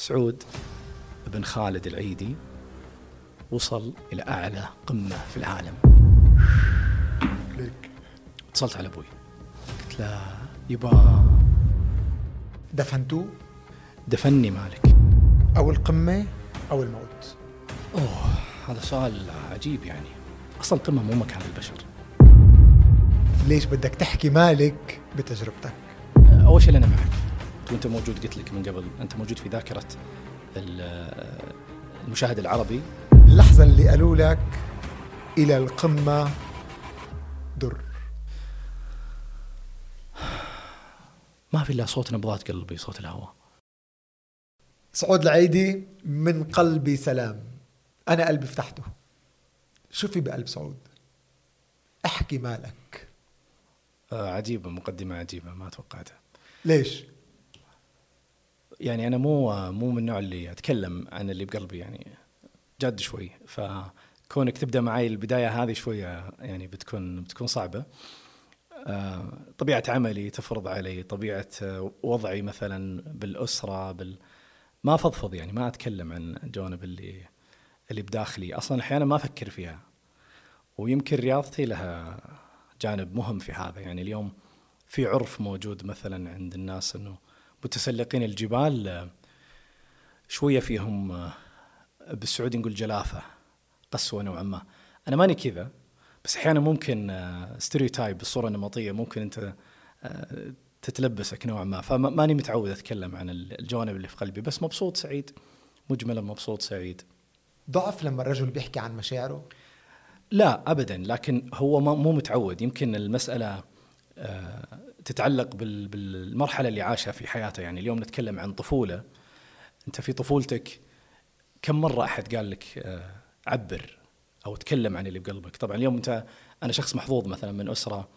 سعود بن خالد العيدي وصل إلى أعلى قمة في العالم. ليك. اتصلت على أبوي. قلت له يبا دفنتوه دفني مالك. أو القمة أو الموت. أوه هذا سؤال عجيب يعني. أصلا القمة مو مكان البشر. ليش بدك تحكي مالك بتجربتك؟ أول شيء أنا معك. وأنت موجود قلت لك من قبل أنت موجود في ذاكرة ال- المشاهد العربي. اللحظه اللي قالوا لك إلى القمة. در. ما في إلا صوت نبضات قلبي صوت الهواء. سعود العيدي من قلبي سلام. أنا قلبي فتحته. شو في بقلب سعود أحكي مالك. آه، عجيبة مقدمة عجيبة ما توقعتها. ليش؟ يعني أنا مو مو من النوع اللي أتكلم عن اللي بقلبي يعني جد شوي. فكونك تبدأ معي البداية هذه شوية يعني بتكون بتكون صعبة. آه، طبيعة عملي تفرض علي طبيعة وضعي مثلا بالأسرة بال ما فضفض يعني ما أتكلم عن الجوانب اللي اللي بداخلي. أصلا أحيانا ما أفكر فيها. ويمكن رياضتي لها جانب مهم في هذا. يعني اليوم في عرف موجود مثلا عند الناس إنه متسلقين الجبال آه، شوية فيهم آه، بالسعودي نقول جلافة قسوة نوعا ما. أنا ماني كذا بس أحيانا ممكن ستيريوتايب بالصورة النمطية ممكن أنت آه، تتلبسك نوعا ما. فماني متعود أتكلم عن الجوانب اللي في قلبي بس مبسوط سعيد مجملا مبسوط سعيد. ضعف لما الرجل بيحكي عن مشاعره؟ لا ابدا لكن هو مو متعود. يمكن المسألة آه، تتعلق بال- بالمرحلة اللي عاشها في حياته. يعني اليوم نتكلم عن طفولة. أنت في طفولتك كم مرة أحد قال لك آه، عبر أو تكلم عن اللي بقلبك؟ طبعا اليوم أنت أنا شخص محظوظ مثلا من أسرة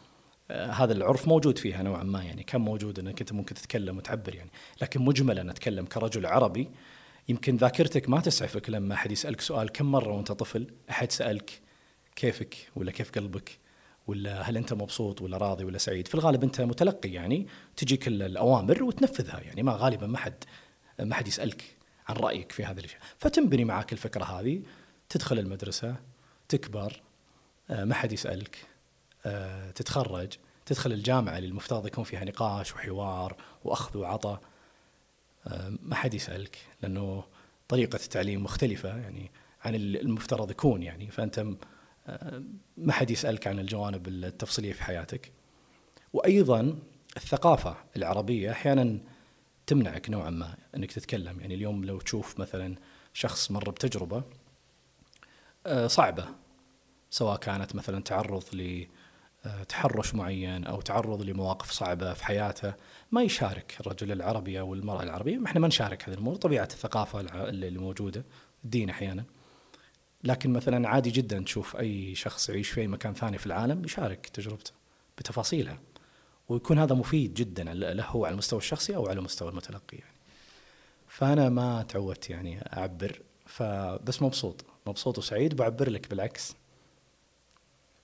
آه، هذا العرف موجود فيها نوعا ما. يعني كان موجود إنك أنت ممكن تتكلم وتعبر يعني. لكن مجملا أتكلم كرجل عربي يمكن ذاكرتك ما تسعفك لما أحد يسألك سؤال. كم مرة وأنت طفل أحد سألك كيفك ولا كيف قلبك؟ ولا هل أنت مبسوط ولا راضي ولا سعيد؟ في الغالب أنت متلقي يعني تجيك ال- الأوامر وتنفذها يعني ما غالبا ما حد ما حد يسألك عن رأيك في هذه الأشياء. فتنبني معك الفكرة هذه تدخل المدرسة تكبر آه، ما حد يسألك آه، تتخرج تدخل الجامعة اللي المفترض يكون فيها نقاش وحوار وأخذ وعطاء آه، ما حد يسألك لأنه طريقة التعليم مختلفة يعني عن ال- المفترض يكون يعني. فأنت ما حد يسألك عن الجوانب التفصيلية في حياتك. وأيضا الثقافة العربية أحيانا تمنعك نوعا ما إنك تتكلم. يعني اليوم لو تشوف مثلا شخص مر بتجربة آه، صعبة سواء كانت مثلا تعرض لتحرش معين أو تعرض لمواقف صعبة في حياته ما يشارك الرجل العربي أو المرأة العربية. إحنا ما نشارك هذه الأمور. طبيعة الثقافة اللي موجودة الدين أحيانا. لكن مثلا عادي جدا تشوف أي شخص يعيش في أي مكان ثاني في العالم يشارك تجربته بتفاصيلها ويكون هذا مفيد جدا له هو على المستوى الشخصي أو على مستوى المتلقي يعني. فأنا ما تعودت يعني أعبر فبس مبسوط مبسوط وسعيد بعبر لك بالعكس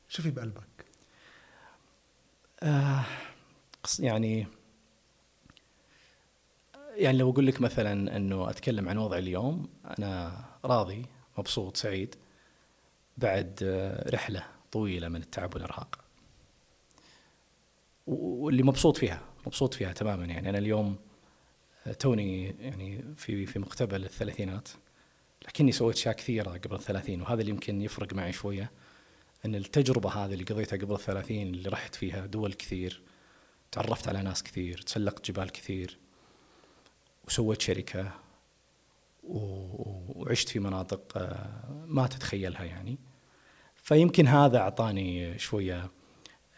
شو في بقلبك آه يعني يعني لو أقول لك مثلا إنه أتكلم عن وضعي اليوم أنا راضي مبسوط سعيد بعد رحلة طويلة من التعب والإرهاق. و- واللي مبسوط فيها مبسوط فيها تماما يعني. أنا اليوم توني يعني في في مقتبل الثلاثينات لكني سويت أشياء كثيرة قبل الثلاثين وهذا اللي يمكن يفرق معي شوية إن التجربة هذه اللي قضيتها قبل الثلاثين اللي رحت فيها دول كثير تعرفت على ناس كثير تسلقت جبال كثير وسويت شركة وعشت في مناطق آه، ما تتخيلها يعني. فيمكن هذا أعطاني شوية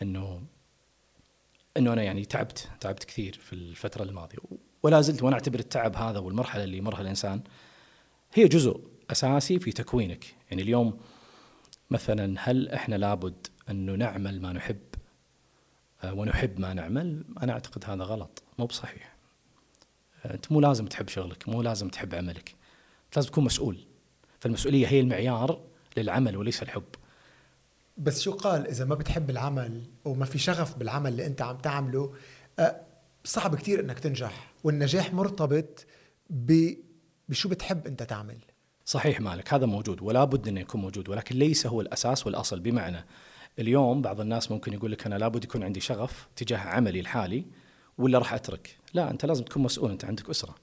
إنه إنه أنا يعني تعبت تعبت كثير في الفترة الماضية. ولا زلت وأنا أعتبر التعب هذا والمرحلة اللي يمرها الإنسان هي جزء أساسي في تكوينك. يعني اليوم مثلا هل إحنا لابد انه نعمل ما نحب آه، ونحب ما نعمل؟ أنا أعتقد هذا غلط. مو بصحيح. أنت مو لازم تحب شغلك مو لازم تحب عملك. لازم تكون مسؤول. فالمسؤولية هي المعيار للعمل وليس الحب. بس شو قال إذا ما بتحب العمل وما في شغف بالعمل اللي أنت عم تعمله آه، صعب كتير إنك تنجح والنجاح مرتبط بشو بتحب أنت تعمل. صحيح مالك هذا موجود ولا بد إنه يكون موجود ولكن ليس هو الأساس والأصل. بمعنى اليوم بعض الناس ممكن يقول لك أنا لابد يكون عندي شغف تجاه عملي الحالي ولا راح أترك؟ لا أنت لازم تكون مسؤول. أنت عندك أسرة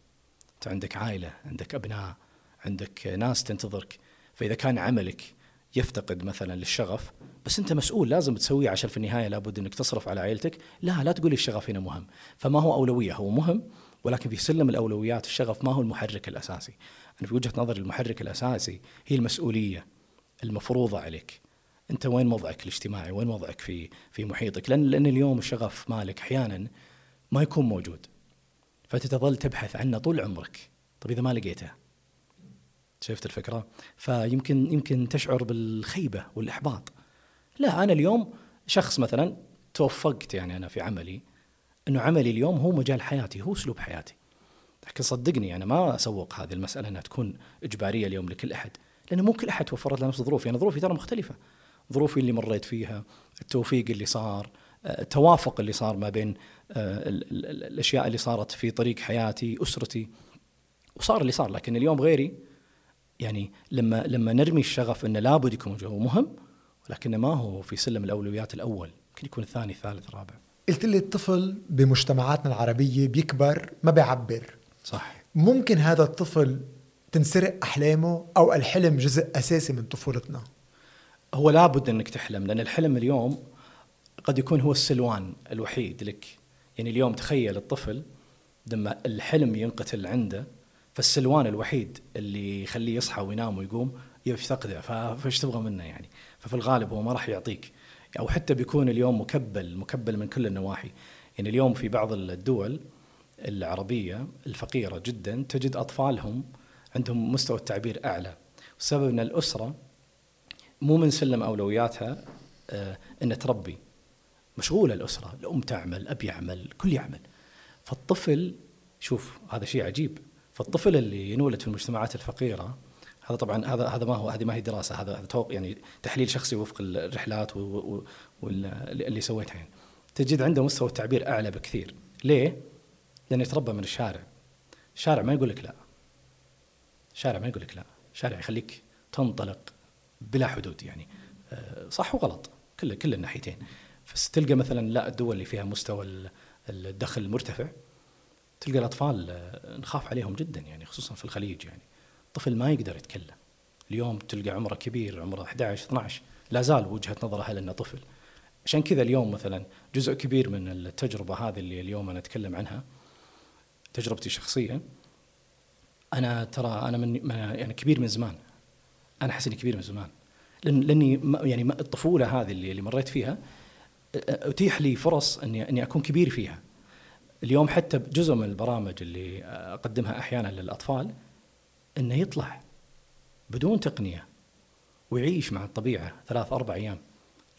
أنت عندك عائلة عندك أبناء عندك ناس تنتظرك. فإذا كان عملك يفتقد مثلا للشغف بس أنت مسؤول لازم تسويه عشان في النهاية لابد أنك تصرف على عائلتك. لا لا تقول الشغف هنا مهم. فما هو أولوية؟ هو مهم ولكن في سلم الأولويات الشغف ما هو المحرك الأساسي. أنا في وجهة نظري المحرك الأساسي هي المسؤولية المفروضة عليك. أنت وين موضعك الاجتماعي؟ وين وضعك في في محيطك؟ لأن لأن اليوم الشغف مالك أحيانا ما يكون موجود. فتتظل تبحث عنه طول عمرك. طيب إذا ما لقيته. شفت الفكرة؟ فيمكن يمكن تشعر بالخيبة والإحباط. لا أنا اليوم شخص مثلا توفقت يعني أنا في عملي إنه عملي اليوم هو مجال حياتي هو أسلوب حياتي. لكن صدقني أنا ما أسوق هذه المسألة إنها تكون إجبارية اليوم لكل أحد. لأن مو كل أحد توفرت له نفس ظروفي. يعني ظروفي ترى مختلفة. ظروفي اللي مريت فيها التوفيق اللي صار التوافق اللي صار ما بين الأشياء اللي صارت في طريق حياتي أسرتي. وصار اللي صار لكن اليوم غيري. يعني لما لما نرمي الشغف إنه لابد يكون جو مهم ولكن ما هو في سلم الأولويات الأول. يمكن يكون الثاني ثالث رابع قلت لي الطفل بمجتمعاتنا العربية بيكبر ما بيعبر. صح. ممكن هذا الطفل تنسرق أحلامه أو الحلم جزء أساسي من طفولتنا؟ هو لابد إنك تحلم لأن الحلم اليوم قد يكون هو السلوان الوحيد لك. يعني اليوم تخيل الطفل لما الحلم ينقتل عنده فالسلوان الوحيد اللي يخليه يصحى وينام ويقوم يفتقده فايش تبغى منه يعني؟ ففي الغالب هو ما راح يعطيك. أو حتى بيكون اليوم مكبل مكبل من كل النواحي. يعني اليوم في بعض الدول العربية الفقيرة جدا تجد أطفالهم عندهم مستوى التعبير أعلى. والسبب أن الأسرة مو من سلم أولوياتها آه ان تربي. مشغولة الأسرة الأم تعمل الاب يعمل الكل يعمل. فالطفل شوف هذا شيء عجيب. فالطفل اللي ينولد في المجتمعات الفقيرة هذا طبعا هذا هذا ما هو هذه ما هي دراسة هذا هذا يعني تحليل شخصي وفق الرحلات واللي سويتها يعني. تجد عنده مستوى التعبير أعلى بكثير. ليه؟ لأنه يتربى من الشارع. الشارع ما يقول لك لا. الشارع ما يقول لك لا. الشارع يخليك تنطلق بلا حدود يعني. آه، صح وغلط. كل كل الناحيتين. فتلقى مثلا لا الدول اللي فيها مستوى الدخل المرتفع تلقى الأطفال آه، نخاف عليهم جدا يعني خصوصا في الخليج يعني. طفل ما يقدر يتكلم. اليوم تلقى عمره كبير عمره 11 12 لا زال وجهة نظره هل إنه طفل. عشان كذا اليوم مثلا جزء كبير من التجربة هذه اللي اليوم أنا أتكلم عنها تجربتي الشخصيه أنا ترى أنا من يعني كبير من زمان. أنا أحس إني كبير من زمان. لأن لأني يعني الطفولة هذه اللي مريت فيها أتيح لي فرص اني إني أكون كبير فيها. اليوم حتى جزء من البرامج اللي أقدمها أحيانا للأطفال إنه يطلع بدون تقنية ويعيش مع الطبيعة ثلاث أربع أيام.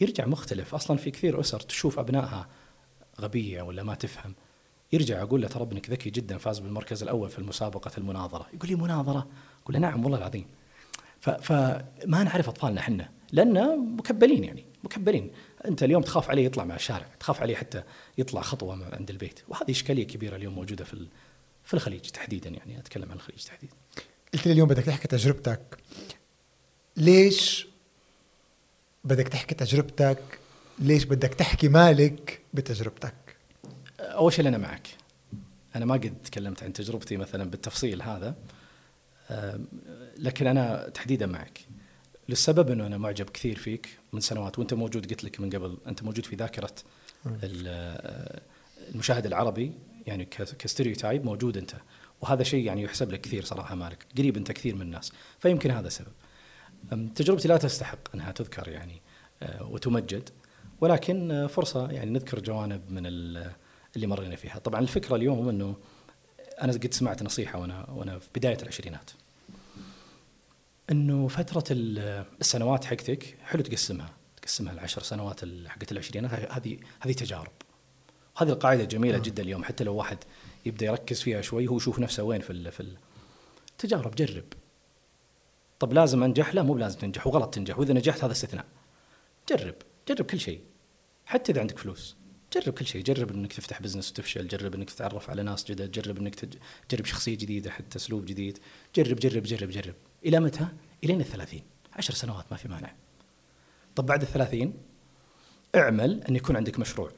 يرجع مختلف. أصلا في كثير أسر تشوف أبنائها غبية ولا ما تفهم. يرجع أقول له ترى ابنك ذكي جدا فاز بالمركز الأول في المسابقة المناظرة. يقول لي مناظرة؟ أقول له نعم والله العظيم. فما نعرف أطفالنا إحنا لأن مكبلين يعني مكبلين. أنت اليوم تخاف عليه يطلع مع الشارع تخاف عليه حتى يطلع خطوة عند البيت. وهذه إشكالية كبيرة اليوم موجودة في في الخليج تحديدا يعني أتكلم عن الخليج تحديدا. قلت لي اليوم بدك تحكي تجربتك. ليش بدك تحكي تجربتك؟ ليش بدك تحكي مالك بتجربتك؟ أول شيء أنا معك. أنا ما قد تكلمت عن تجربتي مثلا بالتفصيل هذا. لكن أنا تحديدا معك. للسبب إنه أنا معجب كثير فيك من سنوات وأنت موجود قلت لك من قبل أنت موجود في ذاكرة المشاهد العربي يعني كستيريوتايب موجود أنت. وهذا شيء يعني يحسب لك كثير صراحة مالك. قريب أنت كثير من الناس. فيمكن هذا السبب. تجربتي لا تستحق أنها تذكر يعني أه، وتمجد. ولكن أه، فرصة يعني نذكر جوانب من اللي مرينا فيها. طبعا الفكرة اليوم إنه أنا قد سمعت نصيحة وأنا وأنا في بداية العشرينات. إنه فترة السنوات حقتك حلو تقسمها تقسمها العشر سنوات حقت العشرينات هذه هذه تجارب. هذه القاعدة جميلة آه. جدا اليوم حتى لو واحد يبدأ يركز فيها شوي هو يشوف نفسه وين في في التجارب جرب. طب لازم أنجح؟ لا مو لازم تنجح وغلط تنجح وإذا نجحت هذا استثناء. جرب جرب كل شيء. حتى إذا عندك فلوس جرب كل شيء. جرب إنك تفتح بزنس وتفشل جرب إنك تتعرف على ناس جدد جرب إنك تجرب شخصية جديدة حتى أسلوب جديد. جرب جرب جرب جرب. إلى متى؟ الين الثلاثين. عشر سنوات ما في مانع. طب بعد الثلاثين اعمل أن يكون عندك مشروع.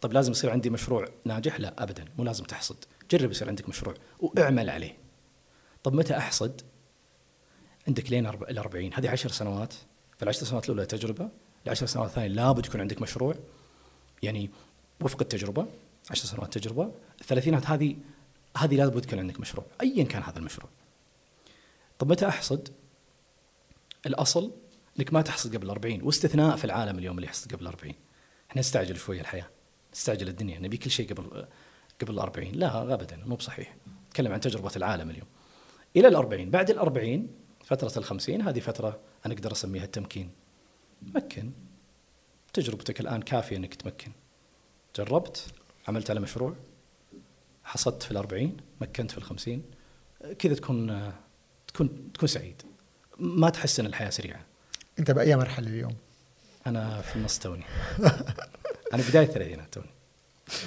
طب لازم يصير عندي مشروع ناجح؟ لا ابدا. مو لازم تحصد. جرب يصير عندك مشروع واعمل عليه. طب متى أحصد؟ عندك لين ال 40 هذه 10 سنوات. في العشر سنوات الأولى تجربة العشر سنوات الثانية لابد يكون عندك مشروع. يعني وفق التجربة 10 سنوات تجربة. الثلاثينات هذه هذه لابد يكون عندك مشروع. ايا كان هذا المشروع. طب متى أحصد؟ الأصل إنك ما تحصد قبل 40 واستثناء في العالم اليوم اللي يحصد قبل 40 إحنا نستعجل شوية الحياة نستعجل الدنيا نبي كل شيء قبل قبل 40 لا ابدا مو بصحيح. نتكلم عن تجربة العالم اليوم. إلى ال 40 بعد ال 40 فترة ال 50 هذه فترة أنا أقدر أسميها التمكين. مكن تجربتك الآن كافية إنك تمكن. جربت؟ عملت على مشروع؟ حصدت في الأربعين؟ مكنت في الخمسين؟ كذا تكون تكون تكون سعيد. ما تحس ان الحياة سريعة. أنت بأي مرحلة اليوم؟ أنا في النص توني. أنا بداية الثلاثينات توني.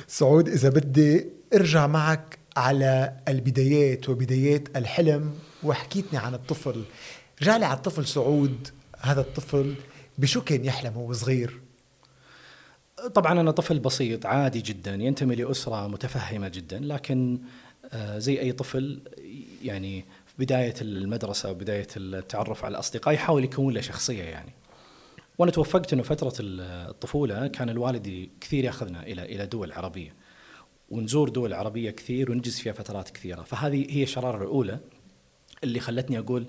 سعود إذا بدي أرجع معك على البدايات وبدايات الحلم وحكيتني عن الطفل. رجع لي على الطفل سعود هذا الطفل بشو كان يحلم وهو صغير؟ طبعا أنا طفل بسيط عادي جدا ينتمي لأسرة متفهمة جدا لكن آه، زي أي طفل يعني بداية المدرسة وبدايه التعرف على الاصدقاء يحاول يكون له شخصية يعني. وأنا توفقت إنه فترة الطفولة كان الوالد كثير يأخذنا إلى إلى دول عربية. ونزور دول عربية كثير ونجلس فيها فترات كثيرة. فهذه هي الشرارة الأولى اللي خلتني أقول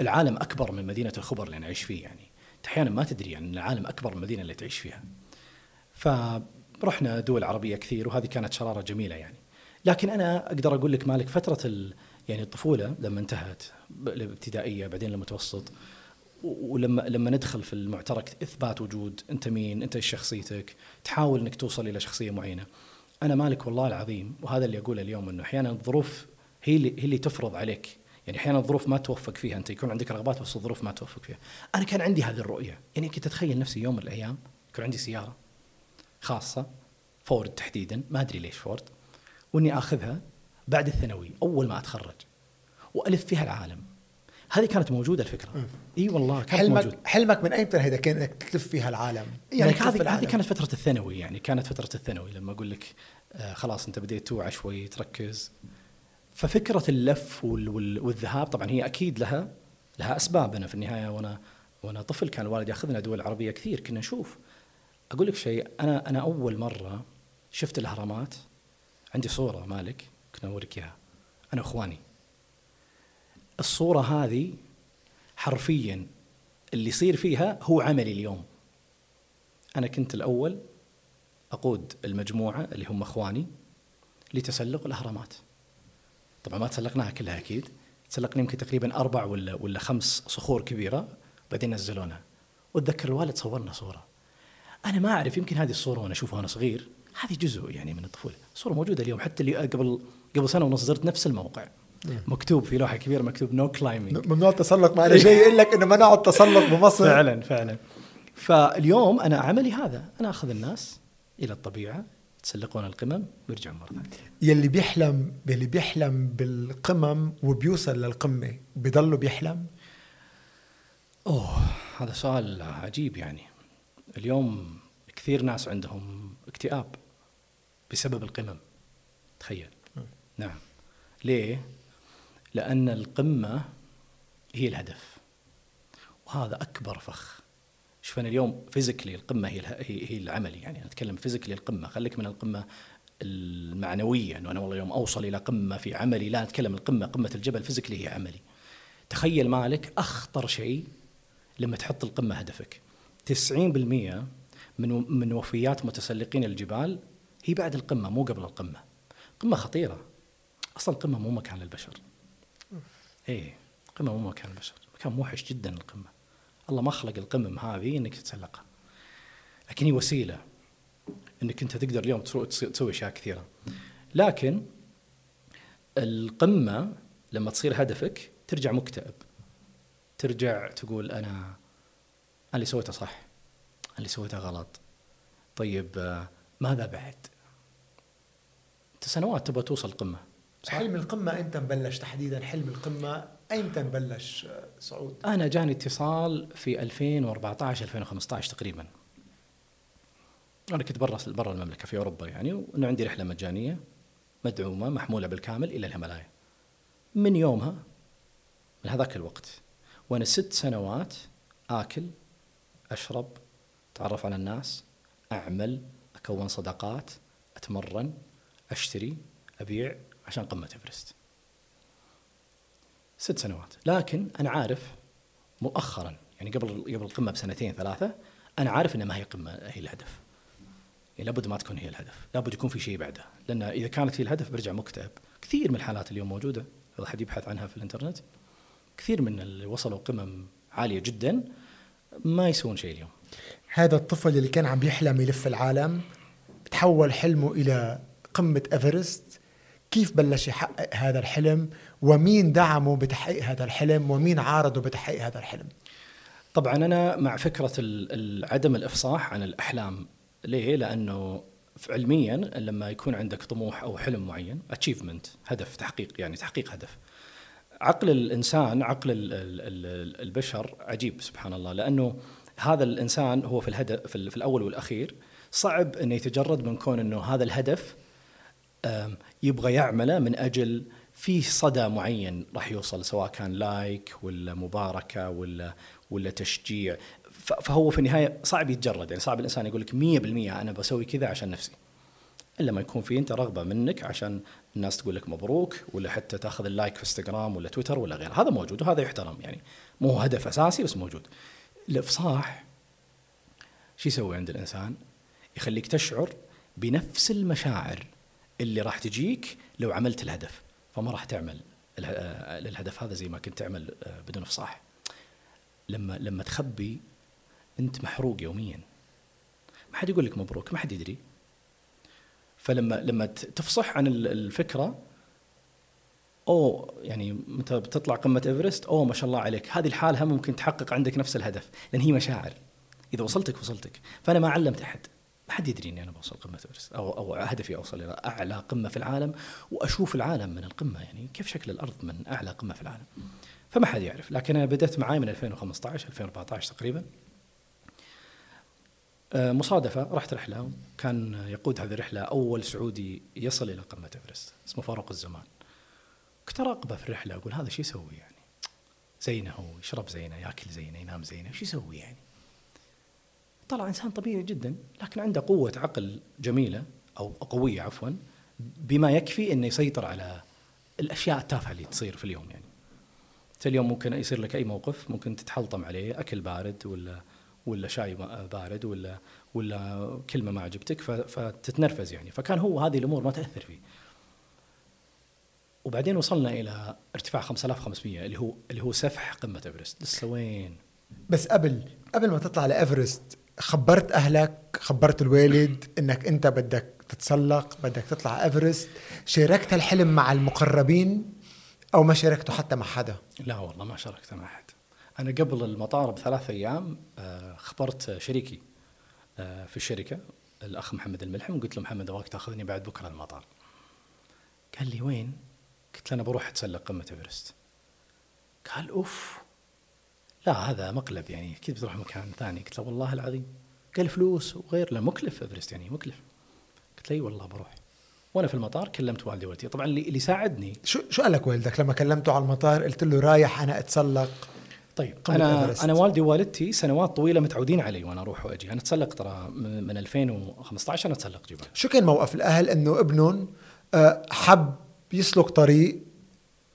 العالم أكبر من مدينة الخبر اللي أنا اعيش فيه يعني. أحيانا ما تدري يعني العالم أكبر من المدينة اللي تعيش فيها. فرحنا دول عربية كثير وهذه كانت شرارة جميلة يعني. لكن أنا أقدر أقول لك مالك فترة يعني الطفولة لما انتهت الابتدائية بعدين المتوسط ولما لما ندخل في المعترك إثبات وجود أنت مين أنت إيش شخصيتك تحاول إنك توصل إلى شخصية معينة. أنا مالك والله العظيم وهذا اللي أقوله اليوم إنه أحيانا الظروف هي اللي هي اللي تفرض عليك. يعني أحيانا الظروف ما توفق فيها أنت يكون عندك رغبات بس الظروف ما توفق فيها. أنا كان عندي هذه الرؤية. يعني كنت أتخيل نفسي يوم من الأيام يكون عندي سيارة خاصة فورد تحديدا ما أدري ليش فورد وإني آخذها بعد الثانوي أول ما أتخرج وألف فيها العالم. هذه كانت موجودة الفكرة. إي والله كانت حلمك موجود. حلمك من ايمتى هيدا كان إنك تلف فيها العالم؟ يعني هذه هذه كانت فترة الثانوي يعني كانت فترة الثانوي لما أقول لك آه خلاص أنت بديت توعى شوي تركز. ففكرة اللف والذهاب طبعا هي أكيد لها لها أسباب. أنا في النهاية وأنا وأنا طفل كان الوالد يأخذنا دول عربية كثير كنا نشوف. أقول لك شيء أنا أنا أول مرة شفت الأهرامات. عندي صورة مالك. كنا اوريك إياها. أنا واخواني الصورة هذه حرفيا اللي يصير فيها هو عملي اليوم. أنا كنت الأول أقود المجموعة اللي هم إخواني لتسلق الأهرامات. طبعا ما تسلقناها كلها أكيد. تسلقنا يمكن تقريبا أربع ولا ولا خمس صخور كبيرة بعدين نزلونا وأتذكر الوالد صورنا صورة. أنا ما أعرف يمكن هذه الصورة وأنا أشوفها وأنا صغير. هذه جزء يعني من الطفولة. الصورة موجودة اليوم حتى اللي قبل قبل سنة ونص زرت نفس الموقع. مكتوب في لوحة كبيرة مكتوب no climbing ممنوع التسلق ما أنا جاي أقول لك إنه منعوا التسلق بمصر. فعلا فعلا. فاليوم أنا عملي هذا. أنا أخذ الناس إلى الطبيعة يتسلقون القمم ويرجعون مرة ثانية. يلي بيحلم يلي بيحلم بالقمم وبيوصل للقمة بضله بيحلم؟ أوه هذا سؤال عجيب يعني. اليوم كثير ناس عندهم اكتئاب بسبب القمم. تخيل. نعم. ليه؟ لأن القمة هي الهدف وهذا أكبر فخ. شوف أنا اليوم physically القمة هي هي العملي يعني أنا أتكلم physically القمة. خليك من القمة المعنوية إنه أنا والله يوم أوصل إلى قمة في عملي لا نتكلم القمة قمة الجبل physically هي عملي. تخيل مالك أخطر شيء لما تحط القمة هدفك. 90% من من وفيات متسلقين الجبال هي بعد القمة مو قبل القمة. قمة خطيرة. أصلا القمه مو مكان للبشر. إيه القمه مو مكان للبشر. مكان موحش جدا القمة. الله ما خلق القمم هذه إنك تتسلقها. لكن هي وسيلة إنك أنت تقدر اليوم تسوي أشياء كثيرة. لكن القمة لما تصير هدفك ترجع مكتئب. ترجع تقول أنا أنا اللي سويته صح. أنا اللي سويته غلط. طيب ماذا بعد؟ أنت سنوات تبغى توصل قمة. صح؟ حلم القمة إمتى بلش تحديدا حلم القمة ايمتى بلش صعود؟ أنا جاني اتصال في 2014 2015 تقريبا أنا كنت برا برا المملكة في أوروبا يعني وانه عندي رحلة مجانية مدعومة محمولة بالكامل إلى الهيمالايا من يومها من هذاك الوقت وأنا ست سنوات آكل أشرب أتعرف على الناس أعمل أكون صداقات أتمرن أشتري أبيع عشان قمة إيفرست. ست سنوات. لكن أنا عارف مؤخرا يعني قبل قبل القمة بسنتين ثلاثة أنا عارف إنها ما هي قمة هي الهدف. يعني لابد ما تكون هي الهدف. لابد يكون في شيء بعده. لأن إذا كانت هي الهدف برجع مكتئب. كثير من الحالات اليوم موجودة. اذا حد يبحث عنها في الإنترنت. كثير من اللي وصلوا قمم عالية جدا ما يسوون شيء اليوم. هذا الطفل اللي كان عم يحلم يلف العالم تحول حلمه إلى قمة إيفرست كيف بلش يحقق هذا الحلم؟ ومين دعمه بتحقيق هذا الحلم؟ ومين عارضه بتحقيق هذا الحلم؟ طبعا أنا مع فكرة عدم الإفصاح عن الأحلام. ليه؟ لأنه علميا لما يكون عندك طموح أو حلم معين achievement هدف تحقيق يعني تحقيق هدف. عقل الإنسان عقل البشر عجيب سبحان الله. لأنه هذا الإنسان هو في الهدف في الأول والأخير صعب إنه يتجرد من كون إنه هذا الهدف يبغى يعمله من أجل في صدى معين راح يوصل سواء كان لايك ولا مباركة ولا ولا تشجيع. فهو في النهاية صعب يتجرد يعني صعب الإنسان يقول لك 100% أنا بسوي كذا عشان نفسي. إلا ما يكون في أنت رغبة منك عشان الناس تقول لك مبروك ولا حتى تأخذ اللايك في إنستغرام ولا تويتر ولا غيره هذا موجود وهذا يحترم يعني مو هدف أساسي بس موجود. الإفصاح شو يسوي عند الإنسان؟ يخليك تشعر بنفس المشاعر اللي راح تجيك لو عملت الهدف. فما راح تعمل الهدف هذا زي ما كنت تعمل آه، بدون افصاح لما لما تخبي أنت محروق يوميا. ما حد يقول لك مبروك ما حد يدري. فلما لما تفصح عن الفكرة أو يعني متى بتطلع قمة إيفرست أو ما شاء الله عليك. هذه الحالة ممكن تحقق عندك نفس الهدف لأن هي مشاعر. إذا وصلتك وصلتك. فأنا ما علمت أحد. ما حد يدري إني أنا بوصل قمة ايفرست أو أو هدفي أوصل إلى أعلى قمة في العالم وأشوف العالم من القمة يعني كيف شكل الأرض من أعلى قمة في العالم؟ فما حد يعرف. لكن أنا بدأت معاي من 2015 2014 تقريبا. آه، مصادفة رحت رحلة كان يقود هذه الرحلة أول سعودي يصل إلى قمة إيفرست اسمه فاروق الزمان. كنت أراقبه في الرحلة أقول هذا شو يسوي يعني؟ زينه هو يشرب زينه يأكل زينه ينام زينه شو يسوي يعني؟ طلع إنسان طبيعي جدا لكن عنده قوة عقل جميلة أو قوية عفوا بما يكفي أنه يسيطر على الأشياء التافهة اللي تصير في اليوم يعني. اليوم ممكن يصير لك أي موقف ممكن تتحلطم عليه أكل بارد ولا ولا شاي بارد ولا ولا كلمة ما عجبتك فتتنرفز يعني. فكان هو هذه الأمور ما تأثر فيه. وبعدين وصلنا إلى ارتفاع 5500 اللي هو اللي هو سفح قمة إيفرست. لسه وين؟ بس قبل قبل ما تطلع لإيفرست خبرت أهلك خبرت الوالد إنك أنت بدك تتسلق بدك تطلع إيفرست. شاركت الحلم مع المقربين أو ما شاركته حتى مع حدا؟ لا والله ما شاركت مع أحد. أنا قبل المطار بثلاث أيام آه، خبرت شريكي آه، في الشركة الأخ محمد الملحم. قلت له محمد أبغاك تأخذني بعد بكرة المطار. قال لي وين؟ قلت له أنا بروح أتسلق قمة إيفرست. قال أوف. لا هذا مقلب يعني أكيد بتروح مكان ثاني؟ قلت له والله العظيم قال فلوس وغير لا مكلف إيفرست يعني مكلف. قلت له إي والله بروح. وأنا في المطار كلمت والدي ووالدتي. طبعا اللي اللي ساعدني شو شو قال لك والدك؟ لما كلمته على المطار قلت له رايح أنا أتسلق. طيب أنا إيفرست. أنا والدي ووالدتي سنوات طويلة متعودين علي وأنا أروح وأجي. أنا أتسلق ترى من 2015 أنا أتسلق جبال. شو كان موقف الأهل إنه ابنهم آه، حب يسلك طريق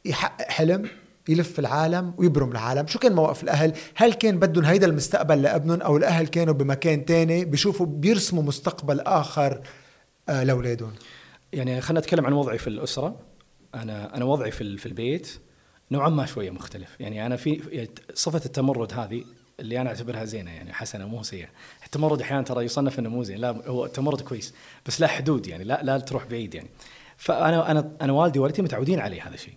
يحقق حلم؟ يلف العالم ويبرم العالم. شو كان موقف الأهل؟ هل كان بدهم هيدا المستقبل لابنهم أو الأهل كانوا بمكان تاني بيشوفوا بيرسموا مستقبل آخر آه، لأولادهم؟ يعني خلينا نتكلم عن وضعي في الأسرة. أنا أنا وضعي في في البيت نوعا ما شوية مختلف. يعني أنا في صفة التمرد هذه اللي أنا أعتبرها زينة يعني حسنة مو سيئة. التمرد أحيانا ترى يصنف إنه مو زين. لا هو التمرد كويس بس لا حدود يعني لا لا تروح بعيد يعني. فأنا أنا أنا والدي ووالدتي متعودين علي هذا الشيء.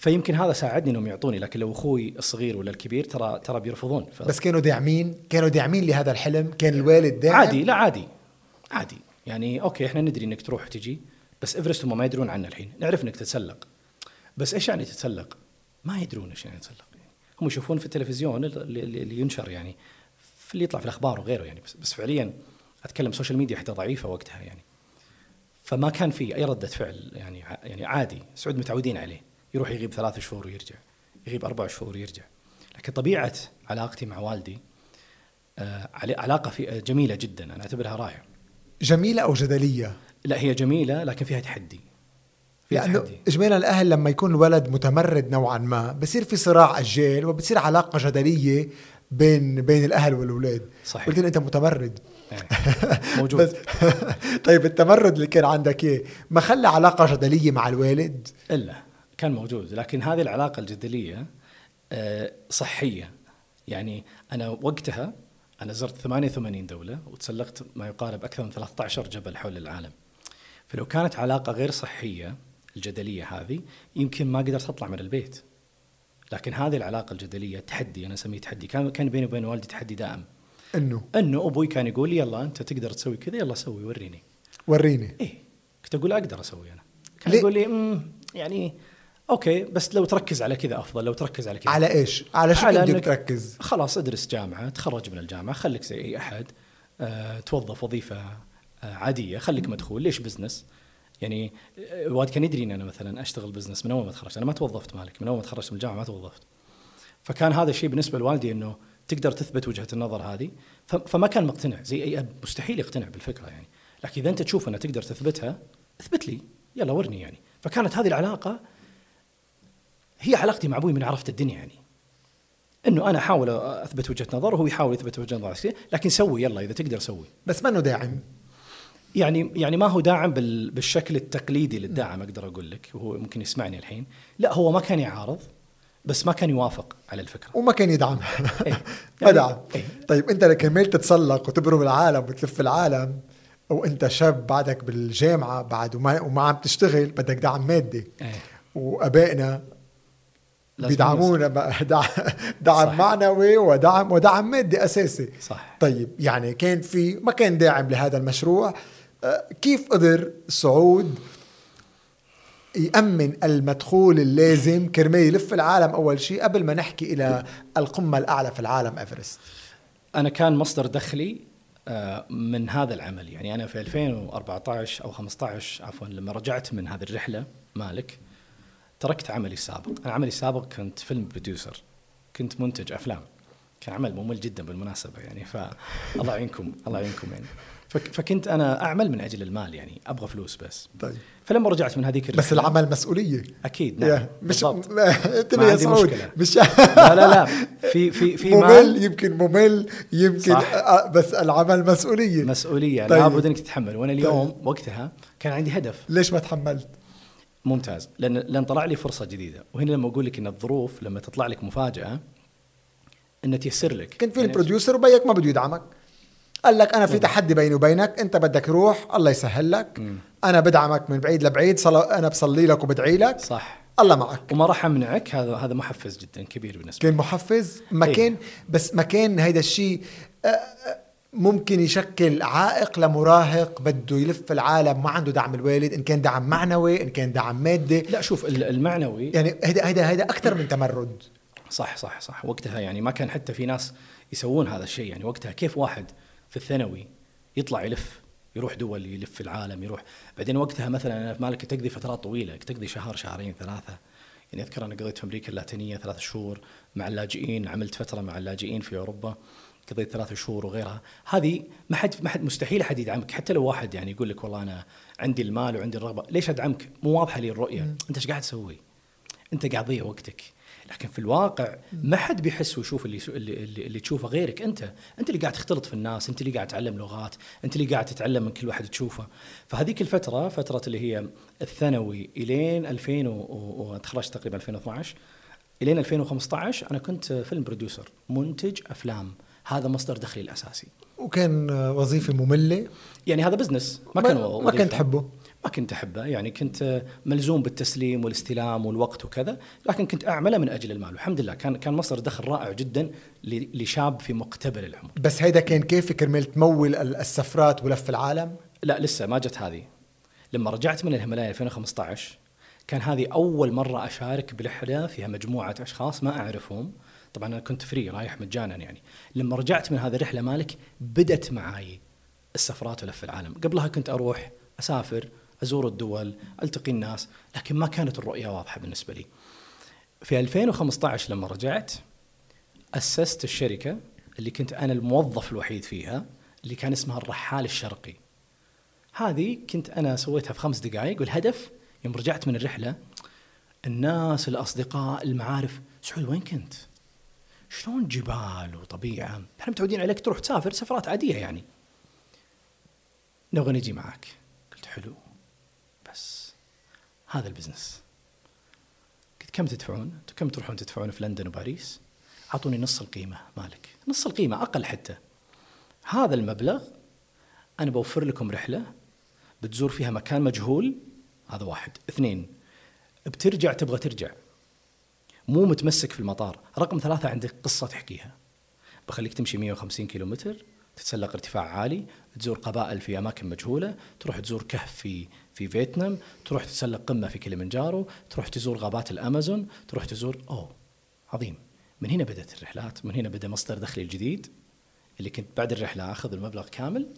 فيمكن هذا ساعدني إنهم يعطوني لكن لو أخوي الصغير ولا الكبير ترى ترى بيرفضون. ف... بس كانوا داعمين كانوا داعمين لهذا الحلم؟ كان الوالد داعم؟ عادي لا عادي. عادي. يعني okay إحنا ندري إنك تروح تجي بس إيفرست هم ما يدرون عنه الحين. نعرف إنك تتسلق. بس إيش يعني تتسلق؟ ما يدرون إيش يعني تتسلق. هم يشوفون في التلفزيون اللي, اللي ينشر يعني في اللي يطلع في الأخبار وغيره يعني. بس, بس فعليا أتكلم social media حتى ضعيفة وقتها يعني. فما كان في أي ردة فعل يعني يعني عادي. سعود متعودين عليه. يروح يغيب ثلاث شهور ويرجع يغيب أربع شهور ويرجع. لكن طبيعة علاقتي مع والدي آه علاقة في جميلة جدا أنا أعتبرها رائعة. جميلة أو جدلية؟ لا هي جميلة لكن فيها تحدي. فيها لأنه يعني اجمالا الأهل لما يكون الولد متمرد نوعا ما بصير في صراع اجيال وبصير علاقة جدلية بين بين الأهل والأولاد. صحيح. قلت لي أنت متمرد. إيه. موجود. بس طيب التمرد اللي كان عندك اياه ما خلى علاقة جدلية مع الوالد؟ إلا. كان موجود لكن هذه العلاقة الجدلية آه، صحية. يعني أنا وقتها أنا زرت 88 دولة وتسلقت ما يقارب أكثر من 13 جبل حول العالم. فلو كانت علاقة غير صحية الجدلية هذه يمكن ما قدرت أطلع من البيت. لكن هذه العلاقة الجدلية تحدي أنا أسميه تحدي. كان كان بيني وبين والدي تحدي دائم. إنه؟ إنه أبوي كان يقول لي يلا أنت تقدر تسوي كذا يلا سوي وريني. وريني. إيه كنت أقول أقدر أسوي أنا. كان يقول لي يعني okay بس لو تركز على كذا أفضل لو تركز على كذا. على إيش؟ على شو على بدك تركز؟ خلاص ادرس جامعة تخرج من الجامعة خليك زي أي أحد. أه توظف وظيفة أه عادية خليك مدخول. ليش business؟ يعني الوالد كان يدري إن أنا مثلا أشتغل business من أول ما تخرجت. أنا ما توظفت مالك من أول ما تخرجت من الجامعة ما توظفت. فكان هذا الشيء بالنسبة لوالدي إنه تقدر تثبت وجهة النظر هذه. فما كان مقتنع زي أي أب مستحيل يقتنع بالفكرة يعني. لكن إذا أنت تشوف انها تقدر تثبتها اثبت لي يلا ورني يعني. فكانت هذه العلاقة هي علاقتي مع أبوي من عرفت الدنيا يعني. إنه أنا أحاول أثبت وجهة نظر وهو يحاول يثبت وجهة نظر. لكن سوي يلا إذا تقدر سوي. بس ما إنه داعم؟ يعني يعني ما هو داعم بالشكل التقليدي للداعم أقدر أقول لك. وهو ممكن يسمعني الحين. لا هو ما كان يعارض بس ما كان يوافق على الفكرة. وما كان يدعم. إيه؟ ما دعم. إيه؟ طيب أنت كملت تتسلق وتبرم العالم وتلف العالم وانت شاب بعدك بالجامعة بعد وما, وما عم تشتغل بدك دعم مادي. إيه؟ وأبائنا بيدعمونا دعم, دعم معنوي ودعم ودعم مادي أساسي. صح طيب يعني كان في ما كان داعم لهذا المشروع. آه، كيف قدر سعود يأمن المدخول اللازم كرمال يلف العالم أول شيء قبل ما نحكي إلى القمة الأعلى في العالم إيفرست؟ أنا كان مصدر دخلي آه، من هذا العمل. يعني أنا في 2014 أو 15 عفوا لما رجعت من هذه الرحلة مالك تركت عملي السابق. أنا عملي السابق كنت فيلم بروديوسر كنت منتج أفلام. كان عمل ممل جدا بالمناسبة يعني فالله يعينكم الله يعينكم يعني. فكنت أنا أعمل من أجل المال يعني أبغى فلوس بس. طيب. فلما رجعت من هذيك بس العمل مسؤولية. أكيد نعم مش انت يا سعود مش لا لا لا. في في في ممل يمكن ممل يمكن صح. بس العمل مسؤولية. مسؤولية. طيب. لابد إنك تتحمل. وأنا اليوم طيب. وقتها كان عندي هدف. ليش ما تحملت؟ ممتاز. لأن لأن طلع لي فرصة جديدة. وهنا لما أقول لك إن الظروف لما تطلع لك مفاجأة ان تيسر لك. كنت فيلم يعني بروديوسر وبيك ما بده يدعمك. قال لك أنا في تحدي بيني وبينك. أنت بدك روح الله يسهل لك. م. أنا بدعمك من بعيد لبعيد. صلا أنا بصلي لك وبدعي لك. صح. الله معك. وما راح أمنعك. هذا هذا محفز جدا كبير بالنسبة كان محفز ما إيه؟ كان بس ما كان هيدا الشيء ممكن يشكل عائق لمراهق بده يلف العالم ما عنده دعم الوالد إن كان دعم معنوي إن كان دعم مادي. لا شوف المعنوي يعني هيدا هيدا هيدا أكثر من تمرد. صح صح صح. وقتها يعني ما كان حتى في ناس يسوون هذا الشيء. يعني وقتها كيف واحد في الثانوي يطلع يلف يروح دول يلف العالم يروح. بعدين وقتها مثلا أنا في مالك تقضي فترات طويلة تقضي شهر شهرين ثلاثة. يعني أذكر أنا قضيت في أمريكا اللاتينية ثلاث شهور مع اللاجئين عملت فترة مع اللاجئين في أوروبا. قضيت ثلاث شهور وغيرها. هذه ما حد ما حد مستحيل أحد يدعمك. حتى لو واحد يعني يقول لك والله أنا عندي المال وعندي الرغبة ليش أدعمك؟ مو واضحة لي الرؤية. أنت إيش قاعد تسوي؟ أنت قاعد تضيع وقتك. لكن في الواقع ما حد بيحس ويشوف اللي اللي, اللي, اللي تشوفه غيرك. انت أنت اللي قاعد تختلط في الناس أنت اللي قاعد تتعلم لغات أنت اللي قاعد تتعلم من كل واحد تشوفه. فهذيك الفترة فترة اللي هي الثانوي إلين 2000 وتخرجت تقريبا 2012 إلين 2015 أنا كنت film producer منتج أفلام. هذا مصدر دخلي الأساسي. وكان وظيفة مملة؟ يعني هذا business ما كان ما كنت تحبه؟ ما كنت أحبه. يعني كنت ملزوم بالتسليم والاستلام والوقت وكذا لكن كنت أعمله من أجل المال. والحمد لله. كان كان مصدر دخل رائع جدا لشاب في مقتبل العمر بس هيدا كان كيف كرمال تمول السفرات ولف العالم؟ لا لسه ما جت هذه. لما رجعت من الهيمالايا 2015 كان هذه أول مرة أشارك برحله فيها مجموعة أشخاص ما أعرفهم. طبعا أنا كنت فري رايح مجانا يعني. لما رجعت من هذه الرحلة مالك بدت معي السفرات ولف العالم. قبلها كنت أروح أسافر أزور الدول ألتقي الناس لكن ما كانت الرؤية واضحة بالنسبة لي. في 2015 لما رجعت أسست الشركة اللي كنت أنا الموظف الوحيد فيها اللي كان اسمها الرحال الشرقي. هذه كنت أنا سويتها في خمس دقائق والهدف يوم رجعت من الرحلة الناس الأصدقاء المعارف سعود وين كنت؟ شلون جبال وطبيعة؟ إحنا متعودين عليك تروح تسافر سفرات عادية يعني. نبغى نجي معك. قلت حلو بس هذا البزنس. قلت كم تدفعون؟ كم تروحون تدفعون في لندن وباريس؟ أعطوني نص القيمة مالك، نص القيمة أقل حتى. هذا المبلغ أنا بوفر لكم رحلة بتزور فيها مكان مجهول هذا واحد اثنين بترجع تبغى ترجع مو متمسك في المطار. رقم ثلاثة عندك قصة تحكيها. بخليك تمشي 150 كيلو متر تتسلق ارتفاع عالي تزور قبائل في أماكن مجهولة تروح تزور كهف في في فيتنام تروح تتسلق قمة في كليمنجارو تروح تزور غابات الأمازون تروح تزور أوه عظيم. من هنا بدأت الرحلات من هنا بدأ مصدر دخلي الجديد اللي كنت بعد الرحلة أخذ المبلغ كامل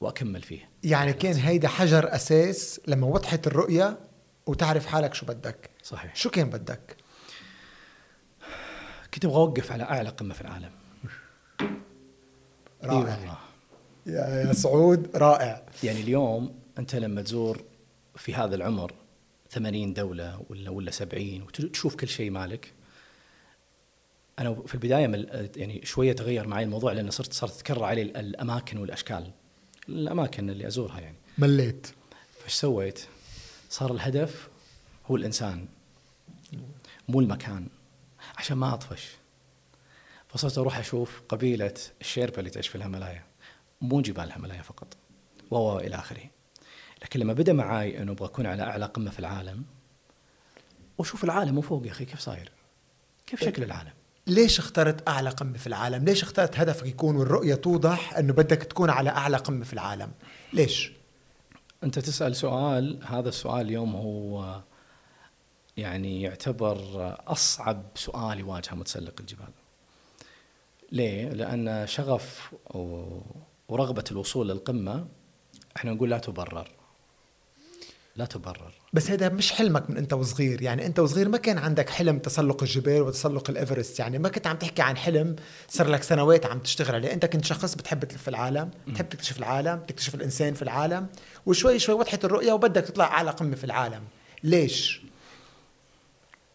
وأكمل فيه. يعني كان هيدا حجر أساس لما وضحت الرؤية وتعرف حالك شو بدك. صحيح. شو كان بدك؟ كنت أبغى أوقف على أعلى قمة في العالم. رائع. إي والله. يا يا سعود رائع. يعني اليوم أنت لما تزور في هذا العمر 80 دولة ولا ولا 70 وتشوف كل شيء مالك. أنا في البداية يعني شوية تغير معي الموضوع لأن صرت صارت تتكرر علي الأماكن والأشكال. الأماكن اللي أزورها يعني. مليت. فايش سويت؟ صار الهدف هو الإنسان. مو المكان. عشان ما أطفش فصرت أروح أشوف قبيلة الشيربا اللي تعيش في الهيمالايا مو جبال الهيمالايا فقط و إلى آخره لكن لما بدأ معاي إنه أبغى أكون على أعلى قمة في العالم وأشوف العالم من فوق يا أخي كيف صاير؟ كيف شكل العالم؟ ليش اخترت أعلى قمة في العالم؟ ليش اخترت هدفك يكون والرؤية توضح إنه بدك تكون على أعلى قمة في العالم؟ ليش؟ أنت تسأل سؤال هذا السؤال اليوم هو يعني يعتبر أصعب سؤال يواجهه متسلق الجبال. ليه؟ لأن شغف و- ورغبة الوصول للقمة إحنا نقول لا تبرر. لا تبرر. بس هذا مش حلمك من أنت وصغير يعني أنت وصغير ما كان عندك حلم تسلق الجبال وتسلق الإيفرست يعني ما كنت عم تحكي عن حلم صار لك سنوات عم تشتغل عليه أنت كنت شخص بتحب تلف العالم بتحب تكتشف العالم تكتشف الإنسان في العالم وشوي شوي وضحت الرؤية وبدك تطلع أعلى قمة في العالم ليش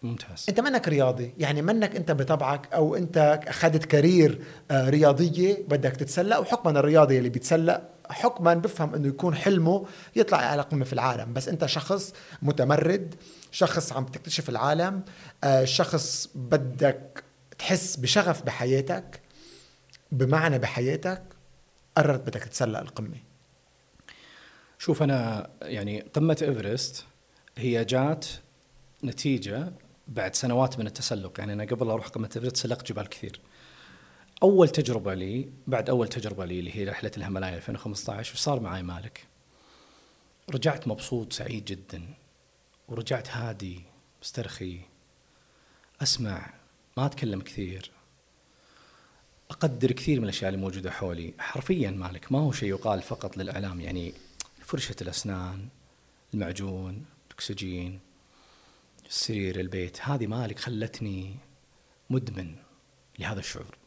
ممتاز. انت منك رياضي يعني منك انت بطبعك أو انت اخذت كارير آه، رياضية بدك تتسلق وحكما الرياضي اللي بيتسلق حكما بفهم إنه يكون حلمه يطلع على قمة في العالم بس انت شخص متمرد شخص عم تكتشف العالم آه، شخص بدك تحس بشغف بحياتك بمعنى بحياتك قررت بدك تتسلق القمة شوف أنا يعني قمة إيفرست هي جات نتيجة بعد سنوات من التسلق. يعني أنا قبل أروح قمة إيفرست سلقت جبال كثير. أول تجربة لي بعد أول تجربة لي اللي هي رحلة الهيمالايا 2015 وش صار معي مالك. رجعت مبسوط سعيد جدا. ورجعت هادي مسترخي. أسمع ما أتكلم كثير. أقدر كثير من الأشياء اللي موجودة حولي. حرفيا مالك ما هو شيء يقال فقط للإعلام. يعني فرشة الأسنان المعجون الأكسجين. السرير البيت. هذه مالك خلتني مدمن لهذا الشعور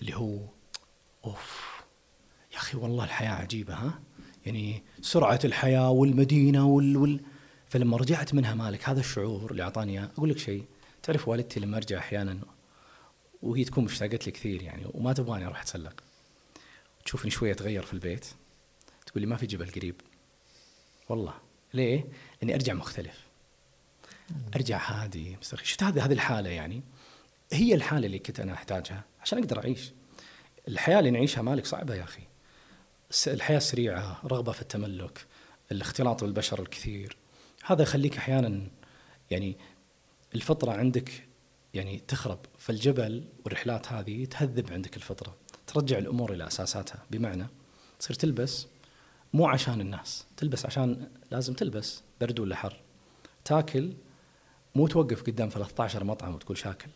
اللي هو أوف يا أخي والله الحياة عجيبة ها؟ يعني سرعة الحياة والمدينة وال, وال فلما رجعت منها مالك هذا الشعور اللي أعطاني إياه. أقول لك شيء تعرف والدتي لما أرجع أحيانا وهي تكون مشتاقت لي كثير يعني وما تبغاني أروح أتسلق. تشوفني شوية أتغير في البيت تقول لي ما في جبل قريب. والله ليه؟ لاني أرجع مختلف. أرجع هادي مسترخي شفت هذه هذه الحالة يعني؟ هي الحالة اللي كنت أنا أحتاجها عشان أقدر أعيش. الحياة اللي نعيشها مالك صعبة يا أخي. الحياة سريعة رغبة في التملك الاختلاط بالبشر الكثير. هذا يخليك أحيانا يعني الفطرة عندك يعني تخرب فالجبل والرحلات هذه تهذب عندك الفطرة ترجع الأمور إلى أساساتها. بمعنى تصير تلبس مو عشان الناس تلبس عشان لازم تلبس برد ولا حر. تاكل مو توقف قدام 13 مطعم وتقول شاكل.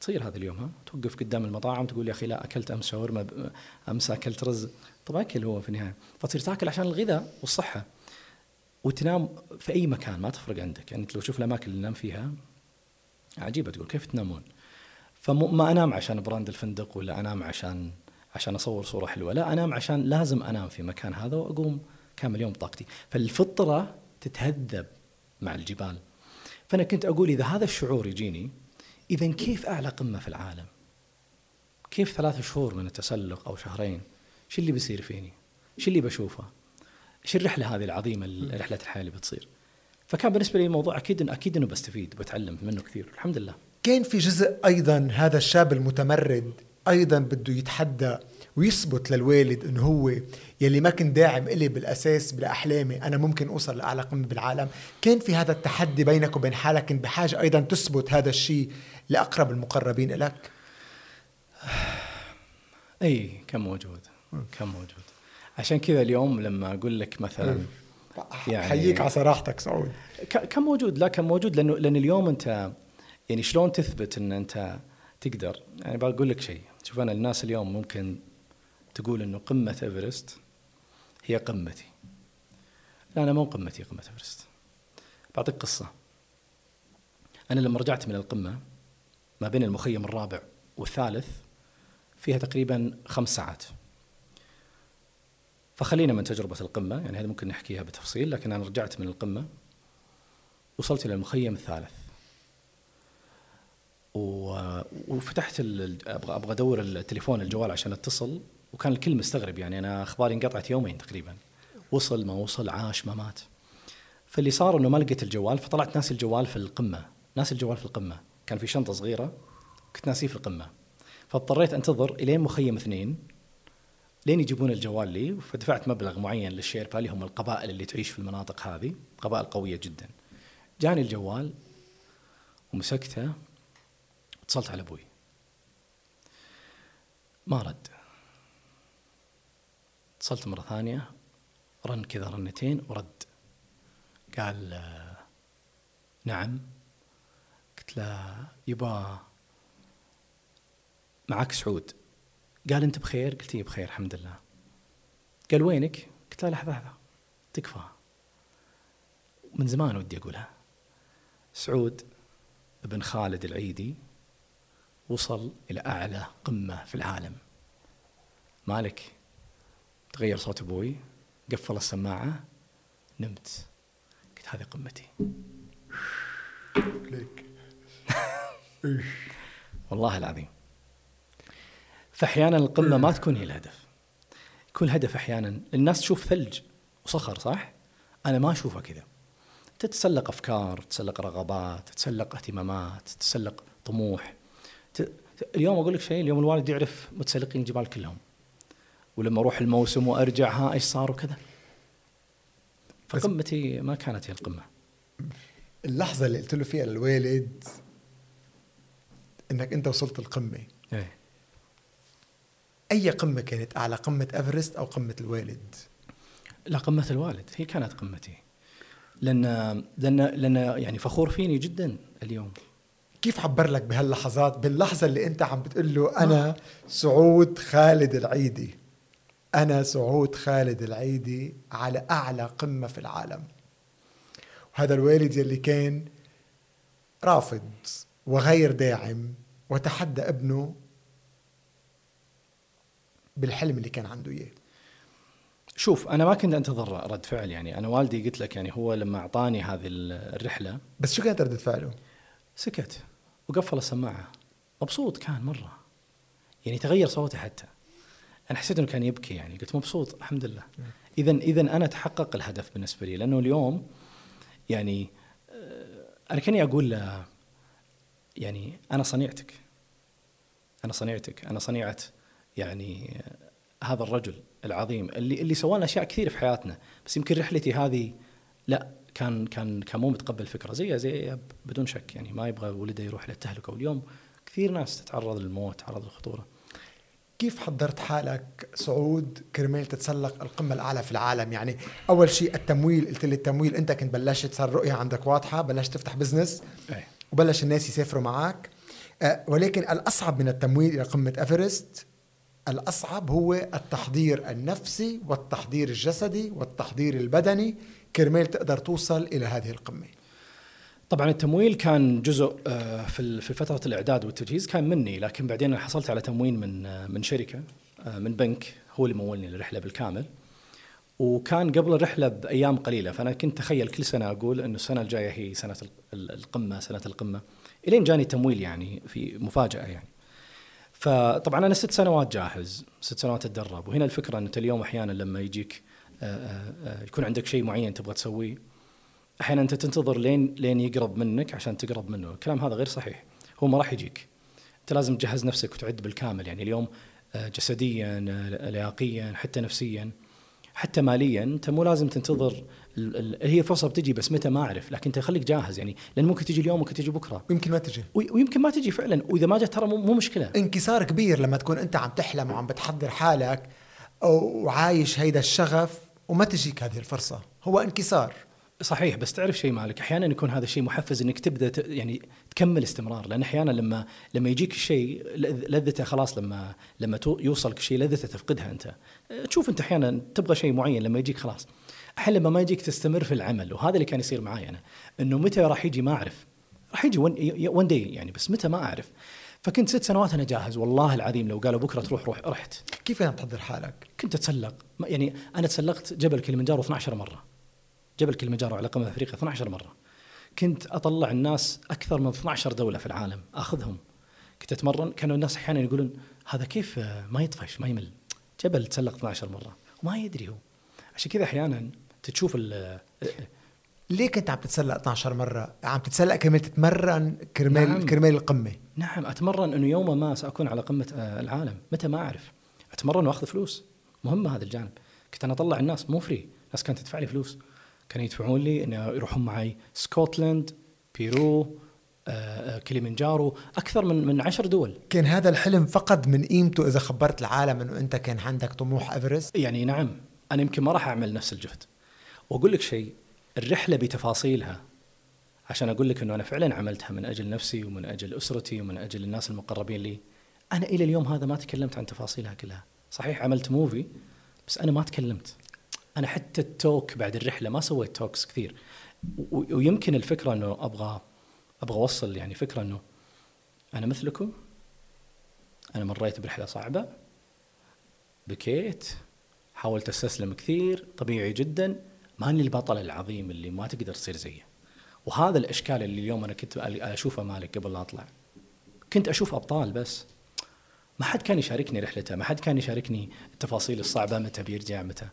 تصير هذا اليوم ها؟ توقف قدام المطاعم تقول يا أخي لا أكلت أمس شاورما أمس أكلت رز. طب أكل هو في النهاية. فتصير تاكل عشان الغذاء والصحة. وتنام في أي مكان ما تفرق عندك. يعني لو تشوف الأماكن اللي ننام فيها عجيبة تقول كيف تنامون؟ فما أنام عشان براند الفندق ولا أنام عشان عشان أصور صورة حلوة. لا أنام عشان لازم أنام في مكان هذا وأقوم كامل يوم بطاقتي. فالفطرة تتهذب مع الجبال. فأنا كنت أقول إذا هذا الشعور يجيني اذا كيف اعلى قمه في العالم؟ كيف ثلاث شهور من التسلق أو شهرين؟ شو اللي بيصير فيني؟ شو اللي بشوفه؟ إيش الرحلة هذه العظيمة رحلة الحياة اللي بتصير؟ فكان بالنسبة لي الموضوع أكيد أكيد إنه بستفيد وبتعلم منه كثير الحمد لله. كان في جزء أيضا هذا الشاب المتمرد أيضا بده يتحدى ويثبت للوالد انه هو يلي ما كان داعم إلي بالأساس باحلامي أنا ممكن أوصل لأعلى قمة بالعالم. كان في هذا التحدي بينك وبين حالك كنت بحاجة أيضا تثبت هذا الشيء لأقرب المقربين لك أي كان موجود كان موجود. عشان كذا اليوم لما أقول لك مثلا يعني حييك على صراحتك سعود. كان موجود لا كان موجود لأنه لأن اليوم أنت يعني شلون تثبت إن أنت تقدر؟ يعني بقول لك شيء شوف أنا الناس اليوم ممكن تقول إنه قمة إيفرست هي قمتي. لا أنا مو قمتي قمة إيفرست. بعطيك قصة. أنا لما رجعت من القمة ما بين المخيم الرابع والثالث فيها تقريبا خمس ساعات. فخلينا من تجربة القمة يعني هذه ممكن نحكيها بتفصيل لكن أنا رجعت من القمة وصلت إلى المخيم الثالث. وفتحت أبغى أبغى أدور التليفون الجوال عشان اتصل. وكان الكل مستغرب يعني أنا أخباري انقطعت يومين تقريبا. وصل ما وصل عاش ما مات. فاللي صار إنه ما لقيت الجوال فطلعت ناسي الجوال في القمة. ناسي الجوال في القمة. كان في شنطة صغيرة كنت ناسيه في القمة. فاضطريت أنتظر إلين مخيم اثنين لين يجيبون الجوال لي فدفعت مبلغ معين للشيربا اللي هم القبائل اللي تعيش في المناطق هذه قبائل قوية جدا. جاني الجوال ومسكته اتصلت على أبوي. ما رد. اتصلت مرة ثانية رن كذا رنتين ورد. قال نعم. قلت له يبا معك سعود. قال أنت بخير؟ قلت بخير الحمد لله. قال وينك؟ قلت له لحظة لحظة تكفى. من زمان ودي أقولها. سعود ابن خالد العيدي وصل إلى أعلى قمة في العالم. مالك؟ تغير صوت أبوي قفل السماعة نمت. قلت هذه قمتي. ليك. والله العظيم. فأحيانا القمة ما تكون هي الهدف. يكون الهدف أحيانا الناس تشوف ثلج وصخر صح؟ أنا ما اشوفه كذا. تتسلق أفكار تتسلق رغبات تتسلق اهتمامات تتسلق طموح. اليوم أقول لك شيء اليوم الوالد يعرف متسلقين الجبال كلهم. ولما أروح الموسم وارجع ها إيش صار وكذا؟ فقمتي ما كانت هي القمة. اللحظة اللي قلت له فيها للوالد إنك أنت وصلت القمة. إيه. أي قمة كانت أعلى؟ قمة إيفرست أو قمة الوالد؟ لا قمة الوالد. هي كانت قمتي. لأن لأن لأن يعني فخور فيني جدا اليوم. كيف عبر لك بهاللحظات؟ باللحظة اللي أنت عم بتقول له أنا سعود خالد العيدي. أنا سعود خالد العيدي على أعلى قمة في العالم. وهذا الوالد يلي كان رافض وغير داعم وتحدى ابنه بالحلم اللي كان عنده إياه. شوف أنا ما كنت أنتظر رد فعل يعني. أنا والدي قلت لك يعني هو لما أعطاني هذه الرحلة بس شو كانت رده فعله؟ سكت وقفل السماعة. مبسوط كان مرة. يعني تغير صوته حتى. أنا حسيت إنه كان يبكي يعني. قلت مبسوط الحمد لله. اذا اذا أنا تحقق الهدف بالنسبة لي لأنه اليوم يعني آه، أنا كأني أقول له يعني أنا صنيعتك. أنا صنيعتك. أنا صنيعة يعني هذا الرجل العظيم اللي اللي سوى لنا أشياء كثير في حياتنا. بس يمكن رحلتي هذه لا كان كان كان مو متقبل فكرة. زي زي بدون شك يعني ما يبغى ولده يروح للتهلكة. واليوم كثير ناس تتعرض للموت تتعرض للخطورة. كيف حضرت حالك سعود كرمال تتسلق القمة الأعلى في العالم؟ يعني أول شيء التمويل قلت لي التمويل أنت كنت بلشت صار الرؤية عندك واضحة بلشت تفتح بزنس. وبلش الناس يسافروا معك أه ولكن الأصعب من التمويل إلى قمة أفرست الأصعب هو التحضير النفسي والتحضير الجسدي والتحضير البدني. كرمال تقدر توصل إلى هذه القمة. طبعا التمويل كان جزء آه، في في فترة الإعداد والتجهيز كان مني لكن بعدين أنا حصلت على تموين من آه، من شركة آه، من بنك هو اللي مولني الرحلة بالكامل. وكان قبل الرحلة بأيام قليلة فأنا كنت اتخيل كل سنة أقول إنه السنة الجاية هي سنة القمة سنة القمة. إلين جاني تمويل يعني في مفاجأة يعني. فطبعا أنا ست سنوات جاهز ست سنوات أتدرب. وهنا الفكرة إنه أنت اليوم أحيانا لما يجيك يكون عندك شيء معين تبغى تسويه أحيانا أنت تنتظر لين لين يقرب منك عشان تقرب منه، الكلام هذا غير صحيح، هو ما راح يجيك. أنت لازم تجهز نفسك وتعد بالكامل، يعني اليوم آه، جسديا آه، لياقيا حتى نفسيا. حتى ماليا أنت مو لازم تنتظر هي فرصة بتجي بس متى ما أعرف. لكن أنت خليك جاهز. يعني لأن ممكن تجي اليوم ممكن تجي بكرة. ويمكن ما تجي. ويمكن ما تجي فعلا. وإذا ما جت ترى مو مشكلة. انكسار كبير لما تكون أنت عم تحلم وعم بتحضر حالك وعايش هيدا الشغف وما تجيك هذه الفرصة. هو انكسار. صحيح بس تعرف شيء مالك أحيانا يكون هذا الشيء محفز إنك تبدأ ت... يعني تكمل استمرار لأن أحيانا لما لما يجيك الشيء لذته خلاص لما لما يوصلك شيء لذته تفقدها أنت. تشوف أنت أحيانا تبغى شيء معين لما يجيك خلاص. أحيانا لما ما يجيك تستمر في العمل وهذا اللي كان يصير معي أنا إنه متى راح يجي ما أعرف. راح يجي ون داي يعني بس متى ما أعرف. فكنت ست سنوات أنا جاهز والله العظيم لو قالوا بكرة تروح روح رحت. كيف يعني تحضر حالك؟ كنت أتسلق يعني أنا تسلقت جبل كليمنجارو 12 مرة. جبل كليمنجارو على قمة أفريقيا 12 مرة كنت أطلع الناس أكثر من 12 دولة في العالم أخذهم كنت أتمرن كانوا الناس أحيانا يقولون هذا كيف ما يطفش ما يمل جبل تسلق 12 مرة وما يدري هو عشان كذا أحيانا تشوف ليه كنت عم تتسلق 12 مرة؟ عم تتسلق كرمال تتمرن كرمال نعم. كرمال القمة نعم أتمرن إنه يوم ما سأكون على قمة آه، العالم، متى ما أعرف. أتمرن وأخذ فلوس، مهمة هذا الجانب. كنت أنا أطلع الناس مو free، الناس كانت تدفع لي فلوس. كانوا يدفعون لي إنه يروحون معي سكوتلاند بيرو آه، آه، كليمنجارو أكثر من من عشر دول. كان هذا الحلم فقد من قيمته إذا خبرت العالم إنه أنت كان عندك طموح إيفرست؟ يعني نعم أنا يمكن ما راح أعمل نفس الجهد. وأقول لك شيء الرحلة بتفاصيلها عشان أقول لك إنه أنا فعلا عملتها من أجل نفسي ومن أجل أسرتي ومن أجل الناس المقربين لي. أنا إلى اليوم هذا ما تكلمت عن تفاصيلها كلها. صحيح عملت movie بس أنا ما تكلمت. أنا حتى ال talk بعد الرحلة ما سويت talks كثير. ويمكن الفكرة إنه أبغى أبغى أوصل يعني فكرة إنه أنا مثلكم أنا مريت برحلة صعبة بكيت حاولت أستسلم كثير طبيعي جدا ماني البطل العظيم اللي ما تقدر تصير زيه. وهذا الإشكال اللي اليوم أنا كنت أشوفه مالك قبل لا أطلع. كنت أشوف أبطال بس. ما حد كان يشاركني رحلته ما حد كان يشاركني التفاصيل الصعبة متى بيرجع متى.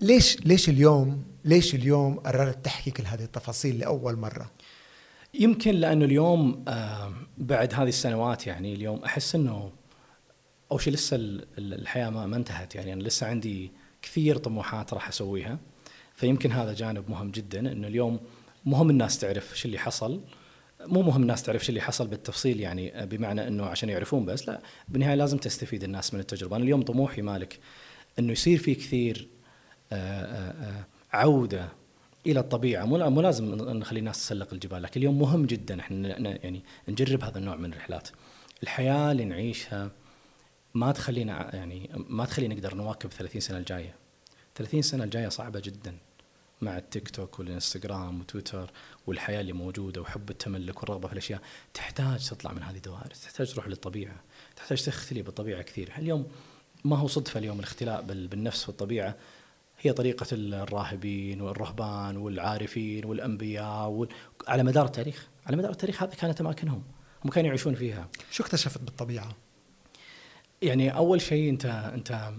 ليش ليش اليوم ليش اليوم قررت تحكي كل هذه التفاصيل لأول مرة؟ يمكن لأنه اليوم آه بعد هذه السنوات يعني اليوم أحس إنه أول شيء لسه الحياة ما انتهت يعني. أنا لسه عندي كثير طموحات راح أسويها. فيمكن هذا جانب مهم جدا إنه اليوم مهم الناس تعرف شو اللي حصل. مو مهم الناس تعرف شو اللي حصل بالتفصيل يعني بمعنى إنه عشان يعرفون بس. لا بالنهاية لازم تستفيد الناس من التجربة. أنا اليوم طموحي مالك إنه يصير في كثير آه، آه، آه، عودة إلى الطبيعة. مو مو لازم نخلي الناس تسلق الجبال لكن اليوم مهم جدا. إحنا يعني نجرب هذا النوع من الرحلات. الحياة اللي نعيشها ما تخلينا يعني ما تخلينا نقدر نواكب 30 سنة الجاية. 30 سنة الجاية صعبة جدا مع التيك توك والإنستغرام وتويتر والحياة اللي موجودة وحب التملك والرغبة في الأشياء. تحتاج تطلع من هذه الدوائر تحتاج تروح للطبيعة تحتاج تختلي بالطبيعة كثير. اليوم ما هو صدفة اليوم الاختلاء بالنفس والطبيعة؟ هي طريقة الراهبين والرهبان والعارفين والأنبياء وال... على مدار التاريخ. على مدار التاريخ هذه كانت أماكنهم. هم كانوا يعيشون فيها. شو اكتشفت بالطبيعة؟ يعني أول شيء أنت أنت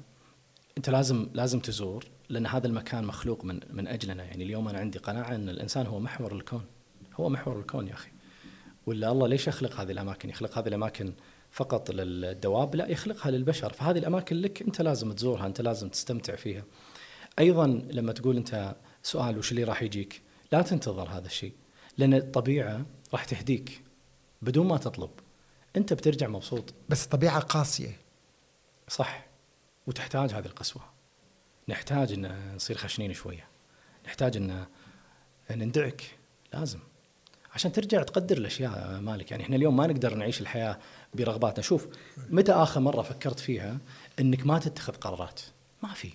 أنت لازم لازم تزور لأن هذا المكان مخلوق من من أجلنا. يعني اليوم أنا عندي قناعة أن الإنسان هو محور الكون. هو محور الكون يا أخي. ولا الله ليش يخلق هذه الأماكن؟ يخلق هذه الأماكن فقط للدواب؟ لا يخلقها للبشر. فهذه الأماكن لك أنت لازم تزورها أنت لازم تستمتع فيها. أيضا لما تقول أنت سؤال وش اللي راح يجيك؟ لا تنتظر هذا الشيء لأن الطبيعة راح تهديك بدون ما تطلب. أنت بترجع مبسوط. بس الطبيعة قاسية. صح. وتحتاج هذه القسوة. نحتاج إن نصير خشنين شوية. نحتاج إن ندعك لازم. عشان ترجع تقدر الأشياء مالك. يعني إحنا اليوم ما نقدر نعيش الحياة برغباتنا. شوف متى آخر مرة فكرت فيها إنك ما تتخذ قرارات؟ ما في.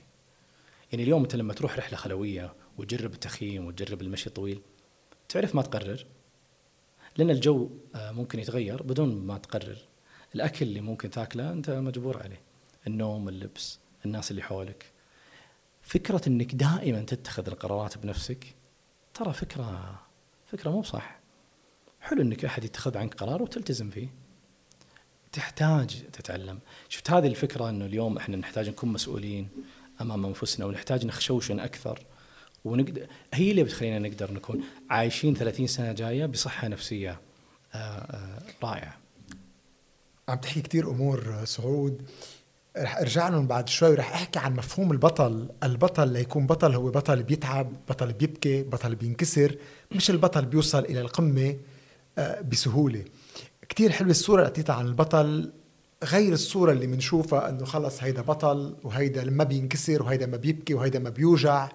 يعني اليوم أنت لما تروح رحلة خلوية وتجرب التخييم وتجرب المشي الطويل تعرف ما تقرر؟ لأن الجو آه، ممكن يتغير بدون ما تقرر. الأكل اللي ممكن تاكله أنت مجبور عليه. النوم اللبس الناس اللي حولك. فكرة إنك دائما تتخذ القرارات بنفسك ترى فكرة فكرة مو صح حلو إنك أحد يتخذ عنك قرار وتلتزم فيه. تحتاج تتعلم. شفت هذه الفكرة إنه اليوم إحنا نحتاج نكون مسؤولين. أمام أنفسنا ونحتاج نخشوشن أكثر. ونقدر هي اللي بتخلينا نقدر نكون عايشين 30 سنة جاية بصحة نفسية. آه، آه، رائعة. عم تحكي كتير أمور سعود. رح أرجع لهم بعد شوي ورح أحكي عن مفهوم البطل، البطل ليكون بطل هو بطل بيتعب، بطل بيبكي، بطل بينكسر، مش البطل بيوصل إلى القمة آه، بسهولة. كتير حلوة الصورة اللي اعطيتها عن البطل. غير الصورة اللي بنشوفها إنه خلص هيدا بطل وهيدا ما بينكسر وهيدا ما بيبكي وهيدا ما بيوجع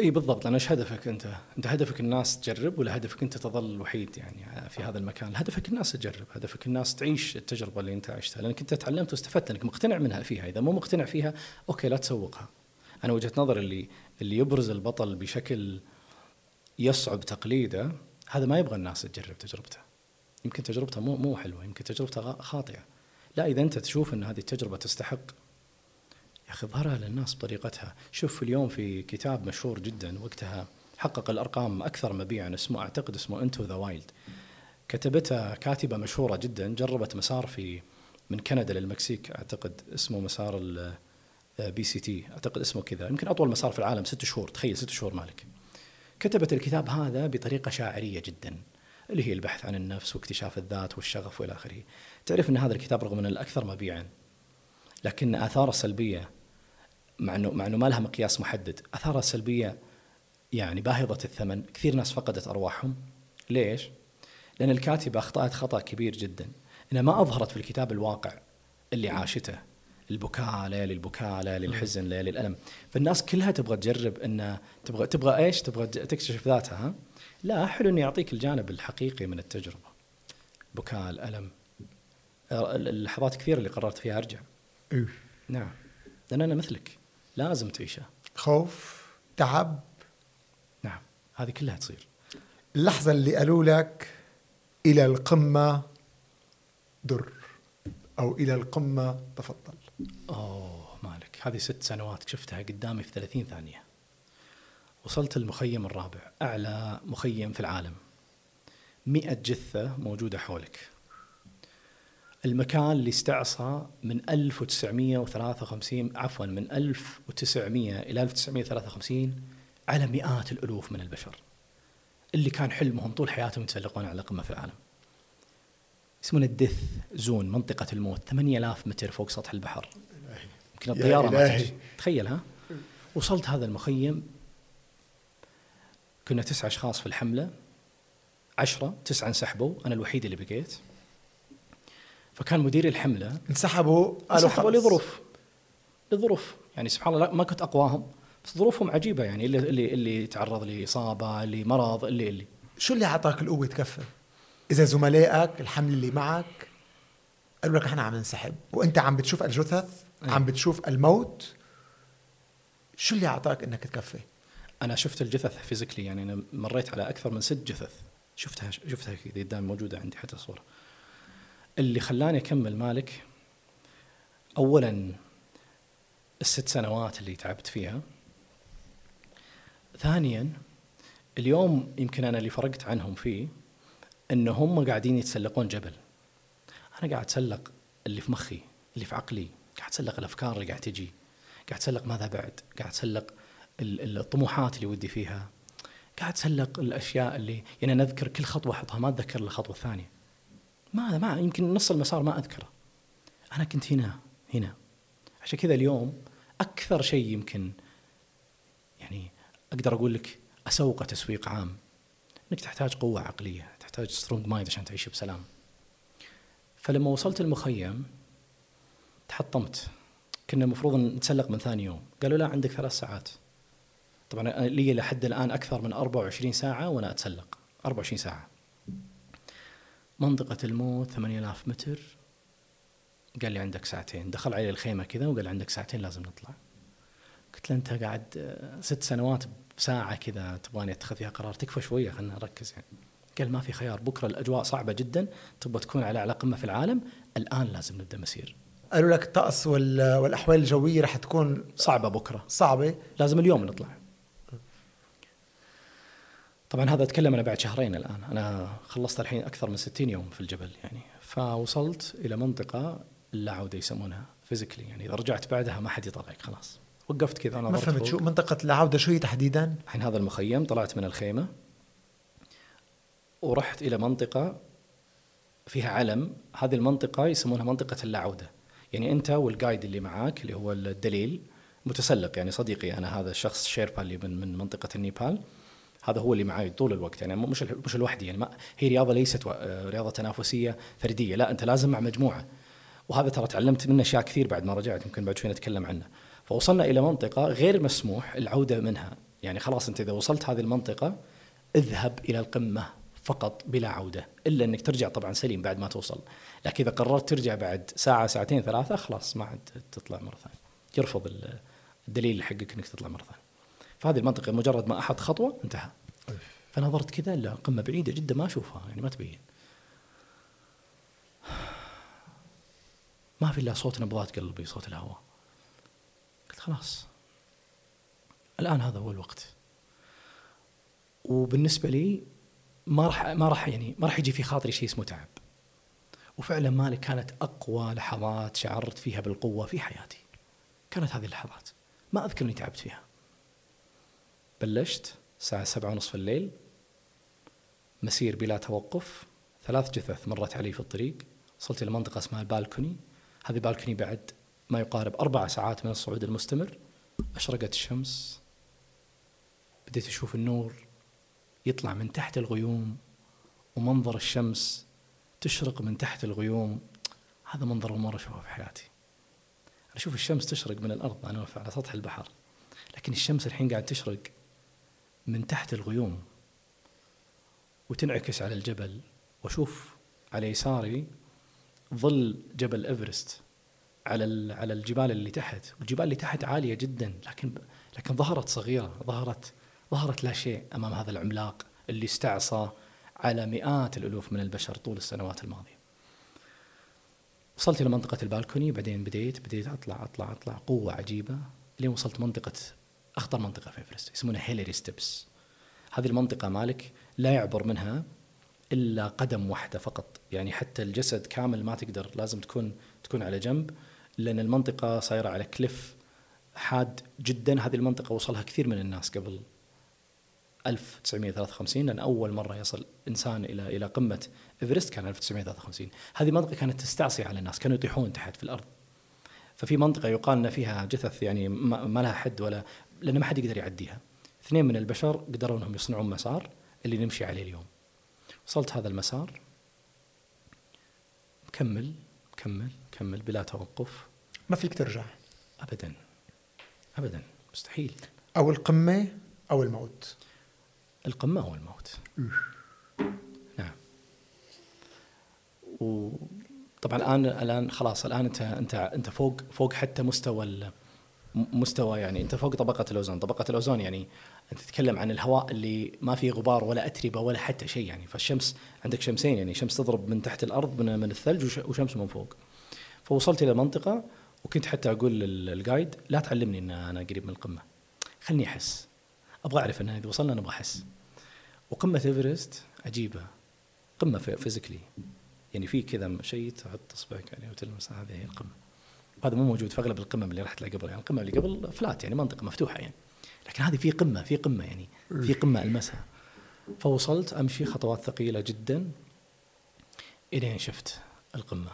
إي بالضبط أنا إيش هدفك أنت؟ أنت هدفك الناس تجرب ولا هدفك أنت تظل الوحيد يعني في هذا المكان؟ هدفك الناس تجرب، هدفك الناس تعيش التجربة اللي أنت عشتها لأنك أنت تعلمت واستفدت انك مقتنع منها فيها، إذا مو مقتنع فيها أوكي لا تسوقها. أنا وجهة نظري اللي اللي يبرز البطل بشكل يصعب تقليده هذا ما يبغى الناس تجرب تجربته. يمكن تجربته مو مو حلوة، يمكن تجربته خاطئة. لا إذا أنت تشوف إن هذه التجربة تستحق يا أخي ظهرها للناس بطريقتها. شوف اليوم في كتاب مشهور جدا وقتها حقق الأرقام أكثر مبيعا اسمه أعتقد اسمه Into the Wild كتبتها كاتبة مشهورة جدا جربت مسار في من كندا للمكسيك أعتقد اسمه مسار PCT أعتقد اسمه كذا. يمكن أطول مسار في العالم ست شهور تخيل ست شهور مالك. كتبت الكتاب هذا بطريقة شاعرية جدا. اللي هي البحث عن النفس واكتشاف الذات والشغف والى آخره. تعرف أن هذا الكتاب رغم انه الأكثر مبيعا لكن آثاره السلبية مع انه مع أنه ما لها مقياس محدد اثارها السلبية يعني باهظة الثمن كثير ناس فقدت أرواحهم. ليش؟ لأن الكاتبه أخطأت خطأ كبير جدا. إنها ما أظهرت في الكتاب الواقع اللي عاشته البكاء ليالي البكاء ليالي الحزن ليالي الألم. فالناس كلها تبغى تجرب ان تبغى تبغى إيش؟ تبغى تكتشف ذاتها ها؟ لا حلو انه يعطيك الجانب الحقيقي من التجربة. البكاء الالم اللحظات كثيرة اللي قررت فيها أرجع. إيه. نعم. لأن أنا مثلك. لازم تعيشها. خوف تعب. نعم. هذه كلها تصير. اللحظة اللي قالوا لك إلى القمة در أو إلى القمة تفضل. أوه مالك. هذه ست سنوات شفتها قدامي في 30 ثانية. وصلت المخيم الرابع أعلى مخيم في العالم مئة جثة موجودة حولك المكان اللي استعصى من 1953 عفوا من 1900 إلى 1953 على مئات الألوف من البشر اللي كان حلمهم طول حياتهم يتسلقون على قمه في العالم. يسمونه الدث زون منطقة الموت 8000 متر فوق سطح البحر. يمكن الطيارة ما تجي تخيل ها؟ وصلت هذا المخيم كنا تسعة أشخاص في الحملة عشرة تسعة انسحبوا أنا الوحيد اللي بقيت فكان مدير الحملة انسحبوا انسحبوا لظروف لظروف يعني سبحان الله ما كنت أقواهم بس ظروفهم عجيبة يعني اللي اللي اللي تعرض لإصابة اللي مرض اللي اللي شو اللي أعطاك القوة تكفي؟ إذا زملائك الحملة اللي معك قالوا لك إحنا عم ننسحب وأنت عم بتشوف الجثث أيه. عم بتشوف الموت شو اللي أعطاك إنك تكفي؟ أنا شفت الجثث فيزيكلي يعني أنا مريت على أكثر من ست جثث. شفتها شفتها كذا قدام موجودة عندي حتى صورة. اللي خلاني أكمل مالك اولا الست سنوات اللي تعبت فيها. ثانيا اليوم يمكن أنا اللي فرقت عنهم فيه انه هم قاعدين يتسلقون جبل. أنا قاعد أتسلق اللي في مخي اللي في عقلي. قاعد أتسلق الأفكار اللي قاعد تجي. قاعد أتسلق ماذا بعد؟ قاعد أتسلق الطموحات اللي ودي فيها. قاعد اتسلق الأشياء اللي يعني أنا أذكر كل خطوة أحطها ما أتذكر الخطوه الثانية ما ما يمكن نص المسار ما أذكره. أنا كنت هنا هنا. عشان كذا اليوم أكثر شيء يمكن يعني أقدر أقول لك أسوقه تسويق عام. إنك تحتاج قوة عقلية تحتاج strong mind عشان تعيش بسلام. فلما وصلت المخيم تحطمت. كنا المفروض نتسلق من ثاني يوم. قالوا لا عندك ثلاث ساعات. طبعا أنا لي لحد الآن أكثر من 24 ساعة وأنا أتسلق. 24 ساعة. منطقة الموت 8000 متر. قال لي عندك ساعتين. دخل علي الخيمة كذا وقال لي عندك ساعتين لازم نطلع. قلت له أنت قاعد آه، ست سنوات بساعة كذا تبغاني اتخذ فيها قرار. تكفى شوية خلينا نركز يعني. قال ما في خيار. بكرة الأجواء صعبة جدا. تبغى تكون على أعلى قمة في العالم. الآن لازم نبدأ مسير. قالوا لك الطقس وال- والأحوال الجوية رح تكون صعبة بكرة. صعبة؟ لازم اليوم نطلع. طبعا هذا أتكلم أنا بعد شهرين الآن. أنا خلصت الحين أكثر من 60 يوم في الجبل يعني. فوصلت إلى منطقة لا عوده يسمونها physically يعني. إذا رجعت بعدها ما حد يطلعك خلاص. وقفت كذا ما نظرت فهمت. شو منطقة العوده شو هي تحديدا؟ الحين هذا المخيم طلعت من الخيمة. ورحت إلى منطقة فيها علم. هذه المنطقة يسمونها منطقة اللا عودة. يعني أنت وال guide اللي معاك اللي هو الدليل متسلق يعني صديقي أنا هذا الشخص شيربا اللي من من منطقة النيبال. هذا هو اللي معي طول الوقت. يعني مش مش لوحدي يعني ما هي رياضة ليست و- رياضة تنافسية فردية. لا أنت لازم مع مجموعة. وهذا ترى تعلمت منه أشياء كثير بعد ما رجعت يمكن بعد شوي نتكلم عنه. فوصلنا إلى منطقة غير مسموح العودة منها. يعني خلاص أنت إذا وصلت هذه المنطقة اذهب إلى القمة فقط بلا عودة إلا أنك ترجع طبعا سليم بعد ما توصل. لكن إذا قررت ترجع بعد ساعة ساعتين ثلاثة خلاص ما عاد تطلع مرة ثانية. يرفض ال- الدليل حقك أنك تطلع مرة ثانية. فهذه المنطقة مجرد ما أحط خطوة انتهى. فنظرت كذا لا قمة بعيدة جدا ما أشوفها يعني ما تبين. ما في إلا صوت نبضات قلبي صوت الهواء. قلت خلاص. الآن هذا هو الوقت. وبالنسبة لي ما راح ما راح يعني ما راح يجي في خاطري شيء اسمه تعب. وفعلا مالك كانت أقوى لحظات شعرت فيها بالقوة في حياتي. كانت هذه اللحظات. ما أذكر أني تعبت فيها. بلشت الساعة سبعة ونصف الليل مسير بلا توقف ثلاث جثث مرت علي في الطريق وصلت إلى منطقة اسمها البالكوني هذه بالكوني بعد ما يقارب أربع ساعات من الصعود المستمر. أشرقت الشمس بديت أشوف النور يطلع من تحت الغيوم ومنظر الشمس تشرق من تحت الغيوم. هذا منظر مرة أشوفه في حياتي. أشوف الشمس تشرق من الأرض أنا على سطح البحر لكن الشمس الحين قاعد تشرق من تحت الغيوم وتنعكس على الجبل. واشوف على يساري ظل جبل إيفرست على على الجبال اللي تحت، والجبال اللي تحت عالية جدا لكن لكن ظهرت صغيرة، ظهرت ظهرت لا شيء أمام هذا العملاق اللي استعصى على مئات الألوف من البشر طول السنوات الماضية. وصلت إلى منطقة ال Balcony بعدين بديت بديت اطلع اطلع أطلع. قوة عجيبة. لين وصلت منطقة أخطر منطقة في إيفرست يسمونها Hillary Steps. هذه المنطقة مالك لا يعبر منها إلا قدم واحدة فقط. يعني حتى الجسد كامل ما تقدر لازم تكون تكون على جنب لأن المنطقة صايرة على cliff حاد جدا. هذه المنطقة وصلها كثير من الناس قبل 1953 لأن أول مرة يصل إنسان إلى إلى قمة إيفرست كان 1953 هذه منطقة كانت تستعصي على الناس كانوا يطيحون تحت في الأرض. ففي منطقة يقال إن فيها جثث يعني ما لها حد ولا لأن ما حد يقدر يعديها. اثنين من البشر قدروا إنهم يصنعون مسار اللي نمشي عليه اليوم. وصلت هذا المسار. كمل كمل كمل بلا توقف. ما فيك ترجع. ابدا. ابدا. مستحيل. أو القمة أو الموت. القمة هو الموت. نعم. وطبعا الآن الآن خلاص الآن أنت أنت أنت فوق فوق حتى مستوى مستوى يعني أنت فوق طبقة الأوزون، طبقة الأوزون يعني أنت تتكلم عن الهواء اللي ما فيه غبار ولا أتربة ولا حتى شيء يعني فالشمس عندك شمسين يعني شمس تضرب من تحت الأرض من من الثلج وش- وشمس من فوق. فوصلت إلى منطقة وكنت حتى أقول لل guide لا تعلمني إن أنا قريب من القمة. خلني أحس. أبغى أعرف إن إذا وصلنا نبغى أحس. وقمة إيفرست عجيبة. قمة physically يعني في كذا شيء تحط أصبعك عليه وتلمس هذه هي القمة. هذا مو موجود في أغلب القمم اللي رحت لها قبل يعني القمه اللي قبل flat يعني منطقة مفتوحة يعني. لكن هذه في قمة في قمة يعني في قمة ألمسها. فوصلت أمشي خطوات ثقيلة جدا إلين شفت القمة.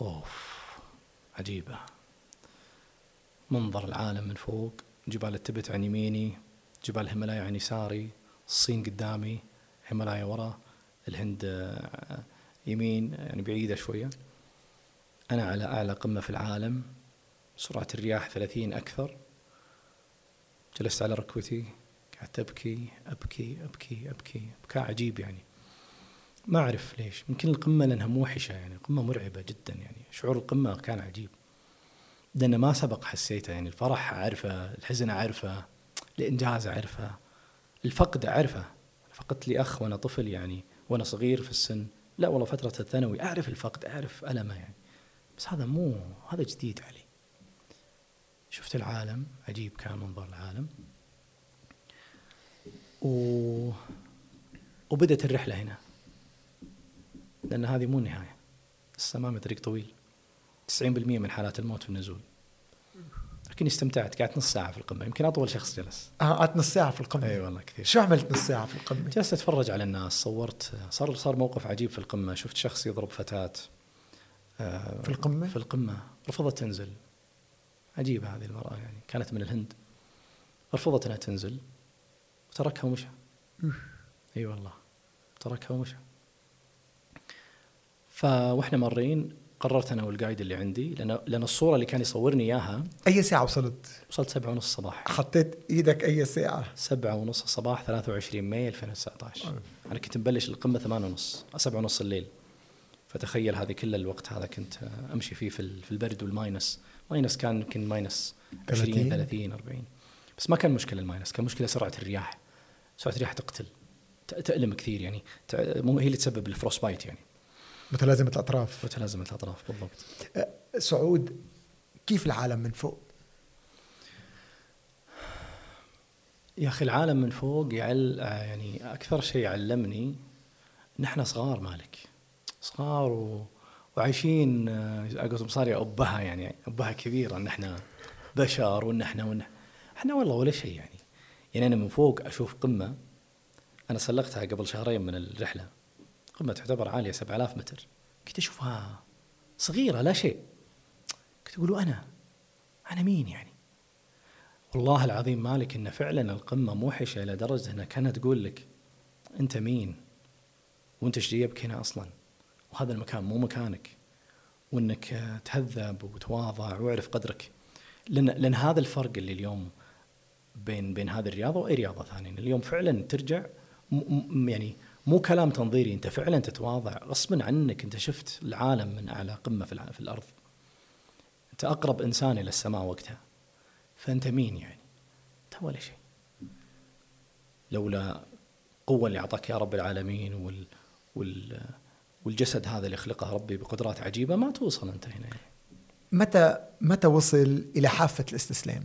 أوف عجيبة. منظر العالم من فوق جبال التبت عن يميني جبال الهيمالايا عن يساري الصين قدامي الهيمالايا ورا الهند آه، يمين يعني بعيدة شوية. أنا على أعلى قمة في العالم. سرعة الرياح 30 أكثر. جلست على ركبتي. قعدت أبكي أبكي أبكي أبكي. بكاء عجيب يعني. ما أعرف ليش. يمكن القمة لأنها موحشه يعني. قمة مرعبة جدا يعني. شعور القمة كان عجيب. لأن ما سبق حسيته يعني. الفرح أعرفه الحزن أعرفه الإنجاز أعرفه الفقد أعرفه. فقدت لي أخ وأنا طفل يعني. وأنا صغير في السن. لا والله فترة الثانوي أعرف الفقد أعرف ألمه يعني. بس هذا مو هذا جديد علي. شفت العالم عجيب كان منظر العالم. و... وبدت الرحلة هنا. لأن هذه مو النهاية. السماء طريق طويل. 90% من حالات الموت في النزول. لكن استمتعت قعدت نص ساعة في القمة يمكن أطول شخص جلس. آه قعدت نص ساعة في القمة. أي والله كثير. شو عملت نص ساعة في القمة؟ جلست أتفرج على الناس صورت صار صار موقف عجيب في القمة شفت شخص يضرب فتاة آه، في القمة؟ في القمة. رفضت تنزل. عجيبة هذه المرأة يعني كانت من الهند. رفضت أنها تنزل. وتركها ومشى. إي والله. تركها ومشى. فواحنا مارين قررت أنا والقايد اللي عندي لأن لأن الصورة اللي كان يصورني إياها أي ساعة وصلت؟ وصلت سبعة ونص صباح حطيت إيدك أي ساعة؟ سبعة ونص الصباح 23 ماي 2019 أنا كنت مبلش القمة ثمانية ونص سبعة ونص الليل. فتخيل هذه كل الوقت هذا كنت أمشي فيه في ال- في البرد وال minus. minus كان يمكن minus 20 30. 30 40 بس ما كان مشكلة ال minus كان مشكلة سرعة الرياح. سرعة الرياح تقتل تألم كثير يعني. هي اللي تسبب ال frostbite يعني. متلازمة الأطراف. متلازمة الأطراف بالضبط. آه، سعود كيف العالم من فوق؟ يا أخي العالم من فوق يعل آه، يعني أكثر شيء علمني نحن صغار مالك. صغار و... وعايشين آه، أقول صار يا ابها يعني ابها كبيرة. ان إحنا بشر وان إحنا وان إحنا والله ولا شيء يعني. يعني أنا من فوق أشوف قمة. أنا سلقتها قبل شهرين من الرحلة. قمة تعتبر عالية 7000 متر. كنت أشوفها صغيرة لا شيء. كنت أقول أنا أنا مين يعني؟ والله العظيم مالك إن فعلا القمة موحشة إلى درجة إنها كانت تقول لك أنت مين؟ وأنت إيش جايبك هنا أصلا؟ وهذا المكان مو مكانك. وإنك تهذب وتواضع وأعرف قدرك. لأن لأن هذا الفرق اللي اليوم بين بين هذه الرياضة وأي رياضة ثانية. اليوم فعلا ترجع م- م- يعني مو كلام تنظيري انت فعلا تتواضع غصبا عنك انت شفت العالم من اعلى قمة في في الأرض انت أقرب إنسان إلى السماء وقتها فأنت مين يعني؟ أنت ولا شيء. لولا القوة اللي أعطاك يا رب العالمين وال وال والجسد هذا اللي خلقه ربي بقدرات عجيبة ما توصل أنت هنا يعني. متى متى وصل إلى حافة الاستسلام؟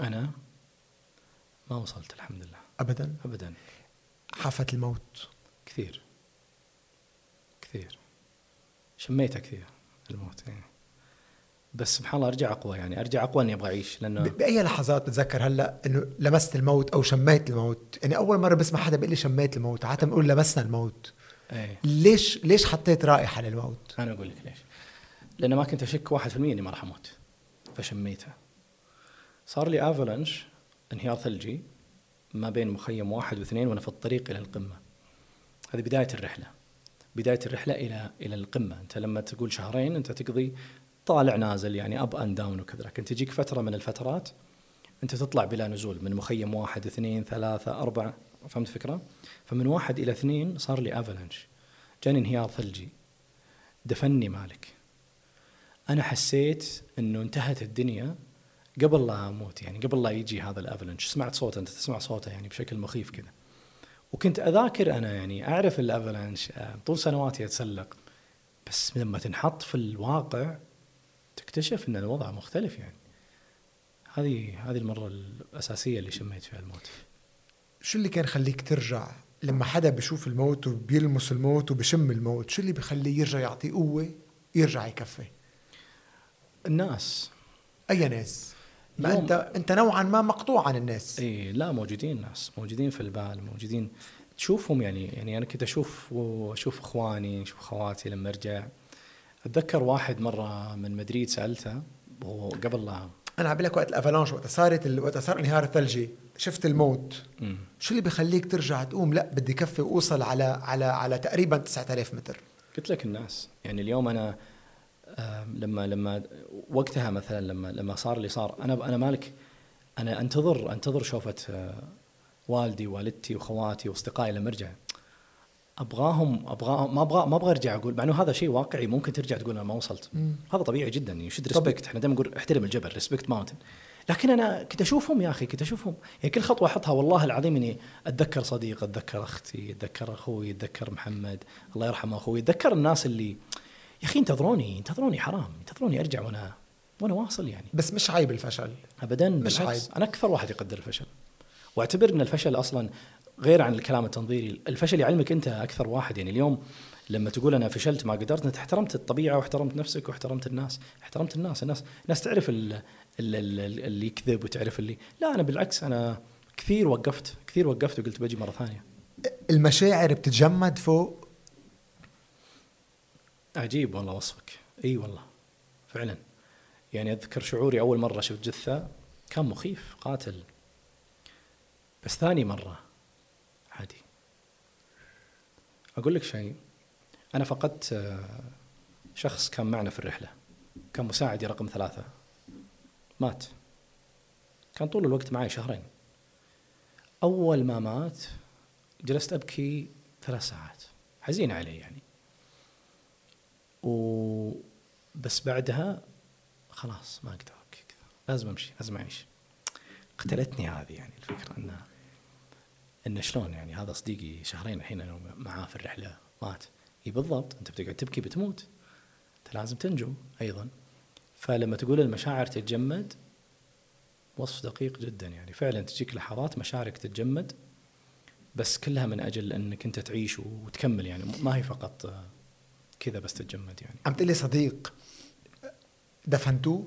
أنا ما وصلت الحمد لله أبدا ابدا حافة الموت. كثير. كثير. شميته كثير الموت يعني. بس سبحان الله أرجع أقوى يعني. أرجع أقوى إني أبغى أعيش لأنه ب- بأي لحظات بتذكر هلأ إنه لمست الموت أو شميت الموت؟ يعني أول مرة بسمع حدا بيقول لي شميت الموت، عادة بنقول لمسنا الموت. إيه. ليش ليش حطيت رائحة للموت؟ أنا أقول لك ليش. لأن ما كنت أشك 1% إني ما راح أموت فشميته صار لي افلانش انهيار ثلجي. ما بين مخيم واحد واثنين وأنا في الطريق إلى القمة. هذه بداية الرحلة. بداية الرحلة إلى إلى القمة. أنت لما تقول شهرين أنت تقضي طالع نازل يعني up and down وكذا. لكن تجيك فترة من الفترات أنت تطلع بلا نزول. من مخيم واحد اثنين ثلاثة أربعة. فهمت الفكرة؟ فمن واحد إلى اثنين صار لي avalanche جاني انهيار ثلجي. دفني مالك. أنا حسيت إنه انتهت الدنيا قبل لا أموت يعني قبل لا يجي هذا ال avalanche سمعت صوته أنت تسمع صوته يعني بشكل مخيف كذا. وكنت أذاكر أنا يعني أعرف الافلنش آه، طول سنواتي أتسلق. بس لما تنحط في الواقع تكتشف إن الوضع مختلف يعني. هذه هذه المرة الأساسية اللي شميت فيها الموت. شو اللي كان خليك ترجع لما حدا بشوف الموت وبيلمس الموت وبشم الموت؟ شو اللي بخليه يرجع يعطي قوة يرجع يكفي؟ الناس. أي ناس؟ ما أنت أنت نوعا ما مقطوع عن الناس. اي لا موجودين ناس موجودين في البال موجودين. تشوفهم يعني يعني أنا كنت أشوف واشوف إخواني أشوف أخواتي لما أرجع. أتذكر واحد مرة من مدريد سألته وهو قبل لا. أنا عم لك وقت الأفلانش وقت صارت ال- وقت صار الانهيار الثلجي شفت الموت. مم. شو اللي بخليك ترجع تقوم؟ لا بدي كفي واوصل على على على تقريبا 9000 متر. قلت لك الناس يعني اليوم أنا لما لما وقتها مثلا لما لما صار اللي صار أنا أنا مالك أنا أنتظر أنتظر شوفة آه، والدي والدتي واخواتي وأصدقائي لما ارجع أبغاهم أبغاهم ما أبغى ما أبغى أرجع أقول مع إنه هذا شيء واقعي ممكن ترجع تقول أنا ما وصلت مم. هذا طبيعي جدا يشد طبيعي. respect إحنا دائما نقول احترم الجبل respect mountain لكن أنا كنت أشوفهم يا أخي كنت أشوفهم يعني كل خطوة أحطها والله العظيم إني أتذكر صديق أتذكر أختي أتذكر أخوي أتذكر محمد الله يرحمه أخوي أتذكر الناس اللي يا أخي انتظروني انتظروني حرام انتظروني أرجع وأنا وأنا واصل يعني. بس مش عيب الفشل. ابدا مش عيب. أنا أكثر واحد يقدر الفشل. واعتبر إن الفشل أصلا غير عن الكلام التنظيري. الفشل يعلمك أنت أكثر واحد يعني. اليوم لما تقول أنا فشلت ما قدرت أنت احترمت الطبيعة واحترمت نفسك واحترمت الناس احترمت الناس. الناس الناس تعرف ال- ال- ال- اللي يكذب وتعرف اللي. لا أنا بالعكس أنا كثير وقفت كثير وقفت وقلت بجي مرة ثانية. المشاعر بتتجمد فوق عجيب والله وصفك. إي والله فعلا. يعني أذكر شعوري أول مرة شفت جثة كان مخيف قاتل. بس ثاني مرة عادي. أقول لك شيء أنا فقدت آه، شخص كان معنا في الرحلة. كان مساعدي رقم ثلاثة. مات. كان طول الوقت معي شهرين. أول ما مات جلست أبكي ثلاث ساعات. حزين عليه يعني. و بس بعدها خلاص ما أقدر كذا. لازم أمشي لازم أعيش. قتلتني هذه يعني الفكرة انه انه شلون يعني؟ هذا صديقي شهرين الحين أنا معاه في الرحلة مات. إي بالضبط أنت بتقعد تبكي بتموت. أنت لازم تنجو أيضا. فلما تقول المشاعر تتجمد وصف دقيق جدا يعني. فعلا تجيك لحظات مشاعرك تتجمد بس كلها من أجل إنك أنت تعيش وتكمل يعني. ما هي فقط كذا بس تتجمد يعني. عم تقلي صديق دفنتوه؟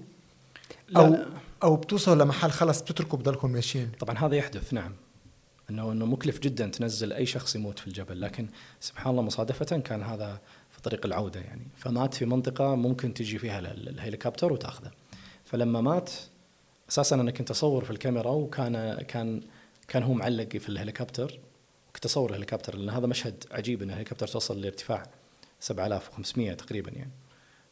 أو لا. أو بتوصل لمحل خلص بتتركوا بضلكم ماشيين؟ طبعا هذا يحدث نعم. انه إنه مكلف جدا تنزل أي شخص يموت في الجبل لكن سبحان الله مصادفة كان هذا في طريق العودة يعني. فمات في منطقة ممكن تجي فيها ال- الهليكوبتر وتأخذه. فلما مات أساسا أنا كنت أصور في الكاميرا وكان كان كان هو معلق في الهليكوبتر كنت أصور الهليكوبتر لأن هذا مشهد عجيب إن الهليكوبتر توصل لارتفاع 7500 تقريبا يعني.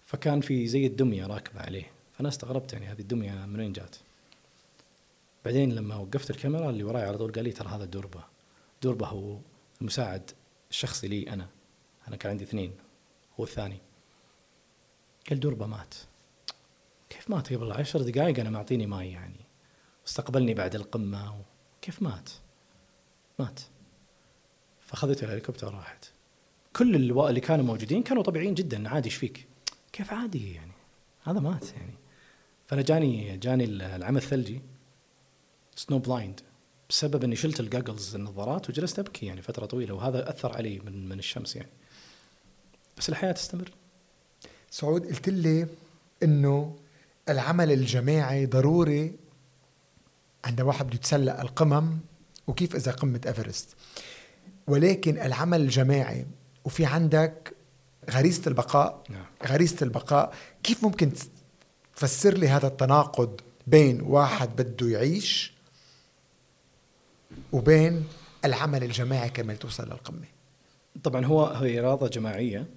فكان في زي الدمية راكبة عليه. فأنا استغربت يعني هذه الدمية من وين جات؟ بعدين لما وقفت الكاميرا اللي وراي على طول قال لي ترى هذا دوربه دوربه هو المساعد الشخصي لي أنا. أنا كان عندي اثنين هو الثاني. قال دوربة مات. كيف مات؟ قبل عشر دقائق أنا معطيني ماي يعني. واستقبلني بعد القمة. كيف مات؟ مات. فأخذته الهليكوبتر وراحت كل اللي, كانوا موجودين كانوا طبيعيين جدا. عادي إيش فيك؟ كيف عادي يعني؟ هذا مات يعني. فأنا جاني جاني العمى الثلجي snow blind بسبب إني شلت ال goggles النظارات وجلست أبكي يعني فترة طويلة وهذا أثر علي من من الشمس يعني. بس الحياة تستمر. سعود قلت لي إنه العمل الجماعي ضروري عند واحد بده يتسلق القمم وكيف إذا قمة إيفرست؟ ولكن العمل الجماعي وفي عندك غريزة البقاء نعم غريزة البقاء كيف ممكن تفسر لي هذا التناقض بين واحد بده يعيش وبين العمل الجماعي كمان توصل للقمة طبعا هو هي إرادة جماعية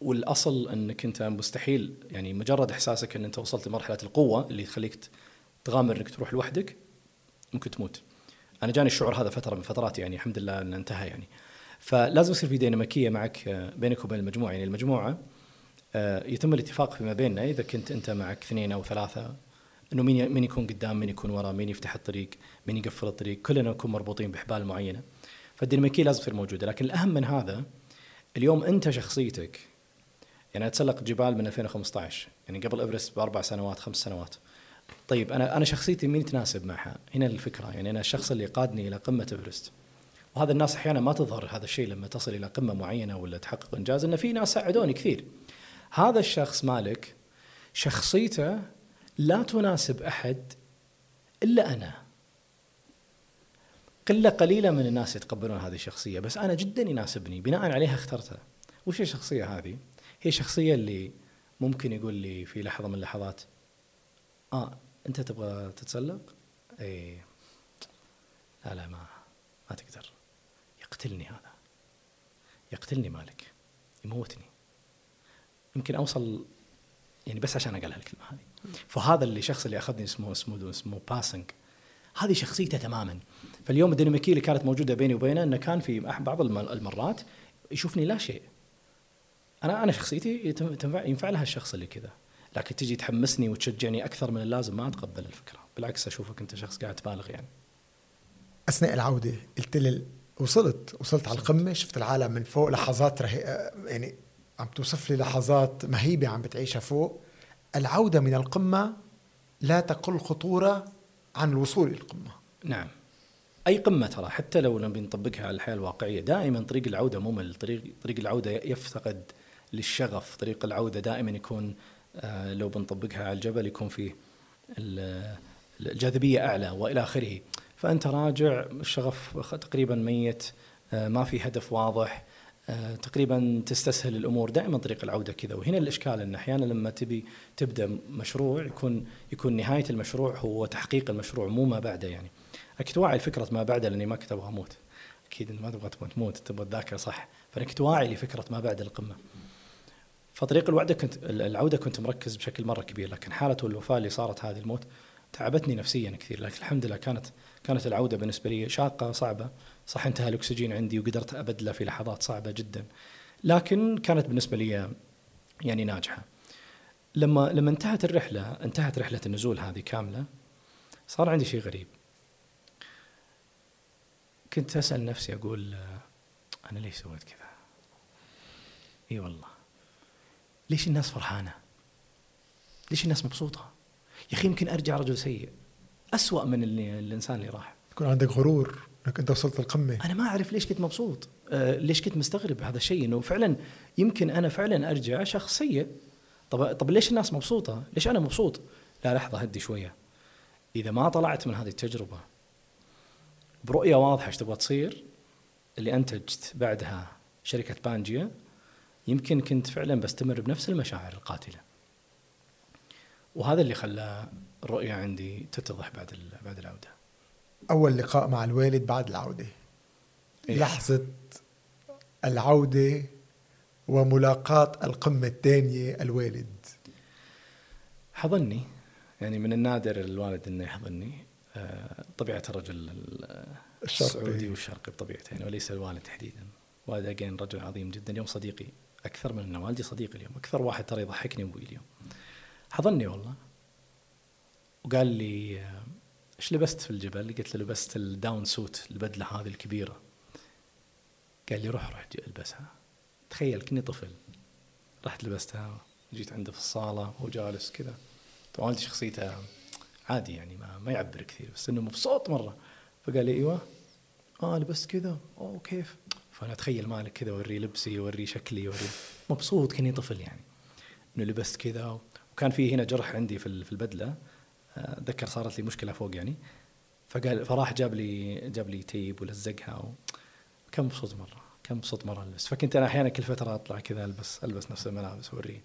والأصل إنك أنت مستحيل يعني مجرد إحساسك إن أنت وصلت لمرحلة القوة اللي تخليك تغامر إنك تروح لوحدك ممكن تموت. أنا جاني الشعور هذا فترة من فترات يعني الحمد لله إنه انتهى يعني. فلازم يصير في ديناميكية معك آه، بينك وبين المجموعة. يعني المجموعة آه، يتم الاتفاق فيما بيننا. إذا كنت أنت معك اثنين أو ثلاثة إنه مين مين يكون قدام مين يكون ورا مين يفتح الطريق مين يقفل الطريق كلنا نكون مربوطين بحبال معينة. فالديناميكية لازم تصير موجوده لكن الأهم من هذا اليوم أنت شخصيتك يعني أتسلق جبال من 2015 يعني قبل إيفرست بأربع سنوات خمس سنوات. طيب أنا أنا شخصيتي مين تناسب معها؟ هنا الفكرة. يعني أنا الشخص اللي قادني إلى قمة إيفرست. وهذا الناس أحيانا ما تظهر هذا الشيء لما تصل إلى قمة معينة ولا تحقق إنجاز إن في ناس ساعدوني كثير. هذا الشخص مالك شخصيته لا تناسب أحد إلا أنا. قلة قليلة من الناس يتقبلون هذه الشخصية بس أنا جدا يناسبني بناء عليها اخترتها. وش الشخصية هذه؟ هي الشخصيه اللي ممكن يقول لي في لحظة من اللحظات آه أنت تبغى تتسلق؟ اي لا لا ما ما تقدر يقتلني هذا. يقتلني مالك. يموتني. يمكن أوصل يعني بس عشان اقال هالكلمه هذه. فهذا اللي شخص اللي أخذني اسمه اسمه اسمه باسنج هذه شخصيته تماما. فاليوم الديناميكيه اللي كانت موجودة بيني وبينه إنه كان في بعض المرات يشوفني لا شيء. أنا أنا شخصيتي ينفع, ينفع لها الشخص اللي كذا. لكن تجي تحمسني وتشجعني أكثر من اللازم ما أتقبل الفكرة. بالعكس أشوفك أنت شخص قاعد تبالغ يعني. أثناء العودة قلت لي وصلت وصلت على القمة شفت العالم من فوق لحظات رهي يعني عم توصف لي لحظات مهيبة عم بتعيشها فوق. العودة من القمة لا تقل خطورة عن الوصول إلى القمة. نعم. أي قمة ترى؟ حتى لو نبي نطبقها على الحياة الواقعية دائما طريق العودة ممل طريق طريق العودة يفتقد للشغف. طريق العودة دائما يكون آه، لو بنطبقها على الجبل يكون فيه الجاذبية أعلى وإلى آخره. فأنت راجع الشغف تقريبا ميت آه، ما في هدف واضح آه، تقريبا تستسهل الأمور. دائما طريق العودة كذا. وهنا الإشكال إن أحيانا لما تبي تبدأ مشروع يكون يكون نهاية المشروع هو تحقيق المشروع مو ما بعده يعني. أكيد واعي لفكره ما بعده لأني ما كنت أبغى أموت أكيد ما تبغى تموت تبغى الذاكره صح. فأنا كنت واعي لفكرة ما بعد القمة. فطريق الوعده كنت العودة كنت مركز بشكل مرة كبير لكن حالة الوفاة اللي صارت هذه الموت تعبتني نفسيا كثير. لكن الحمد لله كانت كانت العودة بالنسبة لي شاقة صعبة. صح انتهى الأكسجين عندي وقدرت أبدله في لحظات صعبة جدا. لكن كانت بالنسبة لي يعني ناجحة. لما لما انتهت الرحلة انتهت رحلة النزول هذه كاملة صار عندي شيء غريب. كنت أسأل نفسي أقول أنا ليش سويت كذا؟ إي والله. ليش الناس فرحانة؟ ليش الناس مبسوطة؟ يا أخي يمكن أرجع رجل سيء. أسوأ من اللي الإنسان اللي راح. يكون عندك غرور إنك أنت وصلت القمة. أنا ما أعرف ليش كنت مبسوط. آه ليش كنت مستغرب هذا الشيء إنه فعلا يمكن أنا فعلا أرجع شخص سيء طب طب ليش الناس مبسوطة؟ ليش أنا مبسوط؟ لا لحظة هدي شوية. إذا ما طلعت من هذه التجربة برؤية واضحة إيش تبغى تصير؟ اللي أنتجت بعدها شركة بانجيا يمكن كنت فعلا بستمر بنفس المشاعر القاتلة. وهذا اللي خلى الرؤيه عندي تتضح بعد بعد العودة. أول لقاء مع الوالد بعد العودة. إيه؟ لحظة العودة وملاقاة القمة الثانية الوالد. حضني يعني من النادر الوالد إنه يحضني آه، طبيعة الرجل السعودي والشرقي بطبيعته يعني وليس الوالد تحديدا. والد again رجل عظيم جدا. اليوم صديقي أكثر من إنه والدي صديقي اليوم أكثر واحد ترى يضحكني أبوي اليوم. حضني والله. وقال لي إيش لبست في الجبل؟ قلت له لبست ال down suit البدلة هذه الكبيرة. قال لي روح روح ألبسها. تخيل كني طفل. رحت لبستها جيت عنده في الصالة وهو جالس كذا. والدي شخصيته عادي يعني ما, ما يعبر كثير بس إنه مبسوط مرة. فقال لي إيوه. آه لبست كذا. أوه كيف؟ فأنا أتخيل مالك كذا أوريه لبسي أوريه شكلي أوريه. مبسوط كني طفل يعني إنه لبست كذا. وكان في هنا جرح عندي في البدلة. أتذكر صارت لي مشكلة فوق يعني. فقال فراح جاب لي جاب لي تيب ولزقها كان مبسوط مرة كان مبسوط مرة ألبس. فكنت أنا أحيانا كل فترة أطلع كذا البس ألبس نفس الملابس اوريه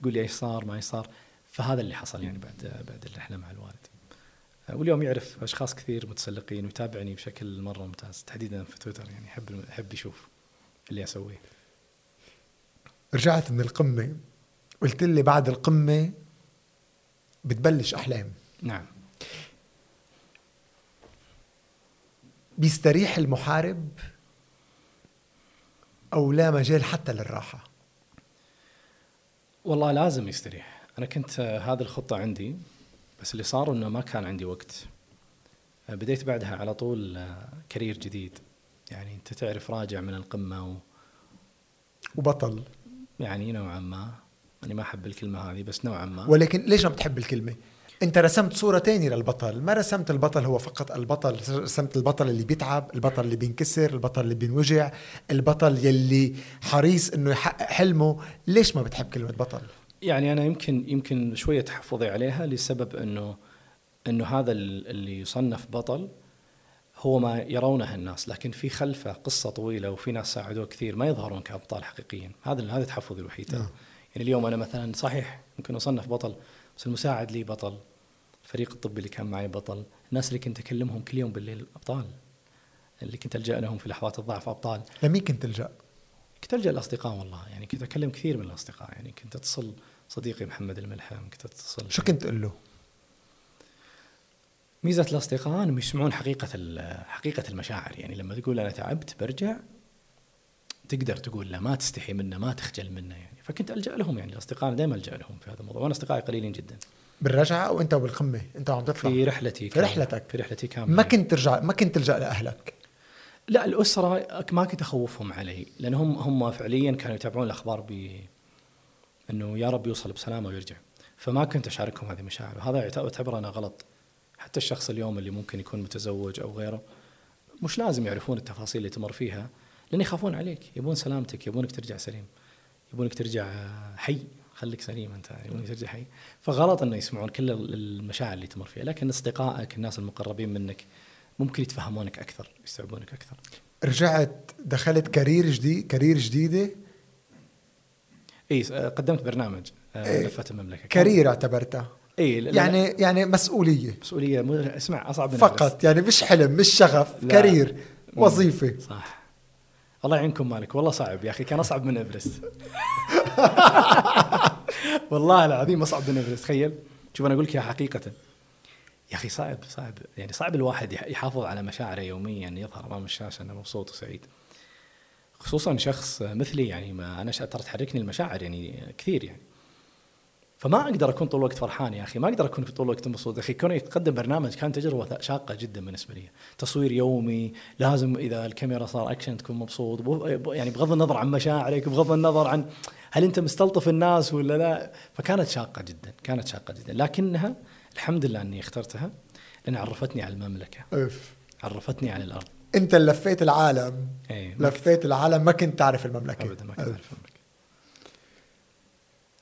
يقول لي إيش صار ما إيش صار. فهذا اللي حصل يعني بعد بعد الرحلة مع الوالد. واليوم يعرف أشخاص كثير متسلقين ويتابعني بشكل مرة ممتاز تحديدا في تويتر يعني. يحب يحب يشوف اللي أسويه. رجعت من القمة. قلت لي بعد القمة بتبلش أحلام. نعم. بيستريح المحارب أو لا مجال حتى للراحة؟ والله لازم يستريح. أنا كنت هذه الخطة عندي بس اللي صار إنه ما كان عندي وقت. بديت بعدها على طول كارير جديد. يعني أنت تعرف راجع من القمة و وبطل. يعني نوعا ما. أنا ما أحب الكلمة هذه بس نوعا ما ولكن ليش ما بتحب الكلمة؟ أنت رسمت صورة تانية للبطل ما رسمت البطل هو فقط البطل رسمت البطل اللي بيتعب البطل اللي بينكسر البطل اللي بينوجع البطل يلي حريص أنه يحقق حلمه ليش ما بتحب كلمة بطل؟ يعني أنا يمكن يمكن شوية تحفظي عليها لسبب أنه أنه هذا اللي يصنف بطل هو ما يرونه الناس لكن في خلفه قصة طويلة وفي ناس ساعدوه كثير ما يظهرون كأبطال حقيقيين هذا هذا تحفظي الوحيد نعم. يعني اليوم أنا مثلا صحيح ممكن أصنف بطل بس المساعد لي بطل الفريق الطبي اللي كان معي بطل الناس اللي كنت أكلمهم كل يوم بالليل أبطال اللي كنت ألجأ لهم في لحظات الضعف أبطال لمين كنت تلجأ؟ كنت ألجأ الاصدقاء والله يعني كنت أكلم كثير من الأصدقاء يعني كنت أتصل صديقي محمد الملحم كنت أتصل شو كنت تقول له؟ ميزة الأصدقاء إنهم يسمعون حقيقة حقيقة المشاعر يعني لما تقول أنا تعبت برجع تقدر تقول له ما تستحي منه ما تخجل منه يعني. فكنت ألجأ لهم يعني الأصدقاء دائما ألجأ لهم في هذا الموضوع وأنا أصدقائي قليلين جدا. بالرجعة أو أنت بالقمة؟ أنت عم تطلع. في رحلتي في رحلتك. في رحلتي كاملة. ما كنت ترجع ما كنت تلجأ لأهلك؟ لا الأسرة ما كنت أخوفهم علي لأن هم هم فعليا كانوا يتابعون الأخبار ب إنه يا رب يوصل بسلامة ويرجع. فما كنت أشاركهم هذه المشاعر وهذا اعتبر أنا غلط. حتى الشخص اليوم اللي ممكن يكون متزوج أو غيره مش لازم يعرفون التفاصيل اللي تمر فيها. لأن يخافون عليك يبون سلامتك يبونك ترجع سليم يبونك ترجع حي خليك سليم أنت يبونك ترجع حي. فغلط إنه يسمعون كل المشاعر اللي تمر فيها لكن أصدقائك الناس المقربين منك ممكن يتفهمونك أكثر يستوعبونك أكثر. رجعت دخلت career جديد career جديدة؟ اي قدمت برنامج آه، إيه لفه المملكة. كارير اعتبرتها اي يعني يعني مسؤولية. مسؤولية اسمع أصعب من فقط يعني مش حلم مش شغف career وظيفة. صح. الله يعينكم مالك والله صعب يا أخي كان أصعب من إيفرست. والله العظيم أصعب من إيفرست تخيل. شوف أنا أقول لك حقيقة. يا أخي صعب صعب يعني صعب الواحد يحافظ على مشاعره يوميا يظهر أمام الشاشة إنه مبسوط وسعيد خصوصا شخص مثلي يعني ما أنا ترى تحركني المشاعر يعني كثير يعني. فما أقدر أكون طول الوقت فرحان يا أخي ما أقدر أكون طول الوقت مبسوط. يا أخي كوني يتقدم برنامج كان تجربة شاقة جدا بالنسبة لي. تصوير يومي لازم إذا الكاميرا صار اكشن تكون مبسوط يعني بغض النظر عن مشاعرك بغض النظر عن هل أنت مستلطف الناس ولا لا. فكانت شاقة جدا كانت شاقة جدا. لكنها الحمد لله إني اخترتها لأن عرفتني على المملكة. أف. عرفتني على الأرض. أنت لفيت العالم. إيه لفيت العالم ما كنت تعرف المملكة. ابدا ما كنت أعرف المملكة.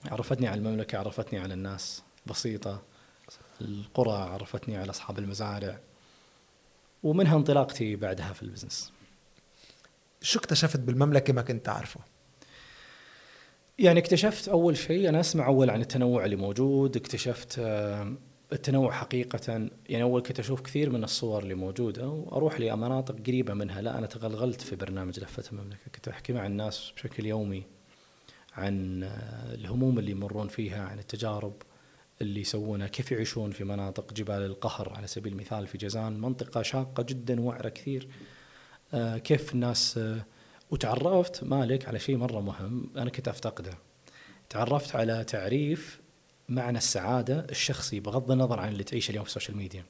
عرفتني على المملكة عرفتني على الناس. بسيطة. القرى عرفتني على أصحاب المزارع. ومنها انطلاقتي بعدها في ال business. شو اكتشفت بالمملكة ما كنت تعرفه؟ يعني اكتشفت أول شيء أنا أسمع أول عن التنوع اللي موجود. اكتشفت آه، التنوع حقيقة. يعني أول كنت أشوف كثير من الصور اللي موجودة وأروح لمناطق قريبة منها. لا أنا تغلغلت في برنامج لفة المملكة. كنت أحكي مع الناس بشكل يومي. عن الهموم اللي يمرون فيها عن التجارب اللي يسوونها كيف يعيشون في مناطق جبال القهر على سبيل المثال في جازان منطقة شاقة جدا وعرة كثير. آه، كيف الناس آه، وتعرفت مالك على شيء مرة مهم أنا كنت أفتقده. تعرفت على تعريف معنى السعادة الشخصي بغض النظر عن اللي تعيشه اليوم في ال social media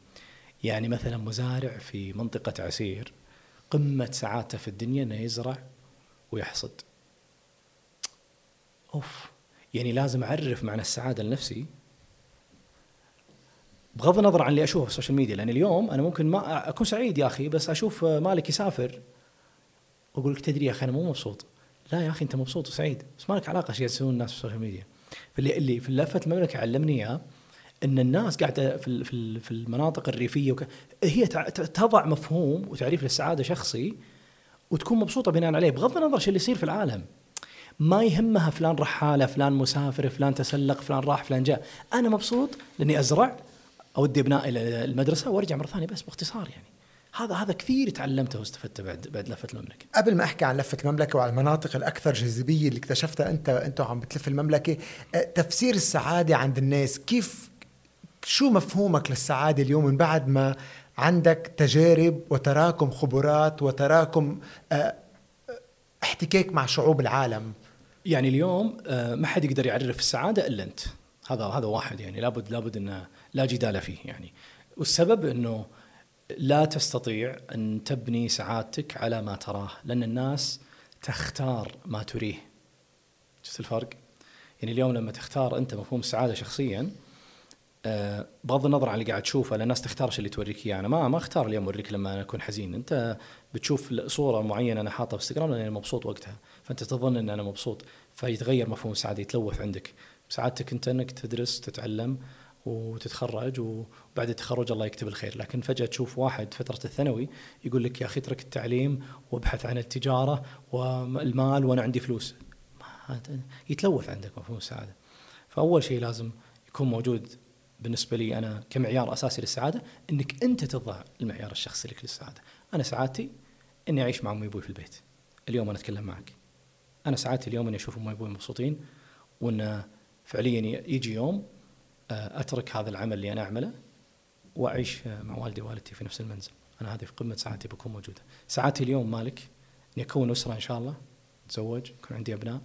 يعني مثلا مزارع في منطقة عسير قمة سعادته في الدنيا أنه يزرع ويحصد. أوف يعني لازم أعرف معنى السعادة لنفسي. بغض النظر عن اللي أشوفه في ال social media لأن اليوم أنا ممكن ما أكون سعيد يا أخي بس أشوف مالك يسافر وأقول لك تدري يا أخي أنا مو مبسوط. لا يا أخي أنت مبسوط وسعيد بس ما لك علاقة إيش يسوون الناس في ال social media. فاللي اللي في لفه المملكة علمني إياه إن الناس قاعدة في في المناطق الريفية وك... هي تضع مفهوم وتعريف للسعادة شخصي وتكون مبسوطة بناء عليه بغض النظر شو اللي يصير في العالم. ما يهمها فلان رحاله فلان مسافر فلان تسلق فلان راح فلان جاء. أنا مبسوط لأني أزرع أودي ابنائي المدرسة وأرجع مرة ثانية بس باختصار يعني. هذا هذا كثير تعلمته واستفدته بعد بعد لفة المملكة. قبل ما أحكي عن لفة المملكة وعلى المناطق الأكثر جاذبية اللي اكتشفتها انت أنت عم بتلف المملكة، أه، تفسير السعادة عند الناس. كيف شو مفهومك للسعادة اليوم من بعد ما عندك تجارب وتراكم خبرات وتراكم أه، احتكاك مع شعوب العالم؟ يعني اليوم آه، ما حد يقدر يعرف السعادة إلا أنت. هذا هذا واحد يعني لابد لابد انه لا جدال فيه يعني. والسبب إنه لا تستطيع أن تبني سعادتك على ما تراه لأن الناس تختار ما تريه. شفت الفرق؟ يعني اليوم لما تختار أنت مفهوم السعادة شخصيا آه، بغض النظر عن اللي قاعد تشوفه لأن الناس تختار اللي توريك إياه. أنا ما ما أختار اليوم أوريك لما أنا أكون حزين. أنت بتشوف صورة معينة أنا حاطها في إنستغرام لأني مبسوط وقتها. فأنت تظن إن أنا مبسوط فيتغير مفهوم السعاده يتلوث عندك. سعادتك أنت إنك تدرس تتعلم وتتخرج وبعد التخرج الله يكتب الخير. لكن فجأة تشوف واحد فترة الثانوي يقول لك يا أخي اترك التعليم وابحث عن التجارة والمال وأنا عندي فلوس. يتلوث عندك مفهوم السعادة. فأول شيء لازم يكون موجود بالنسبة لي أنا كمعيار أساسي للسعادة إنك أنت تضع المعيار الشخصي لك للسعادة. أنا سعادتي إني أعيش مع أمي وأبوي في البيت. اليوم أنا أتكلم معك. أنا سعادتي اليوم إني أشوف امي وابوي مبسوطين وإن فعليا يجي يوم آه، أترك هذا العمل اللي أنا أعمله وأعيش مع والدي ووالدتي في نفس المنزل. أنا هذه في قمة سعادتي بكون موجودة. سعادتي اليوم مالك إني أكون أسرة إن شاء الله أتزوج يكون عندي أبناء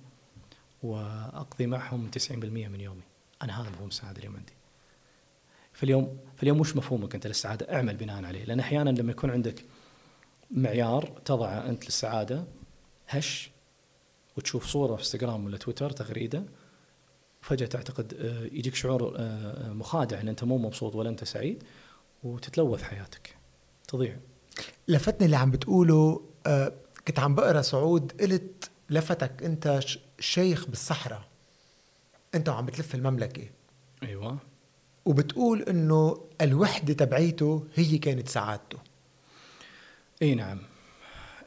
وأقضي معهم 90% من يومي. أنا هذا مفهوم السعادة اليوم عندي. فاليوم فاليوم وش مفهومك أنت للسعادة أعمل بناء عليه. لأن أحيانا لما يكون عندك معيار تضعه أنت للسعادة هش وتشوف صورة في إنستغرام ولا تويتر تغريدة فجأة تعتقد آه، يجيك شعور آه، آه، مخادع إن أنت مو مبسوط ولا أنت سعيد وتتلوث حياتك تضيع. لفتني اللي عم بتقوله كنت عم بقرأ سعود قلت لفتك أنت شيخ بالصحراء. أنت وعم بتلف المملكة. أيوه. وبتقول إنه الوحدة تبعيته هي كانت سعادته. إي نعم.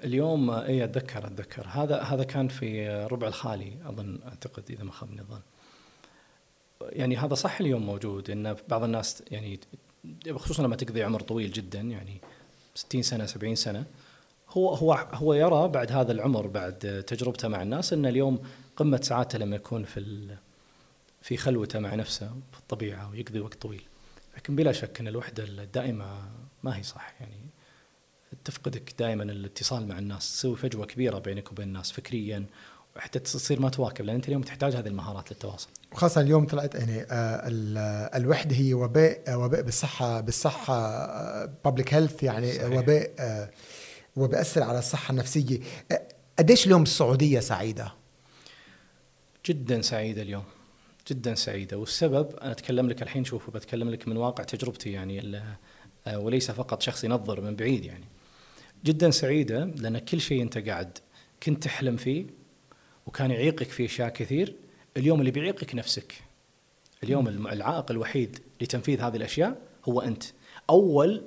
اليوم اي أتذكر أتذكر. هذا هذا كان في ربع الخالي أظن أعتقد إذا ما خابني الظن. يعني هذا صح اليوم موجود إن بعض الناس يعني خصوصا لما تقضي عمر طويل جدا يعني 60 سنة 70 سنة. هو هو هو يرى بعد هذا العمر بعد تجربته مع الناس إن اليوم قمة سعادته لما يكون في في خلوته مع نفسه في الطبيعة ويقضي وقت طويل. لكن بلا شك إن الوحدة الدائمة ما هي صح يعني تفقدك دائما الاتصال مع الناس تسوي فجوة كبيرة بينك وبين الناس فكريا وحتى تصير ما تواكب لأن أنت اليوم تحتاج هذه المهارات للتواصل. وخاصة اليوم طلعت يعني آه، الوحدة هي وباء آه، وباء بالصحة بالصحة بابليك هيلث يعني صحيح. وباء آه، وبأثر على الصحة النفسية. قديش اليوم السعودية سعيدة؟ جدا سعيدة اليوم. جدا سعيدة والسبب أنا أتكلم لك الحين شوف بتكلم لك من واقع تجربتي يعني وليس فقط شخص ينظر من بعيد يعني. جدا سعيدة لأن كل شيء أنت قاعد كنت تحلم فيه وكان يعيقك في أشياء كثير اليوم اللي بيعيقك نفسك اليوم العائق الوحيد لتنفيذ هذه الأشياء هو أنت. أول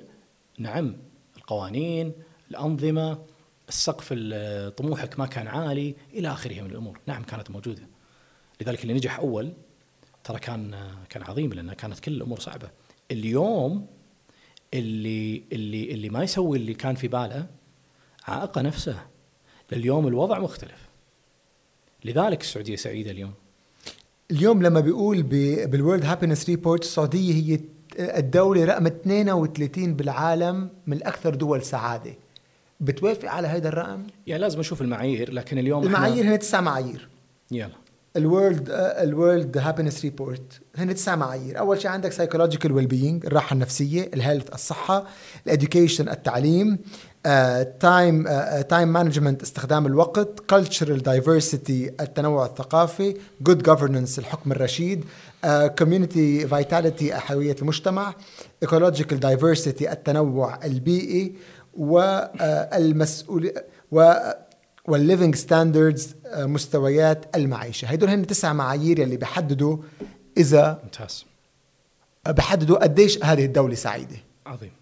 نعم القوانين الأنظمة السقف طموحك ما كان عالي إلى آخره من الأمور. نعم كانت موجودة. لذلك اللي نجح أول ترى كان كان عظيم لأن كانت كل الأمور صعبة. اليوم اللي اللي اللي ما يسوي اللي كان في باله عائق نفسه. اليوم الوضع مختلف. لذلك السعودية سعيدة اليوم. اليوم لما بيقول بال World Happiness Report السعودية هي الدولة رقم 32 بالعالم من أكثر دول سعادة. بتوافق على هذا الرقم؟ يعني لازم نشوف المعايير لكن اليوم المعايير هن تسع معايير. يلا. ال World ال World Happiness Report هن تسع معايير. أول شيء عندك psychological well-being الراحة النفسية ال health الصحة ال education التعليم time time management استخدام الوقت cultural diversity التنوع الثقافي good governance الحكم الرشيد community uh, vitality حيوية المجتمع ecological diversity التنوع البيئي والمسؤوليه و وال living standards مستويات المعيشة. هدول هن تسع معايير اللي بيحددوا إذا ممتاز. بحددوا قديش هذه الدولة سعيدة. عظيم.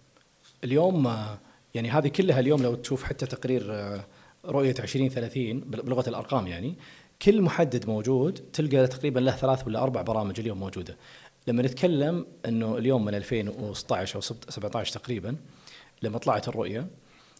اليوم آه، يعني هذه كلها اليوم لو تشوف حتى تقرير آه، رؤية 2030 بلغة الأرقام يعني كل محدد موجود تلقى تقريبا له ثلاث ولا أربع برامج اليوم موجودة. لما نتكلم إنه اليوم من 2016 أو 17 تقريبا لما طلعت الرؤية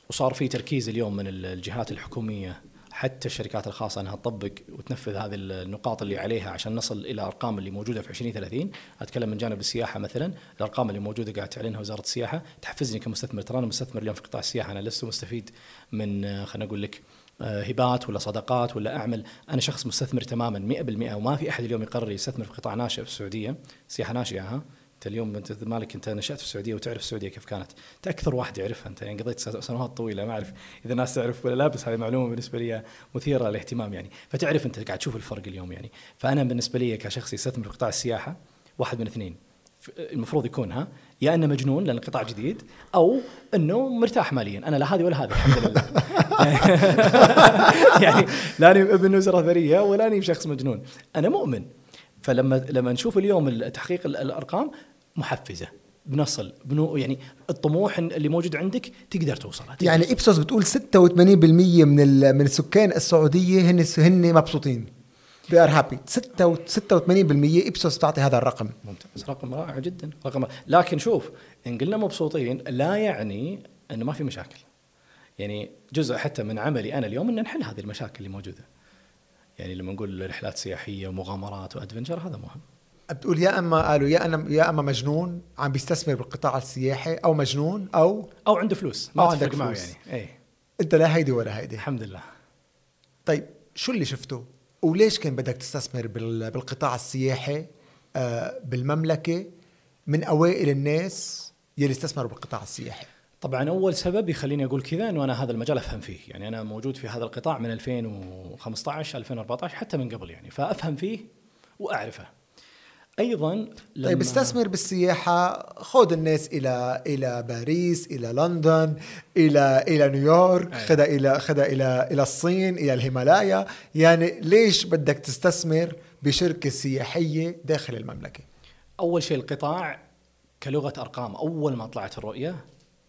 وصار في تركيز اليوم من الجهات الحكومية حتى الشركات الخاصة أنها تطبق وتنفذ هذه النقاط اللي عليها عشان نصل إلى الارقام اللي موجودة في 2030 أتكلم من جانب السياحة مثلا. الأرقام اللي موجودة قاعد تعلنها وزارة السياحة. تحفزني كمستثمر. ترى أنا مستثمر اليوم في قطاع السياحة. أنا لست مستفيد من خلينا نقول لك آه، هبات ولا صدقات ولا أعمل. أنا شخص مستثمر تماما 100% وما في أحد اليوم يقرر يستثمر في قطاع ناشئ في السعودية. سياحة ناشئة ها. انت اليوم انت مالك انت نشأت في السعودية وتعرف السعودية كيف كانت. انت أكثر واحد يعرفها انت يعني قضيت سنوات طويلة ما أعرف إذا الناس تعرف ولا لا بس هذه معلومة بالنسبة لي مثيرة للاهتمام يعني. فتعرف أنت قاعد تشوف الفرق اليوم يعني. فأنا بالنسبة لي كشخص يستثمر في قطاع السياحة واحد من اثنين. المفروض يكون ها يا إنه مجنون لأن قطاع جديد أو إنه مرتاح ماليا. أنا لا هذه ولا هذه الحمد لله. يعني لاني ابن وزراء ثريه ولا أني شخص مجنون. أنا مؤمن. فلما لما نشوف اليوم تحقيق الأرقام محفزة. بنصل بنو يعني الطموح اللي موجود عندك تقدر توصله يعني إبسوس بتقول 86% من من السكان السعودية هن هن مبسوطين. They are happy. 86% إبسوس بتعطي هذا الرقم. ممتاز. رقم رائع جدا. رقم لكن شوف إن قلنا مبسوطين لا يعني إنه ما في مشاكل. يعني جزء حتى من عملي أنا اليوم إن نحل هذه المشاكل اللي موجودة. يعني لما نقول رحلات سياحية ومغامرات وأدفنشر هذا مهم. بتقول يا أما قالوا يا أنا يا أما مجنون عم بيستثمر بالقطاع السياحي أو مجنون أو أو عنده فلوس ما أو عندك معه فلوس. يعني. اي أنت لا هيدي ولا هيدي. الحمد لله. طيب شو اللي شفته؟ وليش كان بدك تستثمر بال- بالقطاع السياحي؟ آه، بالمملكة من أوائل الناس يلي استثمروا بالقطاع السياحي. طبعا أول سبب يخليني أقول كذا إنه أنا هذا المجال أفهم فيه. يعني أنا موجود في هذا القطاع من 2015 2014 حتى من قبل يعني. فأفهم فيه وأعرفه. أيضا لما طيب استثمر بالسياحة خذ الناس إلى إلى باريس إلى لندن إلى إلى نيويورك أي. خذها إلى خذها إلى إلى الصين إلى الهيمالايا. يعني ليش بدك تستثمر بشركة سياحية داخل المملكة؟ أول شيء القطاع كلغة أرقام أول ما طلعت الرؤية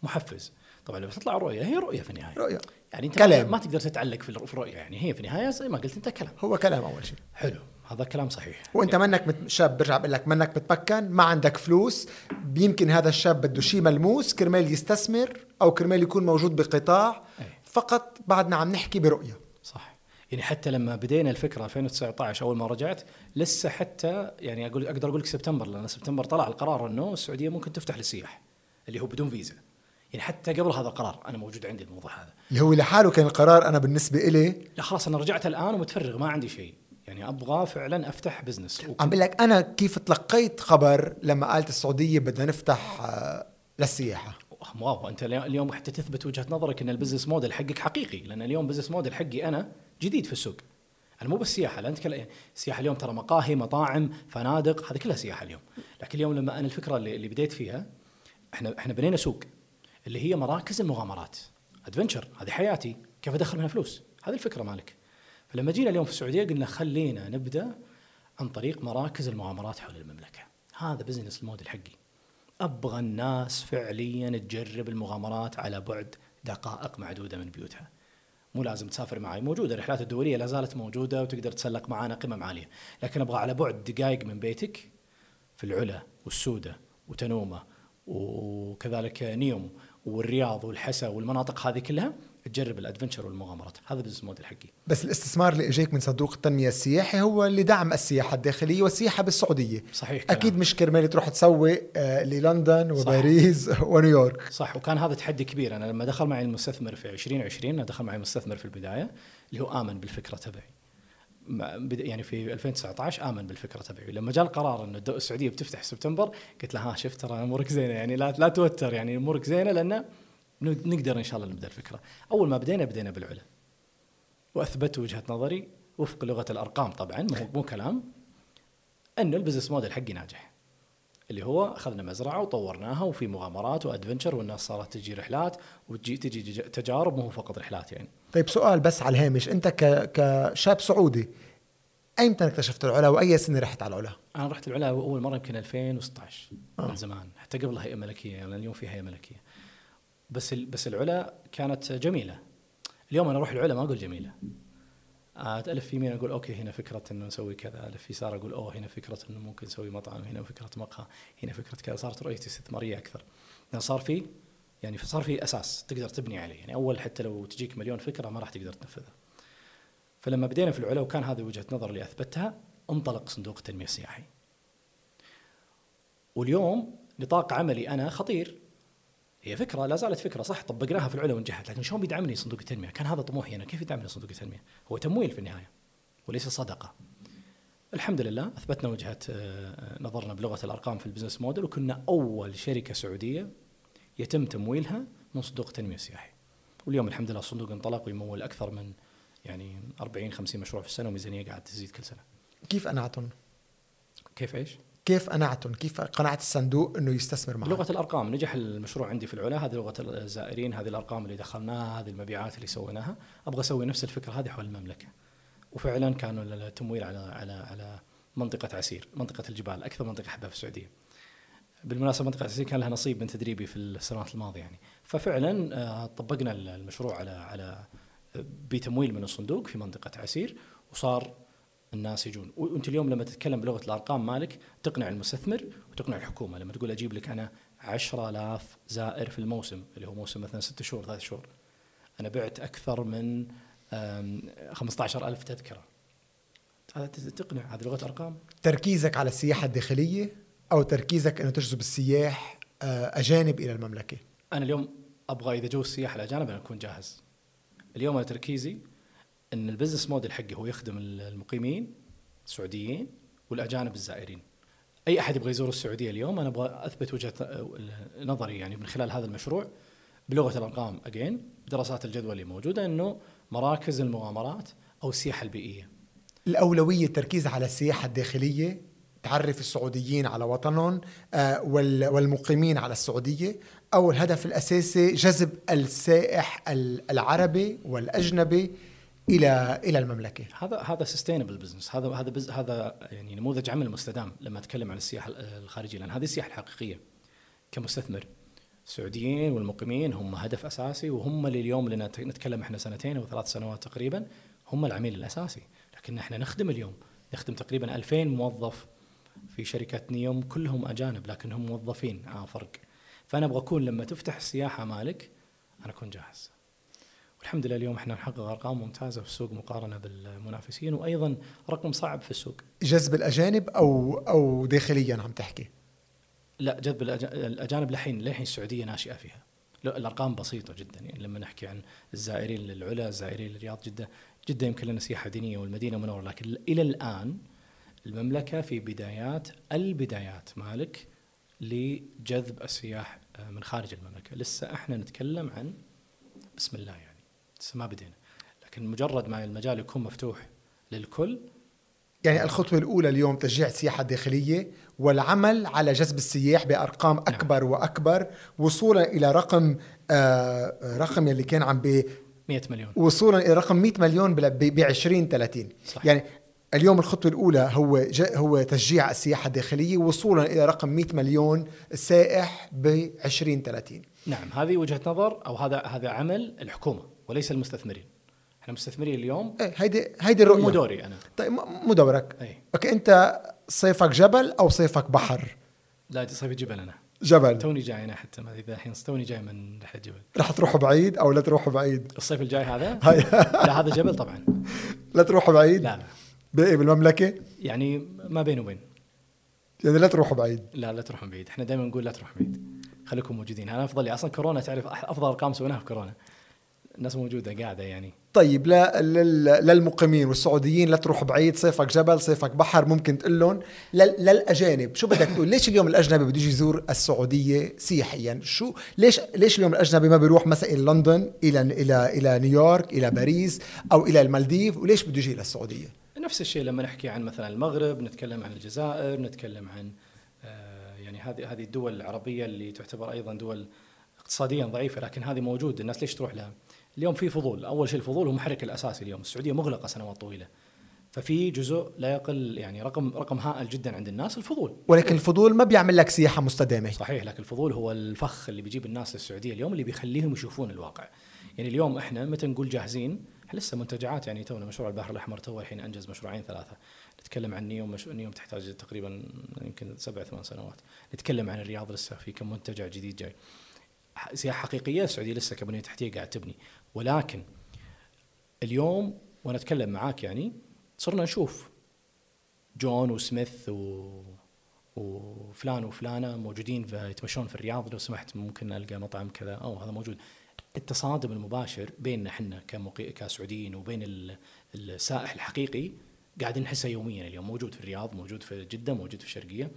محفز. طبعا لما تطلع الرؤيه هي رؤية في النهاية. رؤية. يعني أنت كلام. ما تقدر تتعلق في الر- في الرؤية. يعني هي في النهاية زي ما قلت أنت كلام. هو كلام أول شيء. حلو. هذا كلام صحيح. وأنت منك مت... شاب برجع بقول لك منك متمكن ما عندك فلوس يمكن هذا الشاب بده شيء ملموس كرمال يستثمر أو كرمال يكون موجود بقطاع. أي. فقط بعدنا عم نحكي برؤية. صح. يعني حتى لما بدينا الفكرة 2019 أول ما رجعت لسه حتى يعني أقول أقدر أقول لك سبتمبر لأن سبتمبر طلع القرار إنه السعودية ممكن تفتح للسياح اللي هو بدون فيزا. يعني حتى قبل هذا القرار أنا موجود عندي الموضوع هذا. اللي هو لحاله كان القرار أنا بالنسبة إلي لا خلاص أنا رجعت الآن ومتفرغ ما عندي شيء. يعني أبغى فعلا أفتح business عم بقول لك أنا كيف تلقيت خبر لما قالت السعودية بدنا نفتح آه، للسياحة؟ واو أنت اليوم حتى تثبت وجهة نظرك إن ال business model حقك حقيقي لأن اليوم business model حقي أنا جديد في السوق. أنا مو بس سياحة لا نتكلم السياحه اليوم ترى مقاهي مطاعم فنادق هذه كلها سياحة اليوم. لكن اليوم لما أنا الفكرة اللي, اللي بديت فيها إحنا إحنا بنينا سوق. اللي هي مراكز المغامرات. adventure هذه حياتي. كيف أدخل منها فلوس؟ هذه الفكرة مالك. فلما جينا اليوم في السعودية قلنا خلينا نبدأ عن طريق مراكز المغامرات حول المملكة. هذا business ال model حقي. أبغى الناس فعليا تجرب المغامرات على بعد دقائق معدودة من بيوتها. مو لازم تسافر معي. موجودة الرحلات الدولية لا زالت موجودة وتقدر تسلق معانا قمم عالية. لكن أبغى على بعد دقائق من بيتك في العلا والسودة وتنومة وكذلك نيوم والرياض والحسا والمناطق هذه كلها تجرب ال adventure والمغامرات. هذا business model حقي. بس الاستثمار اللي اجاك من صندوق التنمية السياحي هو اللي دعم السياحة الداخلية والسياحة بالسعودية. صحيح كلام. أكيد مش كرمال تروح تسوي آه، للندن وباريس ونيويورك. صح وكان هذا تحدي كبير. أنا لما دخل معي المستثمر في 2020 أنا دخل معي مستثمر في البداية اللي هو آمن بالفكرة تبعي. يعني في 2019 آمن بالفكرة تبعي. لما جاء القرار إن الدو- السعودية بتفتح سبتمبر قلت له ها شفت ترى أمورك زينة يعني لا لا توتر يعني أمورك زينة لأن نقدر إن شاء الله نبدأ الفكرة. أول ما بدينا بدينا بالعلا وأثبت وجهة نظري وفق لغة الأرقام طبعا مو مو كلام انه ال business model حقي ناجح اللي هو أخذنا مزرعة وطورناها وفي مغامرات وأدفنشر والناس صارت تجي رحلات وتجي تجي تجارب مو فقط رحلات يعني. طيب سؤال بس على الهامش. انت ك... كشاب سعودي أيمتى اكتشفت العلا وأي سنة رحت على العلا؟ أنا رحت العلا أول مرة يمكن 2016 آه. من زمان. حتى قبل هيئة ملكية يعني اليوم في هيئة ملكية. بس ال- بس العلا كانت جميلة. اليوم أنا أروح العلا ما أقول جميلة. آه، ألف في يمين أقول أوكي هنا فكرة إنه نسوي كذا. ألف في يسار أقول أوه هنا فكرة إنه ممكن نسوي مطعم هنا فكرة مقهى هنا فكرة كذا. صارت رؤيتي استثمارية أكثر. لأن صار في يعني صار في أساس تقدر تبني عليه يعني أول حتى لو تجيك مليون فكرة ما راح تقدر تنفذها فلما بدينا في العلا وكان هذه وجهة نظر اللي أثبتها انطلق صندوق التنمية السياحي واليوم نطاق عملي أنا خطير هي فكرة لا زالت فكرة صح طبقناها في العلا ونجحت لكن شلون بيدعمني صندوق التنمية؟ كان هذا طموحي أنا كيف يدعمني صندوق التنمية؟ هو تمويل في النهاية وليس صدقة. الحمد لله أثبتنا وجهة آه، نظرنا بلغة الأرقام في البزنس موديل وكنا أول شركة سعودية يتم تمويلها من صندوق التنميه السياحي. واليوم الحمد لله الصندوق انطلق ويمول أكثر من يعني 40 50 مشروع في السنة وميزانية قاعدة تزيد كل سنة. كيف قنعتهم كيف إيش؟ كيف قنعتهم كيف قنعت الصندوق إنه يستثمر معك بلغه الأرقام نجح المشروع عندي في العلا. هذه لغة الزائرين هذه الأرقام اللي دخلناها هذه المبيعات اللي سويناها. أبغى أسوي نفس الفكرة هذه حول المملكة. وفعلا كانوا التمويل على على على منطقة عسير منطقة الجبال أكثر منطقة أحبها في السعودية. بالمناسبة منطقه عسير كان لها نصيب من تدريبي في السنوات الماضية يعني. ففعلا آه، طبقنا المشروع على على بتمويل من الصندوق في منطقة عسير وصار الناس يجون. وأنت اليوم لما تتكلم بلغة الأرقام مالك تقنع المستثمر وتقنع الحكومة. لما تقول أجيب لك أنا 10000 زائر في الموسم اللي هو موسم مثلا ست شهور ثلاث شهور أنا بعت أكثر من آم، 15000 تذكرة. هذا تقنع هذه لغة أرقام. تركيزك على السياحة الداخلية؟ أو تركيزك أنه تجذب السياح آه، أجانب إلى المملكة. أنا اليوم أبغى إذا جو السياح الاجانب أنا أكون جاهز. اليوم أنا تركيزي إن ال business model حقي هو يخدم المقيمين السعوديين والأجانب الزائرين. أي أحد يبغى يزور السعودية اليوم أنا أبغى أثبت وجهة نظري يعني من خلال هذا المشروع. بلغة الأرقام اجين دراسات الجدوى اللي موجودة إنه مراكز المغامرات أو السياحة البيئية. الأولوية التركيز على السياحة الداخلية تعرف السعوديين على وطنهم آه، والمقيمين على السعودية. أو الهدف الأساسي جذب السائح العربي والأجنبي إلى إلى المملكة. هذا هذا sustainable business هذا هذا bus- هذا يعني نموذج عمل مستدام لما أتكلم عن السياحه الخارجية. لأن هذه السياحه الحقيقية كمستثمر. السعوديين والمقيمين هم هدف أساسي وهم اللي اليوم اللي نتكلم إحنا سنتين أو ثلاث سنوات تقريبا هم العميل الأساسي. لكن إحنا نخدم اليوم نخدم تقريبا 2000 موظف في شركة نيوم كلهم أجانب لكنهم موظفين آه فرق. فأنا أبغى أكون لما تفتح السياحة مالك أنا أكون جاهز. والحمد لله اليوم إحنا نحقق أرقام ممتازة في السوق مقارنة بالمنافسين وأيضا رقم صعب في السوق. جذب الأجانب أو أو داخليا عم تحكي؟ لا جذب الأجانب للحين للحين السعودية ناشئة فيها. الأرقام بسيطة جدا. يعني لما نحكي عن الزائرين للعلا الزائرين للرياض جده جده يمكن لنا سياحة دينية والمدينة منورة لكن إلى الآن المملكة في بدايات البدايات مالك لجذب السياح آه، من خارج المملكة لسه إحنا نتكلم عن بسم الله يعني لسه ما بدينا لكن مجرد ما المجال يكون مفتوح للكل يعني الخطوة الأولى اليوم تشجيع السياحة الداخلية والعمل على جذب السياح بأرقام نعم. أكبر نعم. وأكبر وصولا إلى رقم آه رقم يلي كان عم ب 100 مليون وصولا إلى رقم 100 مليون ب 20 30 صح. يعني اليوم الخطوة الأولى هو هو تشجيع السياحة الداخلية وصولا إلى رقم 100 مليون سائح ب 2030 نعم هذه وجهة نظر أو هذا هذا عمل الحكومة وليس المستثمرين. إحنا مستثمرين اليوم. إيه هيدي هيدي الرؤية. مو دوري أنا. طيب مو دورك. إيه. okay أنت صيفك جبل أو صيفك بحر؟ لا صيفي جبل أنا. جبل. توني جاي أنا حتى ما إذا الحين توني جاي من رحلة جبل. راح تروح بعيد أو لا تروح بعيد؟ الصيف الجاي هذا؟ لا هذا جبل طبعا. لا تروح بعيد؟ لا لا. باقي بالمملكة؟ يعني ما بين وبين. يعني لا تروحوا بعيد. لا لا تروحوا بعيد. إحنا دائما نقول لا تروحوا بعيد. خليكم موجودين. أنا افضل أصلا كورونا تعرف أفضل ارقام سويناها في كورونا. الناس موجودة قاعدة يعني. طيب لا للمقيمين والسعوديين لا تروح بعيد صيفك جبل صيفك بحر ممكن تقول لهم للأجانب. شو بدك تقول؟ ليش اليوم الأجنبي بده يجي يزور السعودية سياحيا؟ شو ليش ليش اليوم الأجنبي ما بيروح مثلا إلى لندن إلى إلى إلى نيويورك إلى باريس أو إلى المالديف؟ وليش بده يجي للسعوديه نفس الشيء لما نحكي عن مثلا المغرب نتكلم عن الجزائر نتكلم عن آه، يعني هذه هذه الدول العربية اللي تعتبر أيضا دول اقتصاديا ضعيفة لكن هذه موجود الناس ليش تروح لها؟ اليوم في فضول. أول شيء الفضول هو محرك الأساسي اليوم. السعودية مغلقة سنوات طويلة. ففي جزء لا يقل يعني رقم رقم هائل جدا عند الناس الفضول. ولكن الفضول ما بيعمل لك سياحة مستدامة. صحيح لكن الفضول هو الفخ اللي بيجيب الناس للسعودية اليوم اللي بيخليهم يشوفون الواقع. يعني اليوم إحنا متى نقول جاهزين؟ لسه منتجعات يعني تونا مشروع البحر الأحمر تو الحين أنجز مشروعين ثلاثة. نتكلم عن نيوم مش... نيوم تحتاج تقريبا يمكن سبع ثمان سنوات. نتكلم عن الرياض لسه في كم منتجع جديد جاي. سياحة حقيقية السعودية لسه كبنية تحتية قاعد تبني. ولكن اليوم وأنا أتكلم معاك يعني صرنا نشوف جون وسميث و وفلان وفلانة موجودين في يتمشون في الرياض. لو سمحت ممكن ألقى مطعم كذا. أو هذا موجود. التصادم المباشر بيننا إحنا كسعوديين وبين السائح الحقيقي قاعدين نحسه يوميا اليوم. موجود في الرياض موجود في جدة موجود في الشرقيه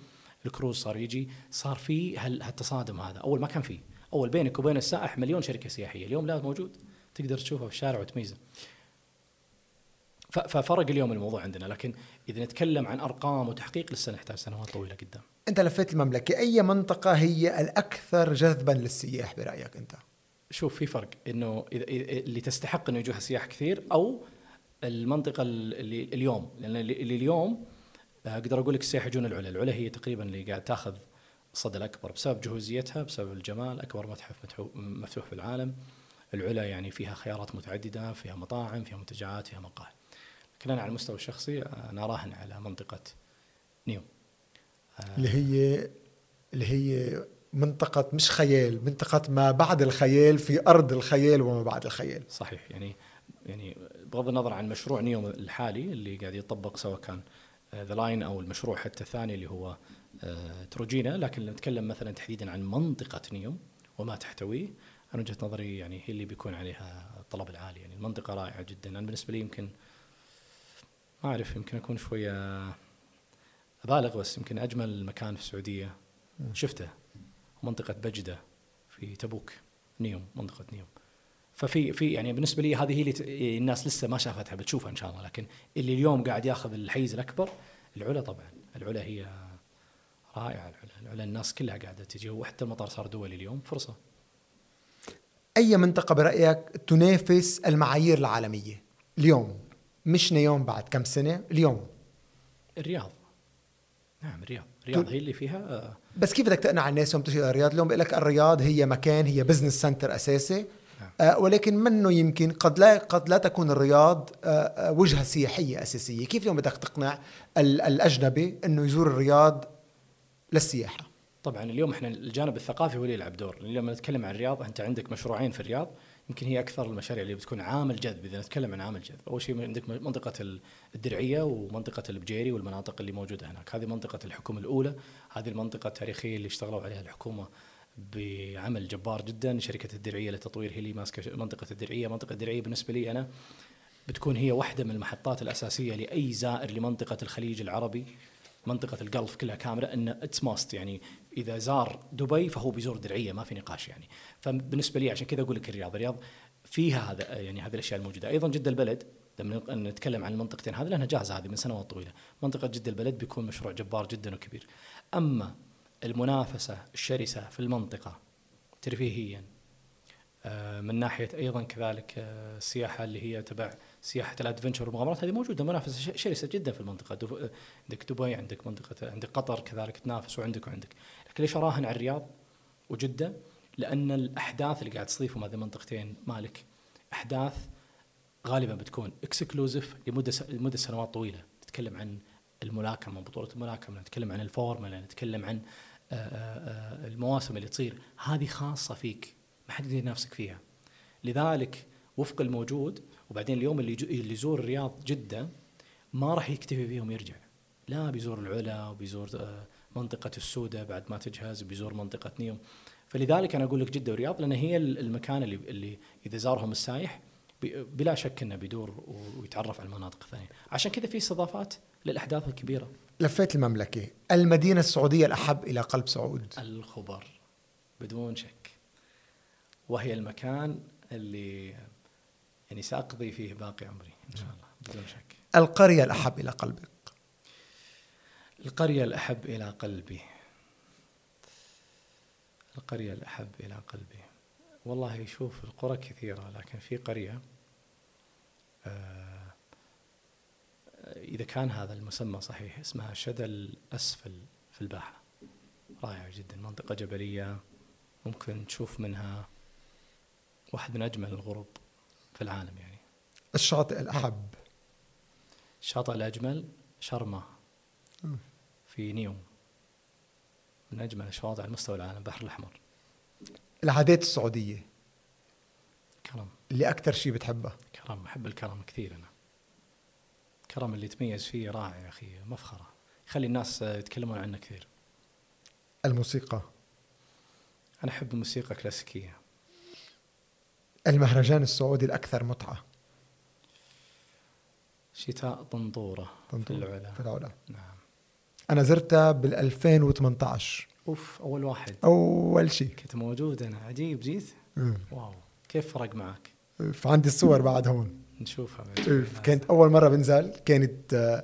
الكروز صار يجي. صار في هالتصادم هذا. أول ما كان فيه أول بينك وبين السائح مليون شركة سياحية. اليوم لا موجود. تقدر تشوفه في الشارع وتميزه ففرق اليوم الموضوع عندنا. لكن إذا نتكلم عن أرقام وتحقيق لسه نحتاج سنوات طويلة قدام أنت لفيت المملكة. أي منطقة هي الأكثر جذبا للسياح برأيك أنت؟ شوف في فرق. إنه اللي تستحق إنه يجوها سياح كثير أو المنطقة اللي اليوم. لأن اللي اليوم أقدر أقول لك السياح يجون العلا، العلا هي تقريبا اللي قاعد تأخذ الصدى الأكبر بسبب جهوزيتها بسبب الجمال أكبر متحف مفتوح في العالم. العلا يعني فيها خيارات متعددة فيها مطاعم فيها منتجعات فيها مقاهي. لكن أنا على المستوى الشخصي أنا راهن على منطقة نيوم اللي هي اللي هي منطقة مش خيال منطقة ما بعد الخيال في أرض الخيال وما بعد الخيال. صحيح. يعني يعني بغض النظر عن مشروع نيوم الحالي اللي قاعد يطبق سواء كان The Line أو المشروع حتى الثاني اللي هو آه، تروجينا لكن نتكلم مثلا تحديدا عن منطقة نيوم وما تحتويه. أنا وجهة نظري يعني هي اللي بيكون عليها الطلب العالي. يعني المنطقة رائعة جدا. أنا بالنسبة لي يمكن ما أعرف يمكن أكون شوية أبالغ بس يمكن أجمل مكان في السعودية شفته منطقة بجدة في تبوك نيوم منطقة نيوم. ففي في يعني بالنسبة لي هذه هي اللي الناس لسه ما شافتها بتشوفها إن شاء الله. لكن اللي اليوم قاعد ياخذ الحيز الأكبر العلا طبعا. العلا هي رائعة العلا. العلا الناس كلها قاعدة تجي وحتى المطار صار دولي اليوم فرصة. أي منطقة برأيك تنافس المعايير العالمية؟ اليوم. مش نيوم بعد كم سنة؟ اليوم. الرياض. نعم الرياض. الرياض هي اللي فيها آه، بس كيف بدك تقنع الناس يوم تجي الرياض؟ اليوم بيقول لك الرياض هي مكان هي business center أساسي. آه ولكن منه يمكن قد لا قد لا تكون الرياض آه, آه، وجهة سياحية أساسية، كيف اليوم بدك تقنع الأجنبي إنه يزور الرياض للسياحة؟ طبعا اليوم إحنا الجانب الثقافي هو اللي يلعب دور، لما نتكلم عن الرياض أنت عندك مشروعين في الرياض. يمكن هي أكثر المشاريع اللي بتكون عامل جذب إذا نتكلم عن عامل جذب، أول شيء عندك منطقة الدرعية ومنطقة البجيري والمناطق اللي موجودة هناك، هذه منطقة الحكومة الأولى، هذه المنطقة التاريخية اللي اشتغلوا عليها الحكومة بعمل جبار جدا. شركة الدرعية للتطوير هي اللي ماسكه منطقة الدرعية. منطقة الدرعية بالنسبة لي أنا بتكون هي واحدة من المحطات الأساسية لأي زائر لمنطقة الخليج العربي. منطقة ال Gulf كلها كاملة it's must يعني إذا زار دبي فهو بيزور درعية ما في نقاش يعني. فبالنسبة لي عشان كذا أقول لك الرياض الرياض فيها هذا يعني هذه الأشياء الموجودة. أيضا جدة البلد لما نتكلم عن المنطقتين هذه لأنها جاهزة هذه من سنوات طويلة. منطقة جدة البلد بيكون مشروع جبار جدا وكبير. أما المنافسة الشرسة في المنطقة ترفيهيا من ناحية أيضا كذلك آه، السياحة اللي هي تبع سياحة الأدفنشر والمغامرات هذه موجودة منافسة شرسة جدا في المنطقة. عندك دبي عندك منطقة عندك قطر كذلك تنافس وعندك وعندك. لكن ليش أراهن على الرياض وجدة؟ لأن الأحداث اللي قاعد تصيفهم هذه المنطقتين مالك أحداث غالبا بتكون exclusive لمدة لمدة سنوات طويلة. تتكلم عن الملاكمة بطولة الملاكمة نتكلم عن الفورمولا نتكلم عن آه، آه، المواسم اللي تصير. هذه خاصة فيك. ما حد يقدر ينافسك فيها لذلك وفق الموجود وبعدين اليوم اللي اللي يزور الرياض جدة ما راح يكتفي فيهم يرجع لا بيزور العلا وبيزور آه، منطقة السودة بعد ما تجهز وبيزور منطقة نيوم فلذلك أنا أقول لك جدة والرياض لأن هي المكان اللي, اللي إذا زارهم السايح بلا شك إنه بيدور ويتعرف على المناطق الثانية، عشان كذا في استضافات للأحداث الكبيرة. لفيت المملكة، المدينة السعودية الأحب إلى قلب سعود. الخبر بدون شك. وهي المكان اللي يعني سأقضي فيه باقي عمري إن شاء الله بدون شك. القرية الأحب إلى قلبك. القرية الأحب إلى قلبي. القرية الأحب إلى قلبي. والله شوف القرى كثيرة لكن في قرية آه، إذا كان هذا المسمى صحيح اسمها شدى الأسفل في الباحة رائعة جدا منطقة جبلية ممكن تشوف منها واحد من أجمل الغروب في العالم يعني. الشاطئ الأحب. الشاطئ الأجمل شرمة في نيوم. من أجمل الشواطئ على مستوى العالم البحر الأحمر. العادات السعودية. كرم. اللي أكثر شيء بتحبه. كرم. أحب الكرم كثير أنا. الكرم اللي يتميز فيه رائع يا أخي مفخرة. يخلي الناس يتكلمون عنه كثير. الموسيقى. أنا أحب الموسيقى كلاسيكية. المهرجان السعودي الأكثر متعة. شتاء طنطورة, طنطورة في العلا. في العلا. نعم. أنا زرتها بال 2018 أوف أول واحد. أول شيء كنت موجود أنا. عجيب جيت؟ واو. كيف فرق معك؟ فعندي الصور بعد هون. نشوفها كانت أول مرة بنزل. كانت آه،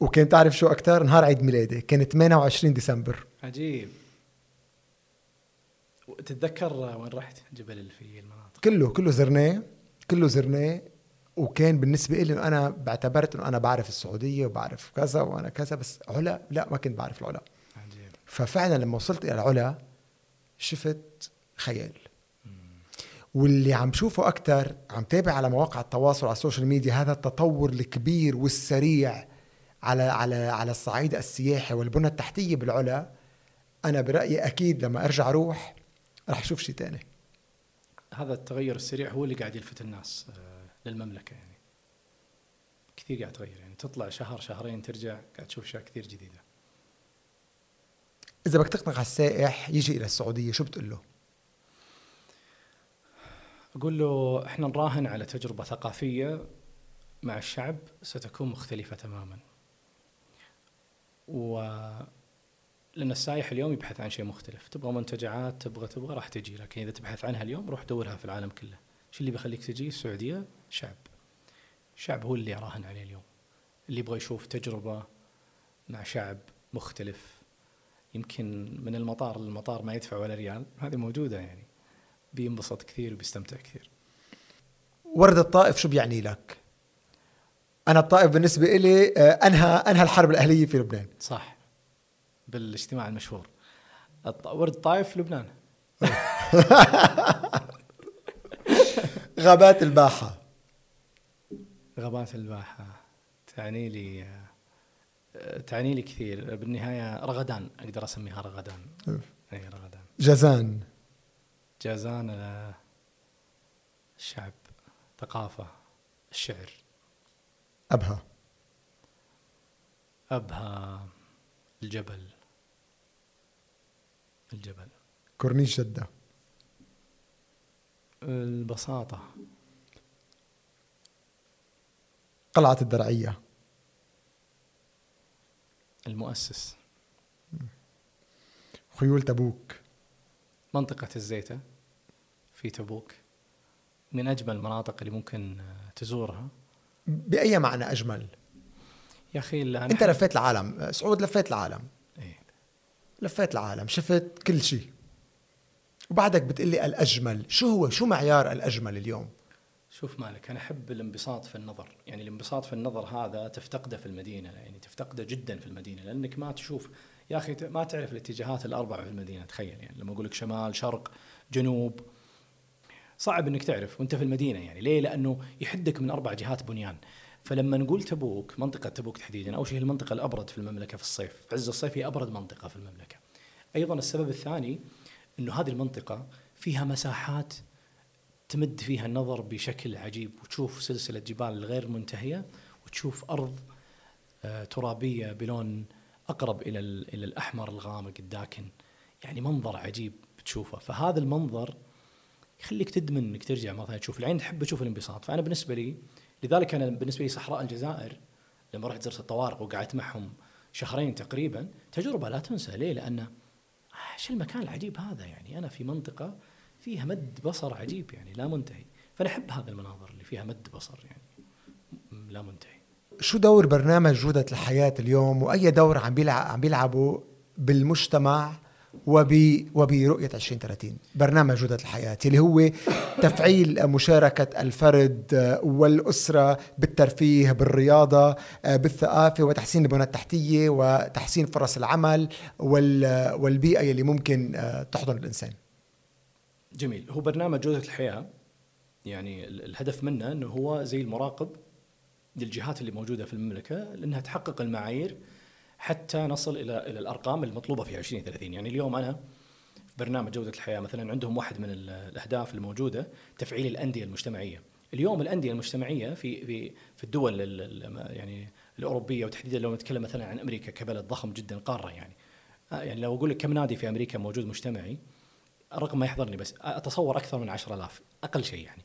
وكنت تعرف شو أكثر نهار عيد ميلادي. كانت 28 ديسمبر. عجيب. تتذكر وين رحت؟ جبل الفيل المناطق كله كله زرناه كله زرناه. وكان بالنسبة لي أنا بعتبرت إنه أنا بعرف السعودية وبعرف كذا وأنا كذا بس علا لا ما كنت بعرف العلا. ففعلا لما وصلت إلى العلا شفت خيال. واللي عم شوفه أكثر عم تابع على مواقع التواصل على السوشيال ميديا هذا التطور الكبير والسريع على على على الصعيد السياحي والبنى التحتية بالعلا. أنا برأيي أكيد لما أرجع أروح راح أشوف شيء ثاني هذا التغير السريع هو اللي قاعد يلفت الناس للمملكة يعني. كثير قاعد تغير يعني. تطلع شهر شهرين ترجع قاعد تشوف أشياء كثير جديدة. إذا بدك تقنع السائح يجي إلى السعودية شو بتقول له؟ أقول له إحنا نراهن على تجربة ثقافية مع الشعب ستكون مختلفة تماما. و لأن السائح اليوم يبحث عن شيء مختلف. تبغى منتجعات تبغى تبغى راح تجي. لكن إذا تبحث عنها اليوم روح دورها في العالم كله. شو اللي بيخليك تجي؟ السعودية شعب. الشعب هو اللي اراهن عليه اليوم. اللي يبغى يشوف تجربة مع شعب مختلف. يمكن من المطار للمطار ما يدفع ولا ريال. هذه موجودة يعني. بينبسط كثير وبيستمتع كثير. ورد الطائف شو بيعني لك؟ أنا الطائف بالنسبة لي آه، أنهى أنهى الحرب الأهلية في لبنان. صح. بالاجتماع المشهور. ورد طايف لبنان. غابات الباحة. غابات الباحة. تعني لي آه، تعني لي كثير. بالنهاية رغدان أقدر أسميها رغدان. أي رغدان. جازان. جازان آه، الشعب ثقافة الشعر. أبها. أبها الجبل. الجبل. كورنيش جدة. البساطة. قلعة الدرعية. المؤسس. خيول تبوك. منطقة الزيتة في تبوك. من أجمل المناطق اللي ممكن تزورها. بأي معنى أجمل؟ يا أخي أنت لفيت العالم. سعود لفيت العالم. لفيت العالم شفت كل شيء. وبعدك بتقلي الأجمل شو هو؟ شو معيار الأجمل اليوم؟ شوف مالك أنا أحب الانبساط في النظر. يعني الانبساط في النظر هذا تفتقده في المدينة يعني تفتقده جدا في المدينة لأنك ما تشوف. يا أخي ت- ما تعرف الاتجاهات الأربعة في المدينة تخيل. يعني لما أقول لك شمال شرق جنوب صعب إنك تعرف وأنت في المدينة يعني. ليه؟ لأنه يحدك من أربع جهات بنيان. فلما نقول تبوك منطقة تبوك تحديدا أول شيء هي المنطقة الأبرد في المملكة في الصيف. في عز الصيف هي أبرد منطقة في المملكة. أيضا السبب الثاني إنه هذه المنطقة فيها مساحات تمد فيها النظر بشكل عجيب. وتشوف سلسلة جبال غير منتهية وتشوف أرض آه، ترابية بلون أقرب إلى إلى الأحمر الغامق الداكن. يعني منظر عجيب بتشوفه فهذا المنظر يخليك تدمن إنك ترجع مرة ثانية تشوف. العين تحب تشوف الانبساط. فأنا بالنسبة لي لذلك أنا بالنسبة لي صحراء الجزائر لما رحت زرت الطوارق وقعدت معهم شهرين تقريبا تجربة لا تنسى. ليه؟ لأن إيش المكان العجيب هذا يعني؟ أنا في منطقة فيها مد بصر عجيب يعني لا منتهي. فأنا أحب هذه المناظر اللي فيها مد بصر يعني. لا منتهي. شو دور برنامج جودة الحياة اليوم؟ وأي دور عم بيلعب عم بيلعبوا بالمجتمع وبرؤية 2030 برنامج جودة الحياة اللي هو تفعيل مشاركة الفرد والأسرة بالترفيه بالرياضة بالثقافة وتحسين البنى التحتية وتحسين فرص العمل وال- والبيئة اللي ممكن تحضن الإنسان. جميل. هو برنامج جودة الحياة يعني ال- الهدف منه إنه هو زي المراقب للجهات اللي موجودة في المملكة لأنها تحقق المعايير حتى نصل إلى إلى الأرقام المطلوبة في 2030 يعني اليوم أنا في برنامج جودة الحياة مثلا عندهم واحد من ال- الأهداف الموجودة تفعيل الأندية المجتمعية. اليوم الأندية المجتمعية في في في الدول ال- ال- يعني الأوروبية وتحديدا لو نتكلم مثلا عن أمريكا كبلد ضخم جدا قارة يعني. آه يعني لو أقول لك كم نادي في أمريكا موجود مجتمعي الرقم ما يحضرني بس أتصور أكثر من 10000 أقل شيء يعني.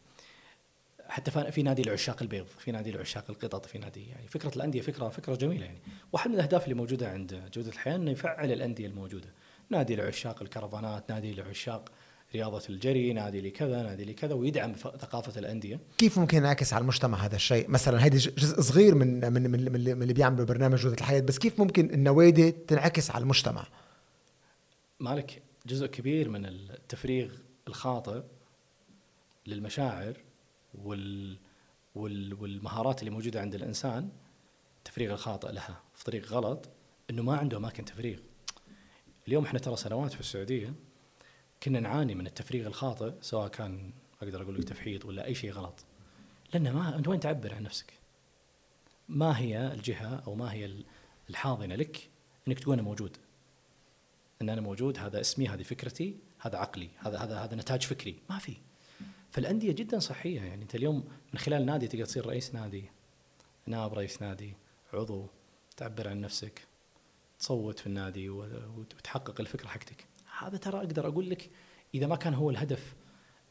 حتى في نادي لعشاق البيض في نادي لعشاق القطط في نادي يعني فكرة الأندية فكره فكرة جميلة يعني. واحد من الأهداف اللي موجودة عند جودة الحياة إنه يفعل الأندية الموجودة. نادي لعشاق الكرفانات نادي لعشاق رياضة الجري نادي لكذا نادي لكذا ويدعم ف- ثقافة الأندية. كيف ممكن ينعكس على المجتمع هذا الشيء؟ مثلا هيدي جزء صغير من من من من اللي بيعملوا برنامج جودة الحياة بس كيف ممكن النوادي تنعكس على المجتمع؟ مالك جزء كبير من التفريغ الخاطئ للمشاعر وال وال والمهارات اللي موجودة عند الإنسان التفريغ الخاطئ لها في طريق غلط إنه ما عنده أماكن تفريغ. اليوم إحنا ترى سنوات في السعودية كنا نعاني من التفريغ الخاطئ سواء كان أقدر أقول لك تفحيط ولا أي شيء غلط. لأن ما أنت وين تعبر عن نفسك؟ ما هي الجهة أو ما هي الحاضنة لك إنك تقول أنا موجود. إن أنا موجود هذا اسمي هذه فكرتي هذا عقلي هذا هذا هذا نتاج فكري. ما في. فالأندية جدا صحية. يعني أنت اليوم من خلال نادي تقدر تصير رئيس نادي نائب رئيس نادي عضو تعبر عن نفسك تصوت في النادي وتحقق الفكرة حقتك. هذا ترى أقدر أقول لك إذا ما كان هو الهدف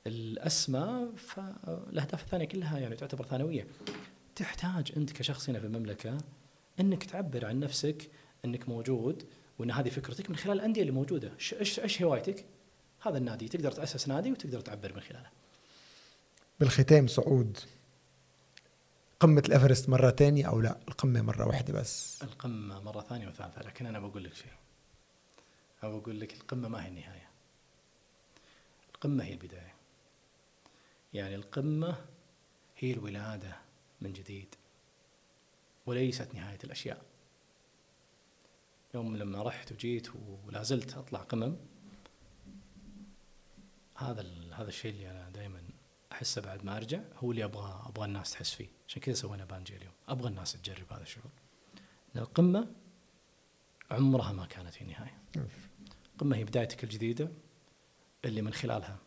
الأسمى فالأهداف الثانية كلها يعني تعتبر ثانوية. تحتاج أنت كشخص هنا في المملكة أنك تعبر عن نفسك أنك موجود وأن هذه فكرتك من خلال الأندية اللي موجودة. إيش إيش هوايتك؟ هذا النادي. تقدر تأسس نادي وتقدر تعبر من خلاله. بالختام سعود قمة الإيفرست مرة ثانية أو لا؟ القمة مرة واحدة بس. القمة مرة ثانية وثالثة لكن أنا بقول لك شيء. أو بقول لك القمة ما هي النهاية. القمة هي البداية. يعني القمة هي الولادة من جديد وليست نهاية الأشياء. يوم لما رحت وجيت ولا زلت أطلع قمم هذا هذا الشيء اللي أنا دائما أحسه بعد ما أرجع هو اللي أبغى أبغى الناس تحس فيه. عشان كذا سوينا بانجي اليوم. أبغى الناس تجرب هذا الشعور. القمة عمرها ما كانت هي نهايه القمة هي بدايتك الجديدة اللي من خلالها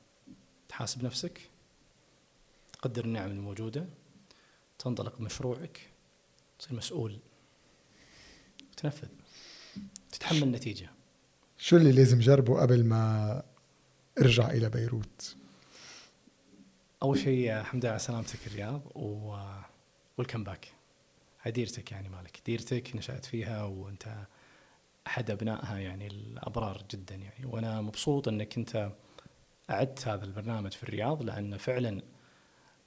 تحاسب نفسك تقدر النعم الموجوده تنطلق بمشروعك تصير مسؤول تنفذ تتحمل النتيجة. شو اللي لازم جربه قبل ما ارجع إلى بيروت؟ أول شيء الحمد لله على سلامتك الرياض و ويلكم باك هاي ديرتك يعني مالك. ديرتك نشأت فيها وأنت أحد أبنائها يعني الأبرار جدا يعني. وأنا مبسوط إنك أنت أعدت هذا البرنامج في الرياض لأن فعلا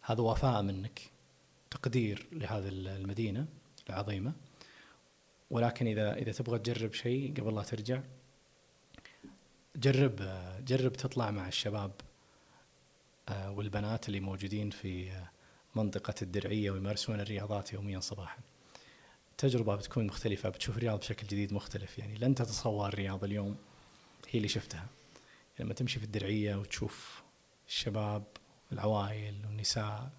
هذا وفاء منك تقدير لهذه المدينة العظيمة. ولكن إذا إذا تبغى تجرب شيء قبل لا ترجع جرب جرب تطلع مع الشباب والبنات اللي موجودين في آه، منطقة الدرعية ويمارسون الرياضات يوميا صباحا. تجربة بتكون مختلفة بتشوف الرياض بشكل جديد مختلف. يعني لن تتصور الرياض اليوم هي اللي شفتها. لما تمشي في الدرعية وتشوف الشباب العوائل والنساء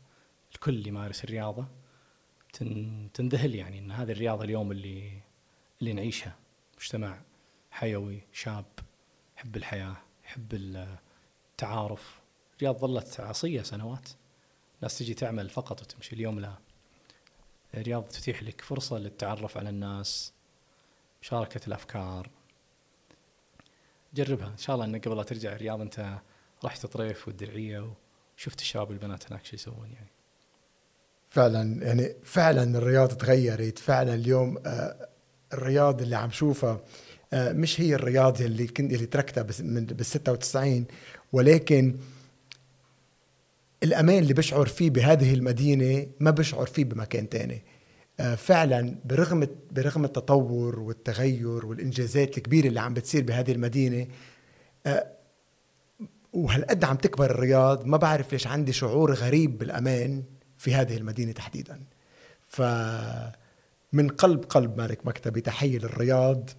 الكل يمارس الرياضة تنذهل يعني إن هذه الرياضة اليوم اللي اللي نعيشها. مجتمع حيوي شاب يحب الحياة يحب التعارف. الرياض ظلت عصية سنوات. ناس تجي تعمل فقط وتمشي. اليوم لا. الرياض تتيح لك فرصة للتعرف على الناس مشاركة الأفكار. جربها. إن شاء الله أنك قبل لا ترجع الرياض أنت رحت طريف والدرعية وشفت الشباب والبنات هناك شو يسوون يعني. فعلا يعني فعلا الرياض تغيرت. فعلا اليوم آه، الرياض اللي عم شوفها آه، مش هي الرياض اللي كنت اللي تركتها بال 96 ولكن الأمان اللي بشعر فيه بهذه المدينة ما بشعر فيه بمكان تاني. آه، فعلا برغم برغم التطور والتغير والإنجازات الكبيرة اللي عم بتصير بهذه المدينة آه، وهالقد عم تكبر الرياض ما بعرف ليش عندي شعور غريب بالأمان في هذه المدينة تحديدا. ف من قلب قلب مالك مكتبي تحية للرياض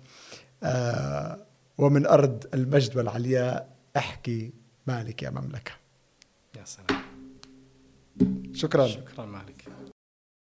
آه، ومن أرض المجد والعلياء أحكي مالك يا مملكة. يا سلام. شكرا. شكرا مالك